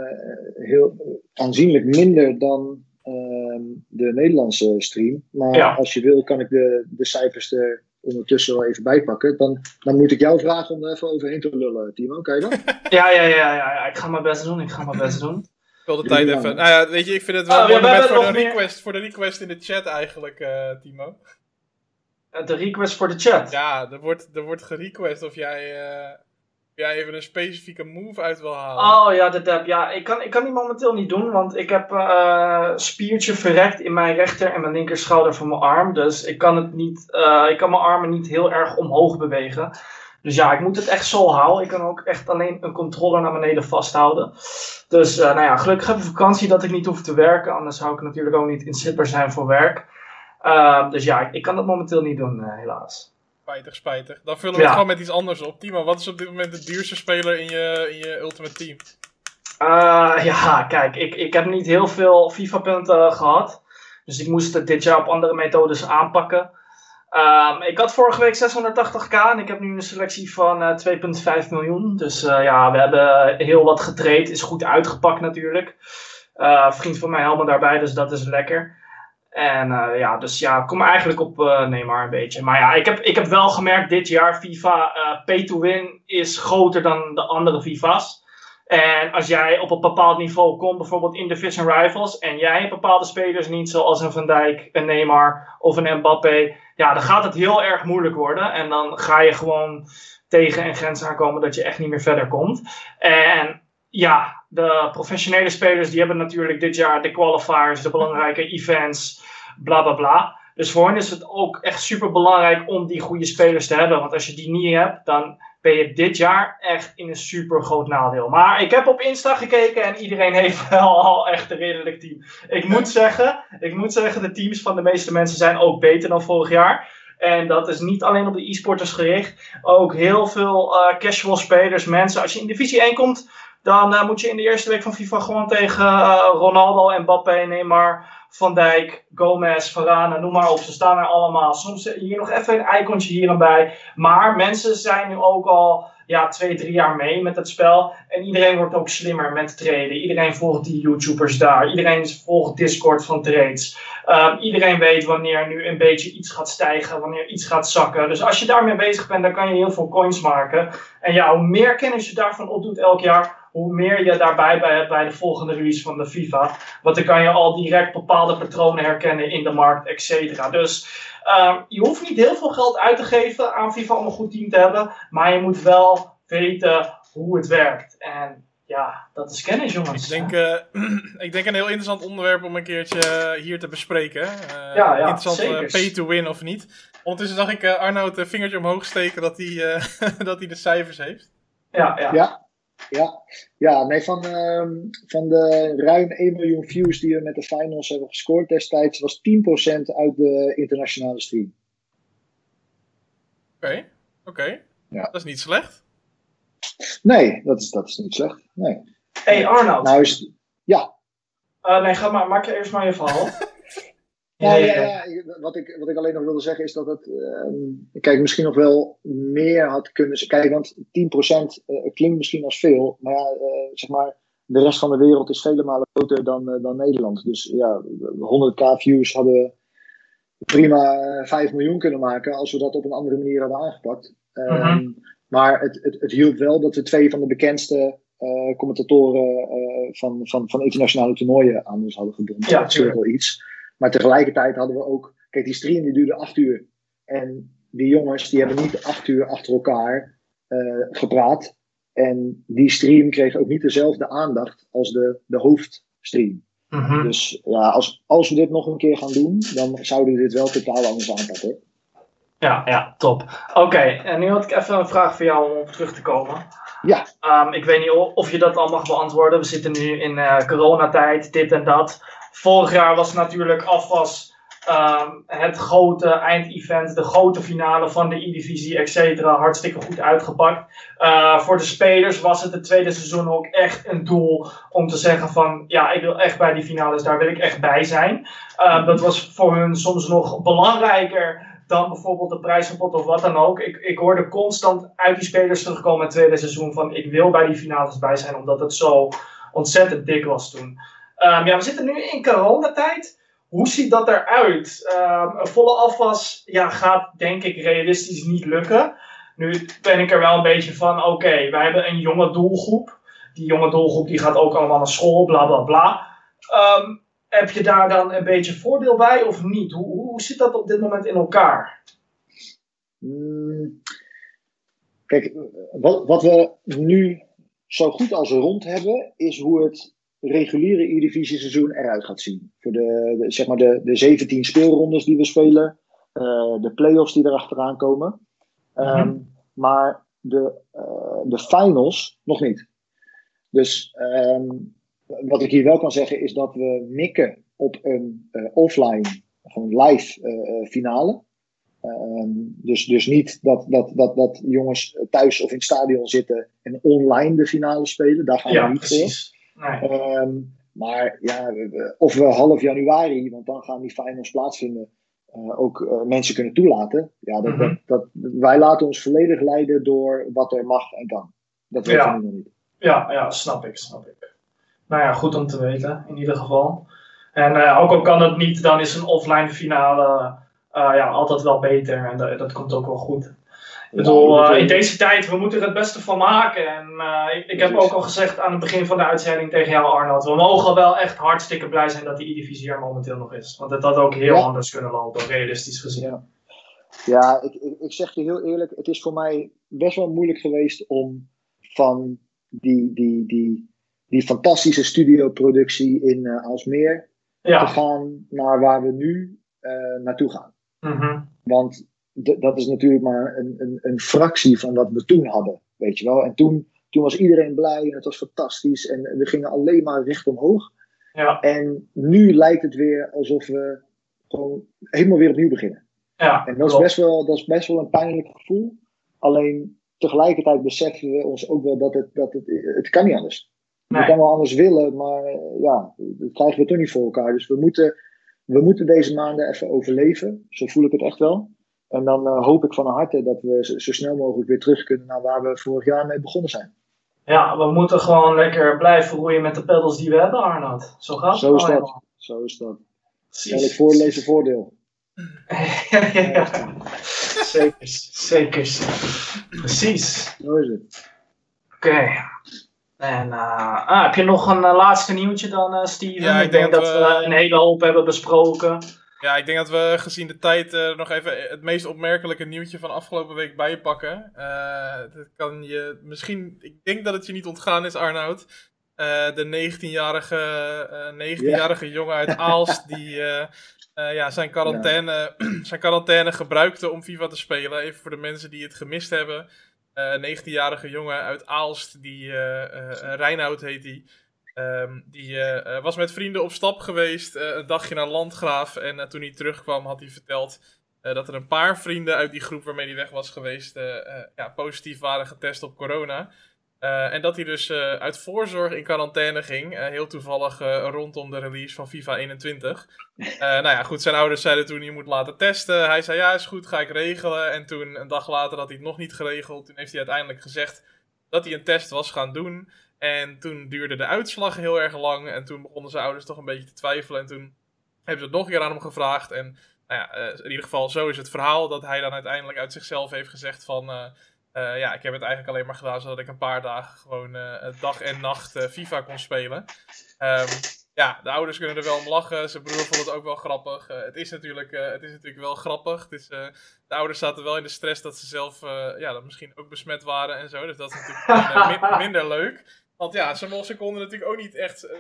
heel aanzienlijk minder dan Ehm, de Nederlandse stream. Maar ja. als je wil, kan ik de, de cijfers er ondertussen wel even bijpakken. Dan, dan moet ik jou vragen om er even overheen te lullen, Timo. Kan je dat? ja, ja, ja, ja, ja, ik ga mijn best doen. Ik ga mijn best doen. Ik wil de tijd even. Nou ja, weet je, ik vind het wel oh, een moment voor, de request, voor de request in de chat eigenlijk, uh, Timo. De request voor de chat? Ja, er wordt, er wordt gerequest of jij. Uh, ja, even een specifieke move uit wil halen. Oh ja, de dab. Ja, ik kan, ik kan die momenteel niet doen, want ik heb uh, spiertje verrekt in mijn rechter en mijn linker schouder van mijn arm. Dus ik kan, het niet, uh, ik kan mijn armen niet heel erg omhoog bewegen. Dus ja, ik moet het echt zo houden. Ik kan ook echt alleen een controller naar beneden vasthouden. Dus uh, nou ja, gelukkig heb ik vakantie dat ik niet hoef te werken. Anders zou ik natuurlijk ook niet inzetbaar zijn voor werk. dus ja, ik, ik, kan dat momenteel niet doen, helaas. Spijtig, spijtig. Dan vullen we ja. het gewoon met iets anders op. Timo, wat is op dit moment de duurste speler in je, in je Ultimate Team? Uh, ja, kijk, ik, ik heb niet heel veel FIFA-punten gehad. Dus ik moest het dit jaar op andere methodes aanpakken. Um, ik had vorige week 680k en ik heb nu een selectie van uh, 2,5 miljoen. Dus uh, ja, we hebben heel wat getraind. Is goed uitgepakt natuurlijk. Uh, vriend van mij helemaal daarbij, dus dat is lekker. En ja, dus ja, kom eigenlijk op Neymar een beetje. Maar ja, ik heb, ik heb wel gemerkt dit jaar FIFA pay to win is groter dan de andere FIFA's. En als jij op een bepaald niveau komt, bijvoorbeeld in Division Rivals, en jij bepaalde spelers niet, zoals een Van Dijk, een Neymar of een Mbappé, ja, dan gaat het heel erg moeilijk worden. En dan ga je gewoon tegen een grens aankomen dat je echt niet meer verder komt. En ja, de professionele spelers die hebben natuurlijk dit jaar de qualifiers, de belangrijke events, bla bla bla. Dus voor hen is het ook echt super belangrijk om die goede spelers te hebben. Want als je die niet hebt, dan ben je dit jaar echt in een super groot nadeel. Maar ik heb op Insta gekeken en iedereen heeft wel al echt een redelijk team. Ik moet zeggen, ik moet zeggen, de teams van de meeste mensen zijn ook beter dan vorig jaar. En dat is niet alleen op de e-sporters gericht. Ook heel veel uh, casual spelers, mensen. Als je in divisie 1 komt, dan uh, moet je in de eerste week van FIFA gewoon tegen uh, Ronaldo, Mbappé, Neymar, Van Dijk, Gomez, Varane, noem maar op. Ze staan er allemaal. Soms hier nog even een icontje hier en bij. Maar mensen zijn nu ook al ja, twee, drie jaar mee met het spel. En iedereen wordt ook slimmer met traden. Iedereen volgt die YouTubers daar. Iedereen volgt Discord van trades. Um, iedereen weet wanneer nu een beetje iets gaat stijgen, wanneer iets gaat zakken. Dus als je daarmee bezig bent, dan kan je heel veel coins maken. En ja, hoe meer kennis je daarvan opdoet elk jaar, hoe meer je daarbij bij hebt bij de volgende release van de FIFA. Want dan kan je al direct bepaalde patronen herkennen in de markt, et cetera. Dus um, je hoeft niet heel veel geld uit te geven aan FIFA om een goed team te hebben. Maar je moet wel weten hoe het werkt. En ja, dat is kennis, jongens. Ik denk, uh, ik denk een heel interessant onderwerp om een keertje hier te bespreken. Uh, ja, ja, interessant uh, pay to win of niet. Ondertussen zag ik Arnoud een vingertje omhoog steken dat hij, dat hij de cijfers heeft. Ja, ja. ja. Ja, ja nee, van, uh, van de ruim 1 miljoen views die we met de finals hebben gescoord destijds, was 10% uit de internationale stream. Oké, okay, oké. Okay. Ja. Dat is niet slecht. Nee, dat is, dat is niet slecht. Nee. hey Arnoud. Nou is, ja. Uh, nee, ga maar, maak je eerst maar je verhaal. Ja, ja, ja, Wat, ik, wat ik alleen nog wilde zeggen is dat het, uh, kijk, misschien nog wel meer had kunnen Kijk, want 10% uh, klinkt misschien als veel, maar ja, uh, zeg maar, de rest van de wereld is vele malen groter dan, eh, dan Nederland. Dus ja, 100k views hadden prima 5 miljoen kunnen maken als we dat op een andere manier hadden aangepakt. -huh. Maar het, het, het hielp wel dat we twee van de bekendste commentatoren van, van, van internationale toernooien aan ons hadden gebonden. Ja, dat scheelt wel iets. Maar tegelijkertijd hadden we ook. Kijk, die stream die duurde acht uur. En die jongens die hebben niet acht uur achter elkaar uh, gepraat. En die stream kreeg ook niet dezelfde aandacht als de, de hoofdstream. Mm -hmm. Dus ja, als, als we dit nog een keer gaan doen, dan zouden we dit wel totaal anders aanpakken. Ja, ja, top. Oké, okay, en nu had ik even een vraag voor jou om op terug te komen. Ja. Um, ik weet niet of je dat al mag beantwoorden. We zitten nu in uh, coronatijd, dit en dat. Vorig jaar was natuurlijk afwas um, het grote eindevent, de grote finale van de E-divisie, et cetera. Hartstikke goed uitgepakt. Uh, voor de spelers was het het tweede seizoen ook echt een doel om te zeggen van, ja, ik wil echt bij die finales, daar wil ik echt bij zijn. Uh, dat was voor hun soms nog belangrijker dan bijvoorbeeld de prijzenpot of wat dan ook. Ik, ik hoorde constant uit die spelers terugkomen in het tweede seizoen van ik wil bij die finales bij zijn, omdat het zo ontzettend dik was toen. Um, ja, we zitten nu in coronatijd. Hoe ziet dat eruit? Um, een volle afwas ja, gaat denk ik realistisch niet lukken. Nu ben ik er wel een beetje van, oké, wij hebben een jonge doelgroep. Die jonge doelgroep die gaat ook allemaal naar school, bla bla bla. Um, heb je daar dan een beetje voordeel bij of niet? Hoe, hoe zit dat op dit moment in elkaar? Mm, kijk, wat, wat we nu zo goed als rond hebben, is hoe het reguliere E-divisie seizoen eruit gaat zien. Voor de, de, zeg maar de, de 17 speelrondes die we spelen, uh, de play-offs die erachteraan komen. Um, mm -hmm. Maar de, uh, de finals nog niet. Dus um, wat ik hier wel kan zeggen is dat we mikken op een uh, offline, gewoon live finale. Um, dus, dus niet dat, dat, dat, dat jongens thuis of in het stadion zitten en online de finale spelen. Daar gaan ja, we niet precies. voor. Nee. Ehm, maar ja, we- we- of we half januari, want dan gaan die finals plaatsvinden, eh, ook eh, mensen kunnen toelaten. Ja, dat, Mhm. dat, dat, wij laten ons volledig leiden door wat er mag en kan. Dat weten Ja. we nog niet. Ja, ja, snap ik, snap ik. Nou ja, goed om te weten, in ieder geval. En eh, ook al kan het niet, dan is een offline finale ja, altijd wel beter. En dat, dat komt ook wel goed. Ik bedoel, eh, in deze tijd, we moeten er het beste van maken. En eh, ik, ik heb ook al gezegd aan het begin van de uitzending tegen jou, Arnold. We mogen wel echt hartstikke blij zijn dat die E-divisie er momenteel nog is. Want het had ook heel Ja. anders kunnen lopen, realistisch gezien. Ja. Ja, ik, ik, ik zeg je heel eerlijk, het is voor mij best wel moeilijk geweest om van die, die, die, die fantastische studioproductie in eh Alsmeer te Ja. gaan naar waar we nu eh, naartoe gaan. Mhm. Want dat is natuurlijk maar een, een, een fractie van wat we toen hadden, weet je wel. En toen, toen was iedereen blij en het was fantastisch en we gingen alleen maar recht omhoog. ja. En nu lijkt het weer alsof we gewoon helemaal weer opnieuw beginnen. ja En dat is, best wel, dat is best wel een pijnlijk gevoel. Alleen tegelijkertijd beseffen we ons ook wel dat het, dat het, het kan niet anders. Nee. We kan wel anders willen, maar eh, ja, dat krijgen we toch niet voor elkaar. Dus we moeten, we moeten deze maanden even overleven. Zo voel ik het echt wel. En dan eh, hoop ik van harte dat we zo, snel mogelijk weer terug kunnen naar waar we vorig jaar mee begonnen zijn. Ja, we moeten gewoon lekker blijven roeien met de pedals die we hebben, Arnold. Zo gaat het Zo is dat. eenmaal. Zo is dat. Elk voorlezen voordeel. ja, ja, ja. Zeker, zeker. Precies. Zo is het. Oké. En eh, ah, heb je nog een eh, laatste nieuwtje dan, eh, Steven? Ja, ik ik denk denk dat dat we we- een hele hoop hebben besproken. Ja, ik denk dat we gezien de tijd eh, nog even het meest opmerkelijke nieuwtje van afgelopen week bijpakken. Eh dat kan je misschien, ik denk dat het je niet ontgaan is, Arnoud. Eh, de 19-jarige eh 19-jarige jongen uit Aalst die ja, zijn, quarantaine, zijn quarantaine gebruikte om FIFA te spelen. Even voor de mensen die het gemist hebben. Eh, Een 19-jarige jongen uit Aalst, die Reinoud heet hij. Ehm, die eh, eh, was met vrienden op stap geweest, eh, een dagje naar Landgraaf. En toen hij terugkwam had hij verteld dat er een paar vrienden uit die groep waarmee hij weg was geweest ja, positief waren getest op corona. En dat hij dus uit voorzorg in quarantaine ging, heel toevallig rondom de release van FIFA 21. Eh, nou ja, goed, zijn ouders zeiden toen je moet laten testen. Hij zei ja, is goed, ga ik regelen. En toen, een dag later, had hij het nog niet geregeld. Toen heeft hij uiteindelijk gezegd dat hij een test was gaan doen. En toen duurde de uitslag heel erg lang. En toen begonnen zijn ouders toch een beetje te twijfelen. En toen hebben ze het nog een keer aan hem gevraagd. En nou ja, eh, in ieder geval, zo is het verhaal. Dat hij dan uiteindelijk uit zichzelf heeft gezegd van... eh, eh, ja, ik heb het eigenlijk alleen maar gedaan zodat ik een paar dagen gewoon dag en nacht FIFA kon spelen. Ehm, ja, de ouders kunnen er wel om lachen. Zijn broer vond het ook wel grappig. Het, is natuurlijk, het is natuurlijk wel grappig. Het is, de ouders zaten wel in de stress dat ze zelf ja, dat misschien ook besmet waren en zo. Dus dat is natuurlijk minder, min- minder leuk. Want ja, ze, konden natuurlijk ook niet echt. eh,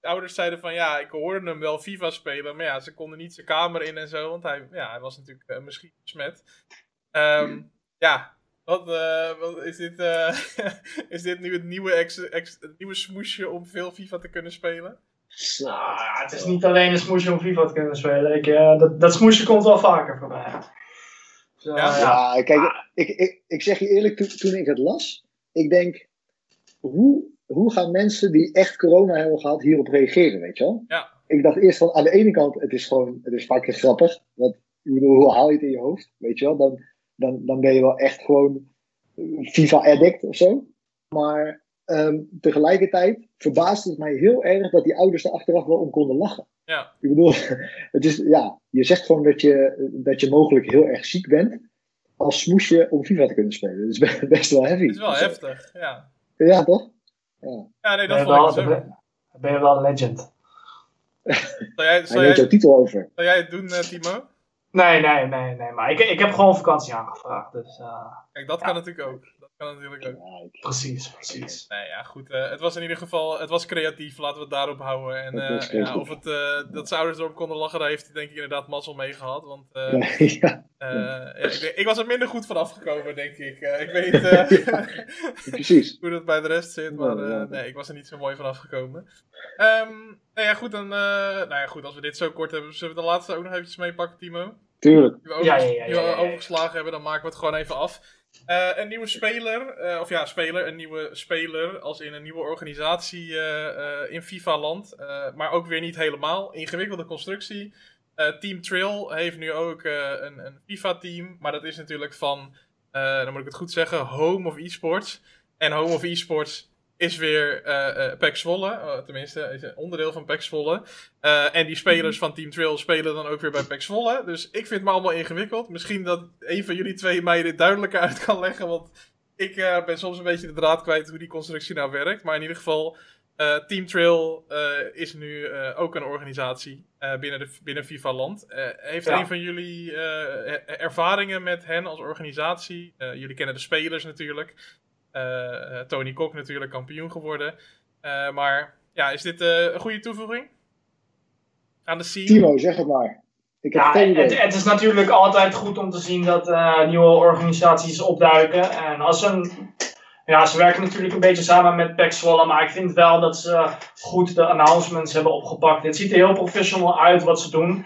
de ouders zeiden van ja, ik hoorde hem wel FIFA spelen. Maar ja, ze konden niet zijn kamer in en zo. Want hij, ja, hij was natuurlijk eh, misschien besmet. Ehm, ja, wat, eh, wat is, dit, eh, is dit nu het nieuwe, ex, ex- het nieuwe smoesje om veel FIFA te kunnen spelen? Zo. Nou, het is niet alleen een smoesje om FIFA te kunnen spelen. Ik, eh, dat, dat smoesje komt wel vaker voorbij. Dus, eh, Ja? ja. Ja, kijk, ik, ik, ik zeg je eerlijk, toen, toen ik het las, ik denk, hoe, hoe gaan mensen die echt corona hebben gehad hierop reageren, weet je wel? Ja. Ik dacht eerst van, aan de ene kant, het is gewoon, het is vaak grappig, want ik bedoel, hoe haal je het in je hoofd, weet je wel? Dan, dan, dan ben je wel echt gewoon FIFA-addict of zo. Maar ehm, tegelijkertijd verbaasde het mij heel erg dat die ouders er achteraf wel om konden lachen. Ja. Ik bedoel, het is, ja, je zegt gewoon dat je, dat je mogelijk heel erg ziek bent als smoesje om FIFA te kunnen spelen. Dat is be- best wel heavy. Het is wel Dus, heftig, ja. Ja, toch? Ja, nee, Ben dat je vond ik wel- dan ook. ben- je wel een legend. Zou jij, Hij zou neemt jouw jij, titel over. zou jij het doen, eh, Timo? Nee, nee, nee, nee. Maar ik, ik heb gewoon vakantie aangevraagd. Dus eh, Kijk, dat kan natuurlijk ook. Dat kan natuurlijk ook. Ja, ik- precies, precies. Nee, ja, goed. eh, het was in ieder geval, het was creatief, laten we het daarop houden. En eh, ja, of het, eh, dat zijn ouders erop konden lachen, daar heeft hij denk ik inderdaad mazzel mee gehad. Want eh, ja, eh, ja, ik, was er minder goed van afgekomen, denk ik. Eh, ik weet eh, precies. hoe dat bij de rest zit, maar eh, nee, ik was er niet zo mooi van afgekomen. Ehm nou ja, goed, dan, eh, nou ja, goed, als we dit zo kort hebben, zullen we de laatste ook nog eventjes meepakken, Timo? Tuurlijk. Die we, over, Ja, ja, ja, die we ja, ja, ja. overgeslagen hebben, dan maken we het gewoon even af. Uh, een nieuwe speler, uh, of ja, speler, een nieuwe speler als in een nieuwe organisatie uh, in FIFA-land. maar ook weer niet helemaal. Ingewikkelde constructie. team Trail heeft nu ook een, een FIFA-team, maar dat is natuurlijk van, dan moet ik het goed zeggen, Home of Esports. En Home of Esports is weer uh, uh, Pek Zwolle. Tenminste, is een onderdeel van Pek Zwolle. en die spelers van Team Trail spelen dan ook weer bij Pek Zwolle. Dus ik vind het me allemaal ingewikkeld. Misschien dat een van jullie twee mij dit duidelijker uit kan leggen. Want ik ben soms een beetje de draad kwijt hoe die constructie nou werkt. Maar in ieder geval, Team Trail is nu ook een organisatie binnen, de, binnen FIFA Land. heeft ja. een van jullie ervaringen met hen als organisatie? jullie kennen de spelers natuurlijk. Eh, eh, Tony Kok natuurlijk kampioen geworden. Eh, maar ja, is dit een goede toevoeging aan de scene? Timo, zeg het maar. Ik heb ja, het, het, is natuurlijk altijd goed om te zien dat nieuwe organisaties opduiken. En als een ja, ze werken natuurlijk een beetje samen met Pax Zwolle, maar ik vind wel dat ze goed de announcements hebben opgepakt. Het ziet er heel professional uit wat ze doen.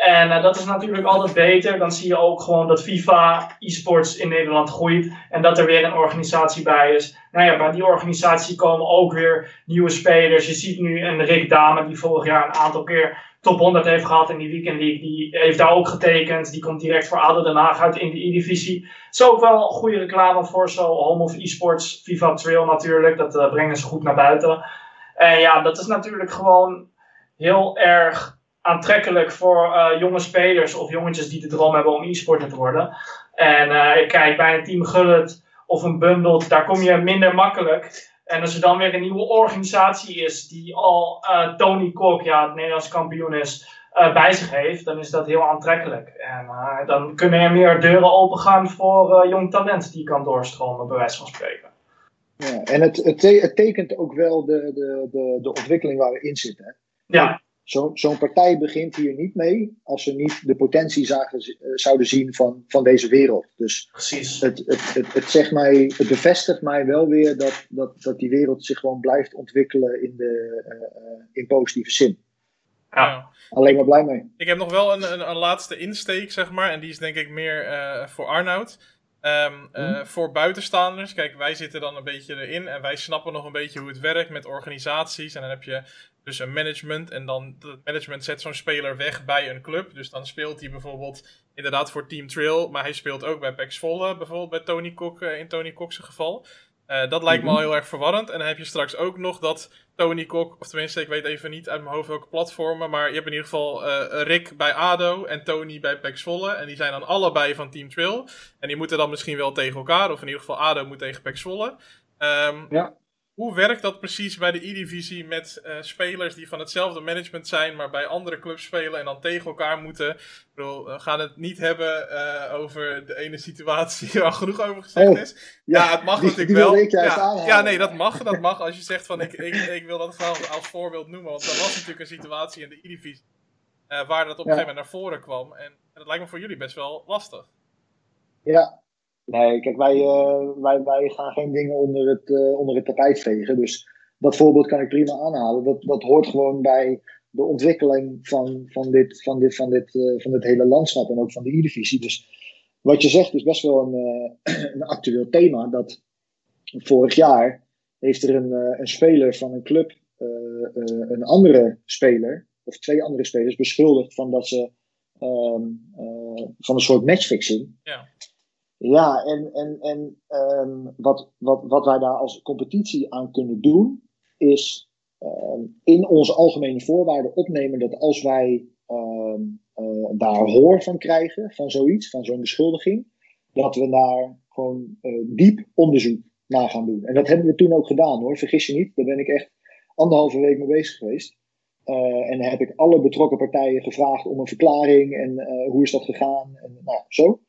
En uh, dat is natuurlijk altijd beter. Dan zie je ook gewoon dat FIFA e-sports in Nederland groeit. En dat er weer een organisatie bij is. Nou ja, bij die organisatie komen ook weer nieuwe spelers. Je ziet nu een Rick Dame die vorig jaar een aantal keer top 100 heeft gehad in die Weekend League. Die heeft daar ook getekend. Die komt direct voor ADO Den Haag uit in de E-divisie. Is ook wel goede reclame voor zo Home of e-sports. FIFA Trail natuurlijk. Dat uh, brengen ze goed naar buiten. En ja, dat is natuurlijk gewoon heel erg aantrekkelijk voor uh, jonge spelers of jongetjes die de droom hebben om e-sporter te worden. En uh, kijk, bij een team Gullet of een Bundled, daar kom je minder makkelijk. En als er dan weer een nieuwe organisatie is die al uh, Tony Kok, ja, het Nederlands kampioen is, bij zich heeft, dan is dat heel aantrekkelijk. En dan kunnen er meer deuren opengaan voor jong talent die kan doorstromen, bij wijze van spreken. Ja, en het, het, het tekent ook wel de, de, de, de ontwikkeling waar we in zitten. Ja. Zo'n zo partij begint hier niet mee als ze niet de potentie zagen, uh, zouden zien van, van deze wereld. Dus Precies. Het, het, het, het, zegt mij, het bevestigt mij wel weer dat, dat, dat die wereld zich gewoon blijft ontwikkelen in, de, uh, in positieve zin. Ja. Alleen maar blij mee. Ik heb nog wel een, een, een laatste insteek, zeg maar. En die is denk ik meer uh, voor Arnoud. Um, uh, Voor buitenstaanders, kijk, wij zitten dan een beetje erin en wij snappen nog een beetje hoe het werkt met organisaties. En dan heb je dus een management en dan het management zet zo'n speler weg bij een club. Dus dan speelt hij bijvoorbeeld inderdaad voor Team Trail, maar hij speelt ook bij Pax Volle, bijvoorbeeld bij Tony Kok uh, in Tony Kok's geval. Uh, dat lijkt me al mhm. heel erg verwarrend. En dan heb je straks ook nog dat Tony Kok, of tenminste, ik weet even niet uit mijn hoofd welke platformen, maar je hebt in ieder geval uh, Rick bij ADO en Tony bij Pax Volle. En die zijn dan allebei van Team Trail. En die moeten dan misschien wel tegen elkaar, of in ieder geval ADO moet tegen Pax Volle. Um, ja. Hoe werkt dat precies bij de E-divisie met uh, spelers die van hetzelfde management zijn, maar bij andere clubs spelen en dan tegen elkaar moeten? Ik bedoel, we gaan het niet hebben uh, over de ene situatie waar genoeg over gezegd oh, is. Ja, ja, het mag natuurlijk wel. Ja, ja, nee, dat mag. Dat mag als je zegt van ik, ik, ik wil dat graag als voorbeeld noemen. Want er was natuurlijk een situatie in de E-divisie uh, waar dat op een gegeven moment naar voren kwam. En, en dat lijkt me voor jullie best wel lastig. Ja, Nee, kijk, wij, uh, wij, wij gaan geen dingen onder het, uh, onder het tapijt vegen. Dus dat voorbeeld kan ik prima aanhalen. Dat, dat hoort gewoon bij de ontwikkeling van, van, dit, van, dit, van, dit, uh, van dit hele landschap en ook van de E-divisie. Dus wat je zegt is best wel een, een actueel thema. Dat vorig jaar heeft er een, een speler van een club een andere speler, of twee andere spelers, beschuldigd van dat ze ehm, van een soort matchfixing. Ja. Ja, en, en, en um, wat, wat, wat wij daar als competitie aan kunnen doen, is um, in onze algemene voorwaarden opnemen dat als wij um, uh, daar hoor van krijgen, van zoiets, van zo'n beschuldiging, dat we daar gewoon uh, diep onderzoek naar gaan doen. En dat hebben we toen ook gedaan hoor, vergis je niet. Daar ben ik echt anderhalve week mee bezig geweest. Uh, en heb ik alle betrokken partijen gevraagd om een verklaring en hoe is dat gegaan en nou, zo.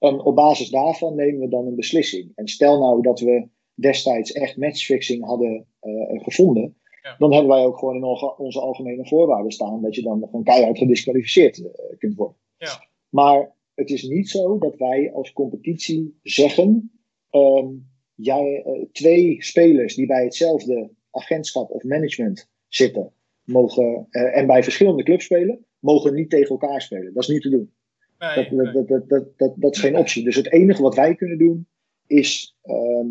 En op basis daarvan nemen we dan een beslissing. En stel nou dat we destijds echt matchfixing hadden uh, gevonden, ja. dan hebben wij ook gewoon in onze algemene voorwaarden staan dat je dan gewoon keihard gedisqualificeerd uh, kunt worden. Ja. Maar het is niet zo dat wij als competitie zeggen: um, jij, uh, twee spelers die bij hetzelfde agentschap of management zitten, mogen, en bij verschillende clubs spelen, mogen niet tegen elkaar spelen. Dat is niet te doen dat, dat, dat, dat, dat, dat, is geen optie. Dus het enige wat wij kunnen doen, is ehm,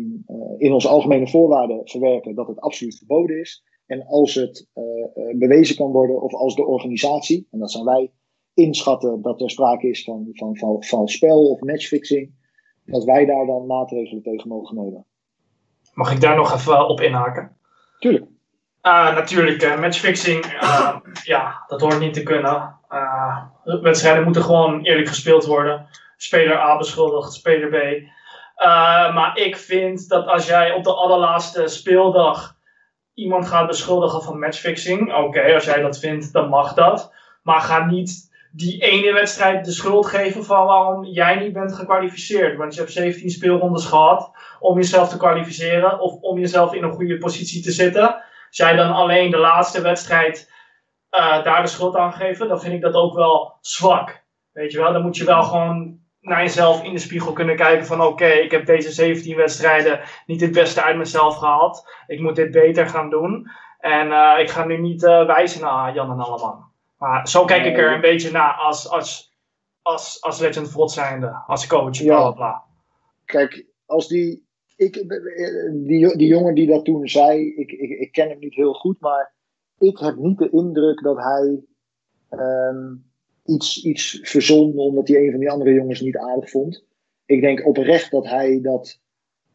in onze algemene voorwaarden verwerken dat het absoluut verboden is. En als het bewezen kan worden, of als de organisatie, en dat zijn wij, inschatten dat er sprake is van, van, van, van spel of matchfixing, dat wij daar dan maatregelen tegen mogen nemen. Mag ik daar nog even op inhaken? Tuurlijk. Uh, natuurlijk, uh, matchfixing, uh, ja, dat hoort niet te kunnen. Wedstrijden moeten gewoon eerlijk gespeeld worden. Speler A beschuldigt speler B. maar ik vind dat als jij op de allerlaatste speeldag iemand gaat beschuldigen van matchfixing, oké, als jij dat vindt, dan mag dat. Maar ga niet die ene wedstrijd de schuld geven van waarom jij niet bent gekwalificeerd. Want je hebt 17 speelrondes gehad om jezelf te kwalificeren of om jezelf in een goede positie te zetten. Jij dan alleen de laatste wedstrijd uh, daar de schuld aan geven, dan vind ik dat ook wel zwak. Weet je wel, dan moet je wel gewoon naar jezelf in de spiegel kunnen kijken van oké, ik heb deze 17 wedstrijden niet het beste uit mezelf gehaald. Ik moet dit beter gaan doen. En uh, ik ga nu niet uh, wijzen naar Jan en Alleman. Maar zo kijk ik er een beetje naar als, als, als, als Legend Vrot zijnde, als coach, ja. bla bla. Kijk, als die, ik, die, die jongen die dat toen zei, ik, ik, ik ken hem niet heel goed, maar ik heb niet de indruk dat hij um, iets, iets verzon omdat hij een van die andere jongens niet aardig vond. Ik denk oprecht dat hij dat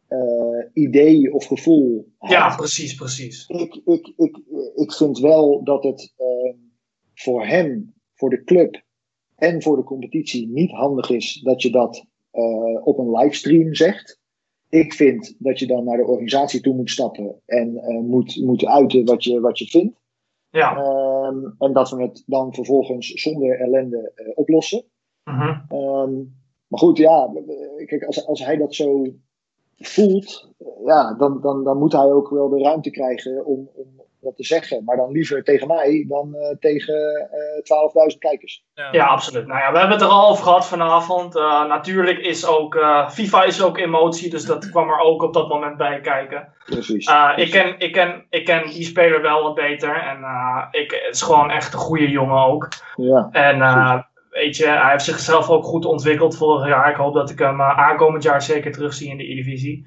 uh, idee of gevoel. Ja, precies, precies. Ik, ik, ik, ik vind wel dat het. Uh, voor hem, voor de club en voor de competitie niet handig is dat je dat uh, op een livestream zegt. Ik vind dat je dan naar de organisatie toe moet stappen en uh, moet, moet uiten wat je, wat je vindt. Ja. Um, en dat we het dan vervolgens zonder ellende uh, oplossen. -huh. um, maar goed, ja, kijk, als, als hij dat zo voelt, ja, dan, dan, dan moet hij ook wel de ruimte krijgen om, om, wat te zeggen. Maar dan liever tegen mij dan uh, tegen uh, eh, 12.000 kijkers. Ja. ja. absoluut. Nou ja, we hebben het er al over gehad vanavond. Uh, natuurlijk is ook, FIFA is ook emotie, dus dat kwam er ook op dat moment bij kijken. Precies. ik, ken, ik, ken, ik ken die speler wel wat beter. En ik, het is gewoon echt een goede jongen ook. Ja, en weet je, hij heeft zichzelf ook goed ontwikkeld vorig jaar. Ik hoop dat ik hem aankomend jaar zeker terugzie in de E-divisie.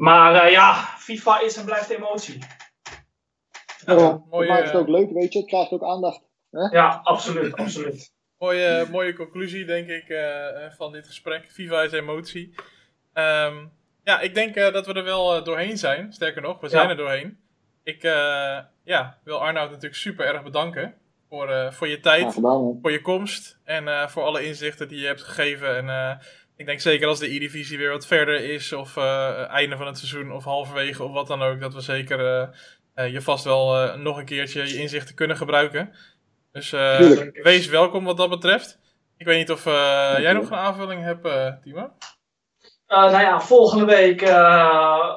Maar ja, FIFA is en blijft emotie. Ja, mooie, maakt het ook leuk, weet je. Het krijgt ook aandacht. Hè? Ja, absoluut, absoluut. Mooie, mooie conclusie, denk ik, uh, van dit gesprek. Viva is emotie. Um, ja, ik denk uh, dat we er wel uh, doorheen zijn. Sterker nog, we zijn ja. er doorheen. Ik ja, wil Arnoud natuurlijk super erg bedanken voor, voor je tijd, gedaan, voor je komst en voor alle inzichten die je hebt gegeven. En ik denk zeker als de E-divisie weer wat verder is, of einde van het seizoen, of halverwege, of wat dan ook, dat we zeker uh, je vast wel uh, nog een keertje je inzichten kunnen gebruiken. Dus uh, wees welkom wat dat betreft. Ik weet niet of jij nog een aanvulling hebt, Timo? nou ja, volgende week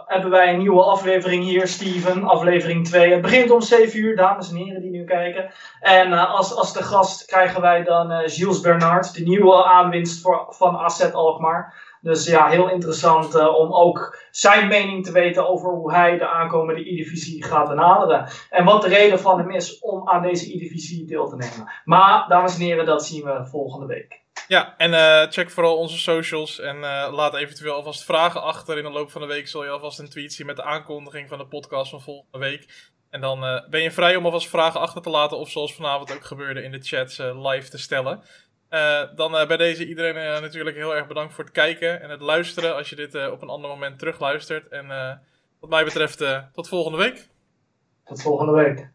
hebben wij een nieuwe aflevering hier, Steven. Aflevering 2. Het begint om 7 uur, dames en heren die nu kijken. En als, als de gast krijgen wij dan Gilles Bernard, de nieuwe aanwinst voor, van Asset Alkmaar. Dus ja, heel interessant uh, om ook zijn mening te weten over hoe hij de aankomende E-divisie gaat benaderen. En wat de reden van hem is om aan deze E-divisie deel te nemen. Maar, dames en heren, dat zien we volgende week. Ja, en uh, check vooral onze socials en uh, laat eventueel alvast vragen achter. In de loop van de week zul je alvast een tweet zien met de aankondiging van de podcast van volgende week. En dan ben je vrij om alvast vragen achter te laten of zoals vanavond ook gebeurde in de chats live te stellen. Uh, dan uh, bij deze iedereen uh, natuurlijk heel erg bedankt voor het kijken en het luisteren. Als je dit op een ander moment terugluistert. En wat mij betreft tot volgende week. Tot volgende week.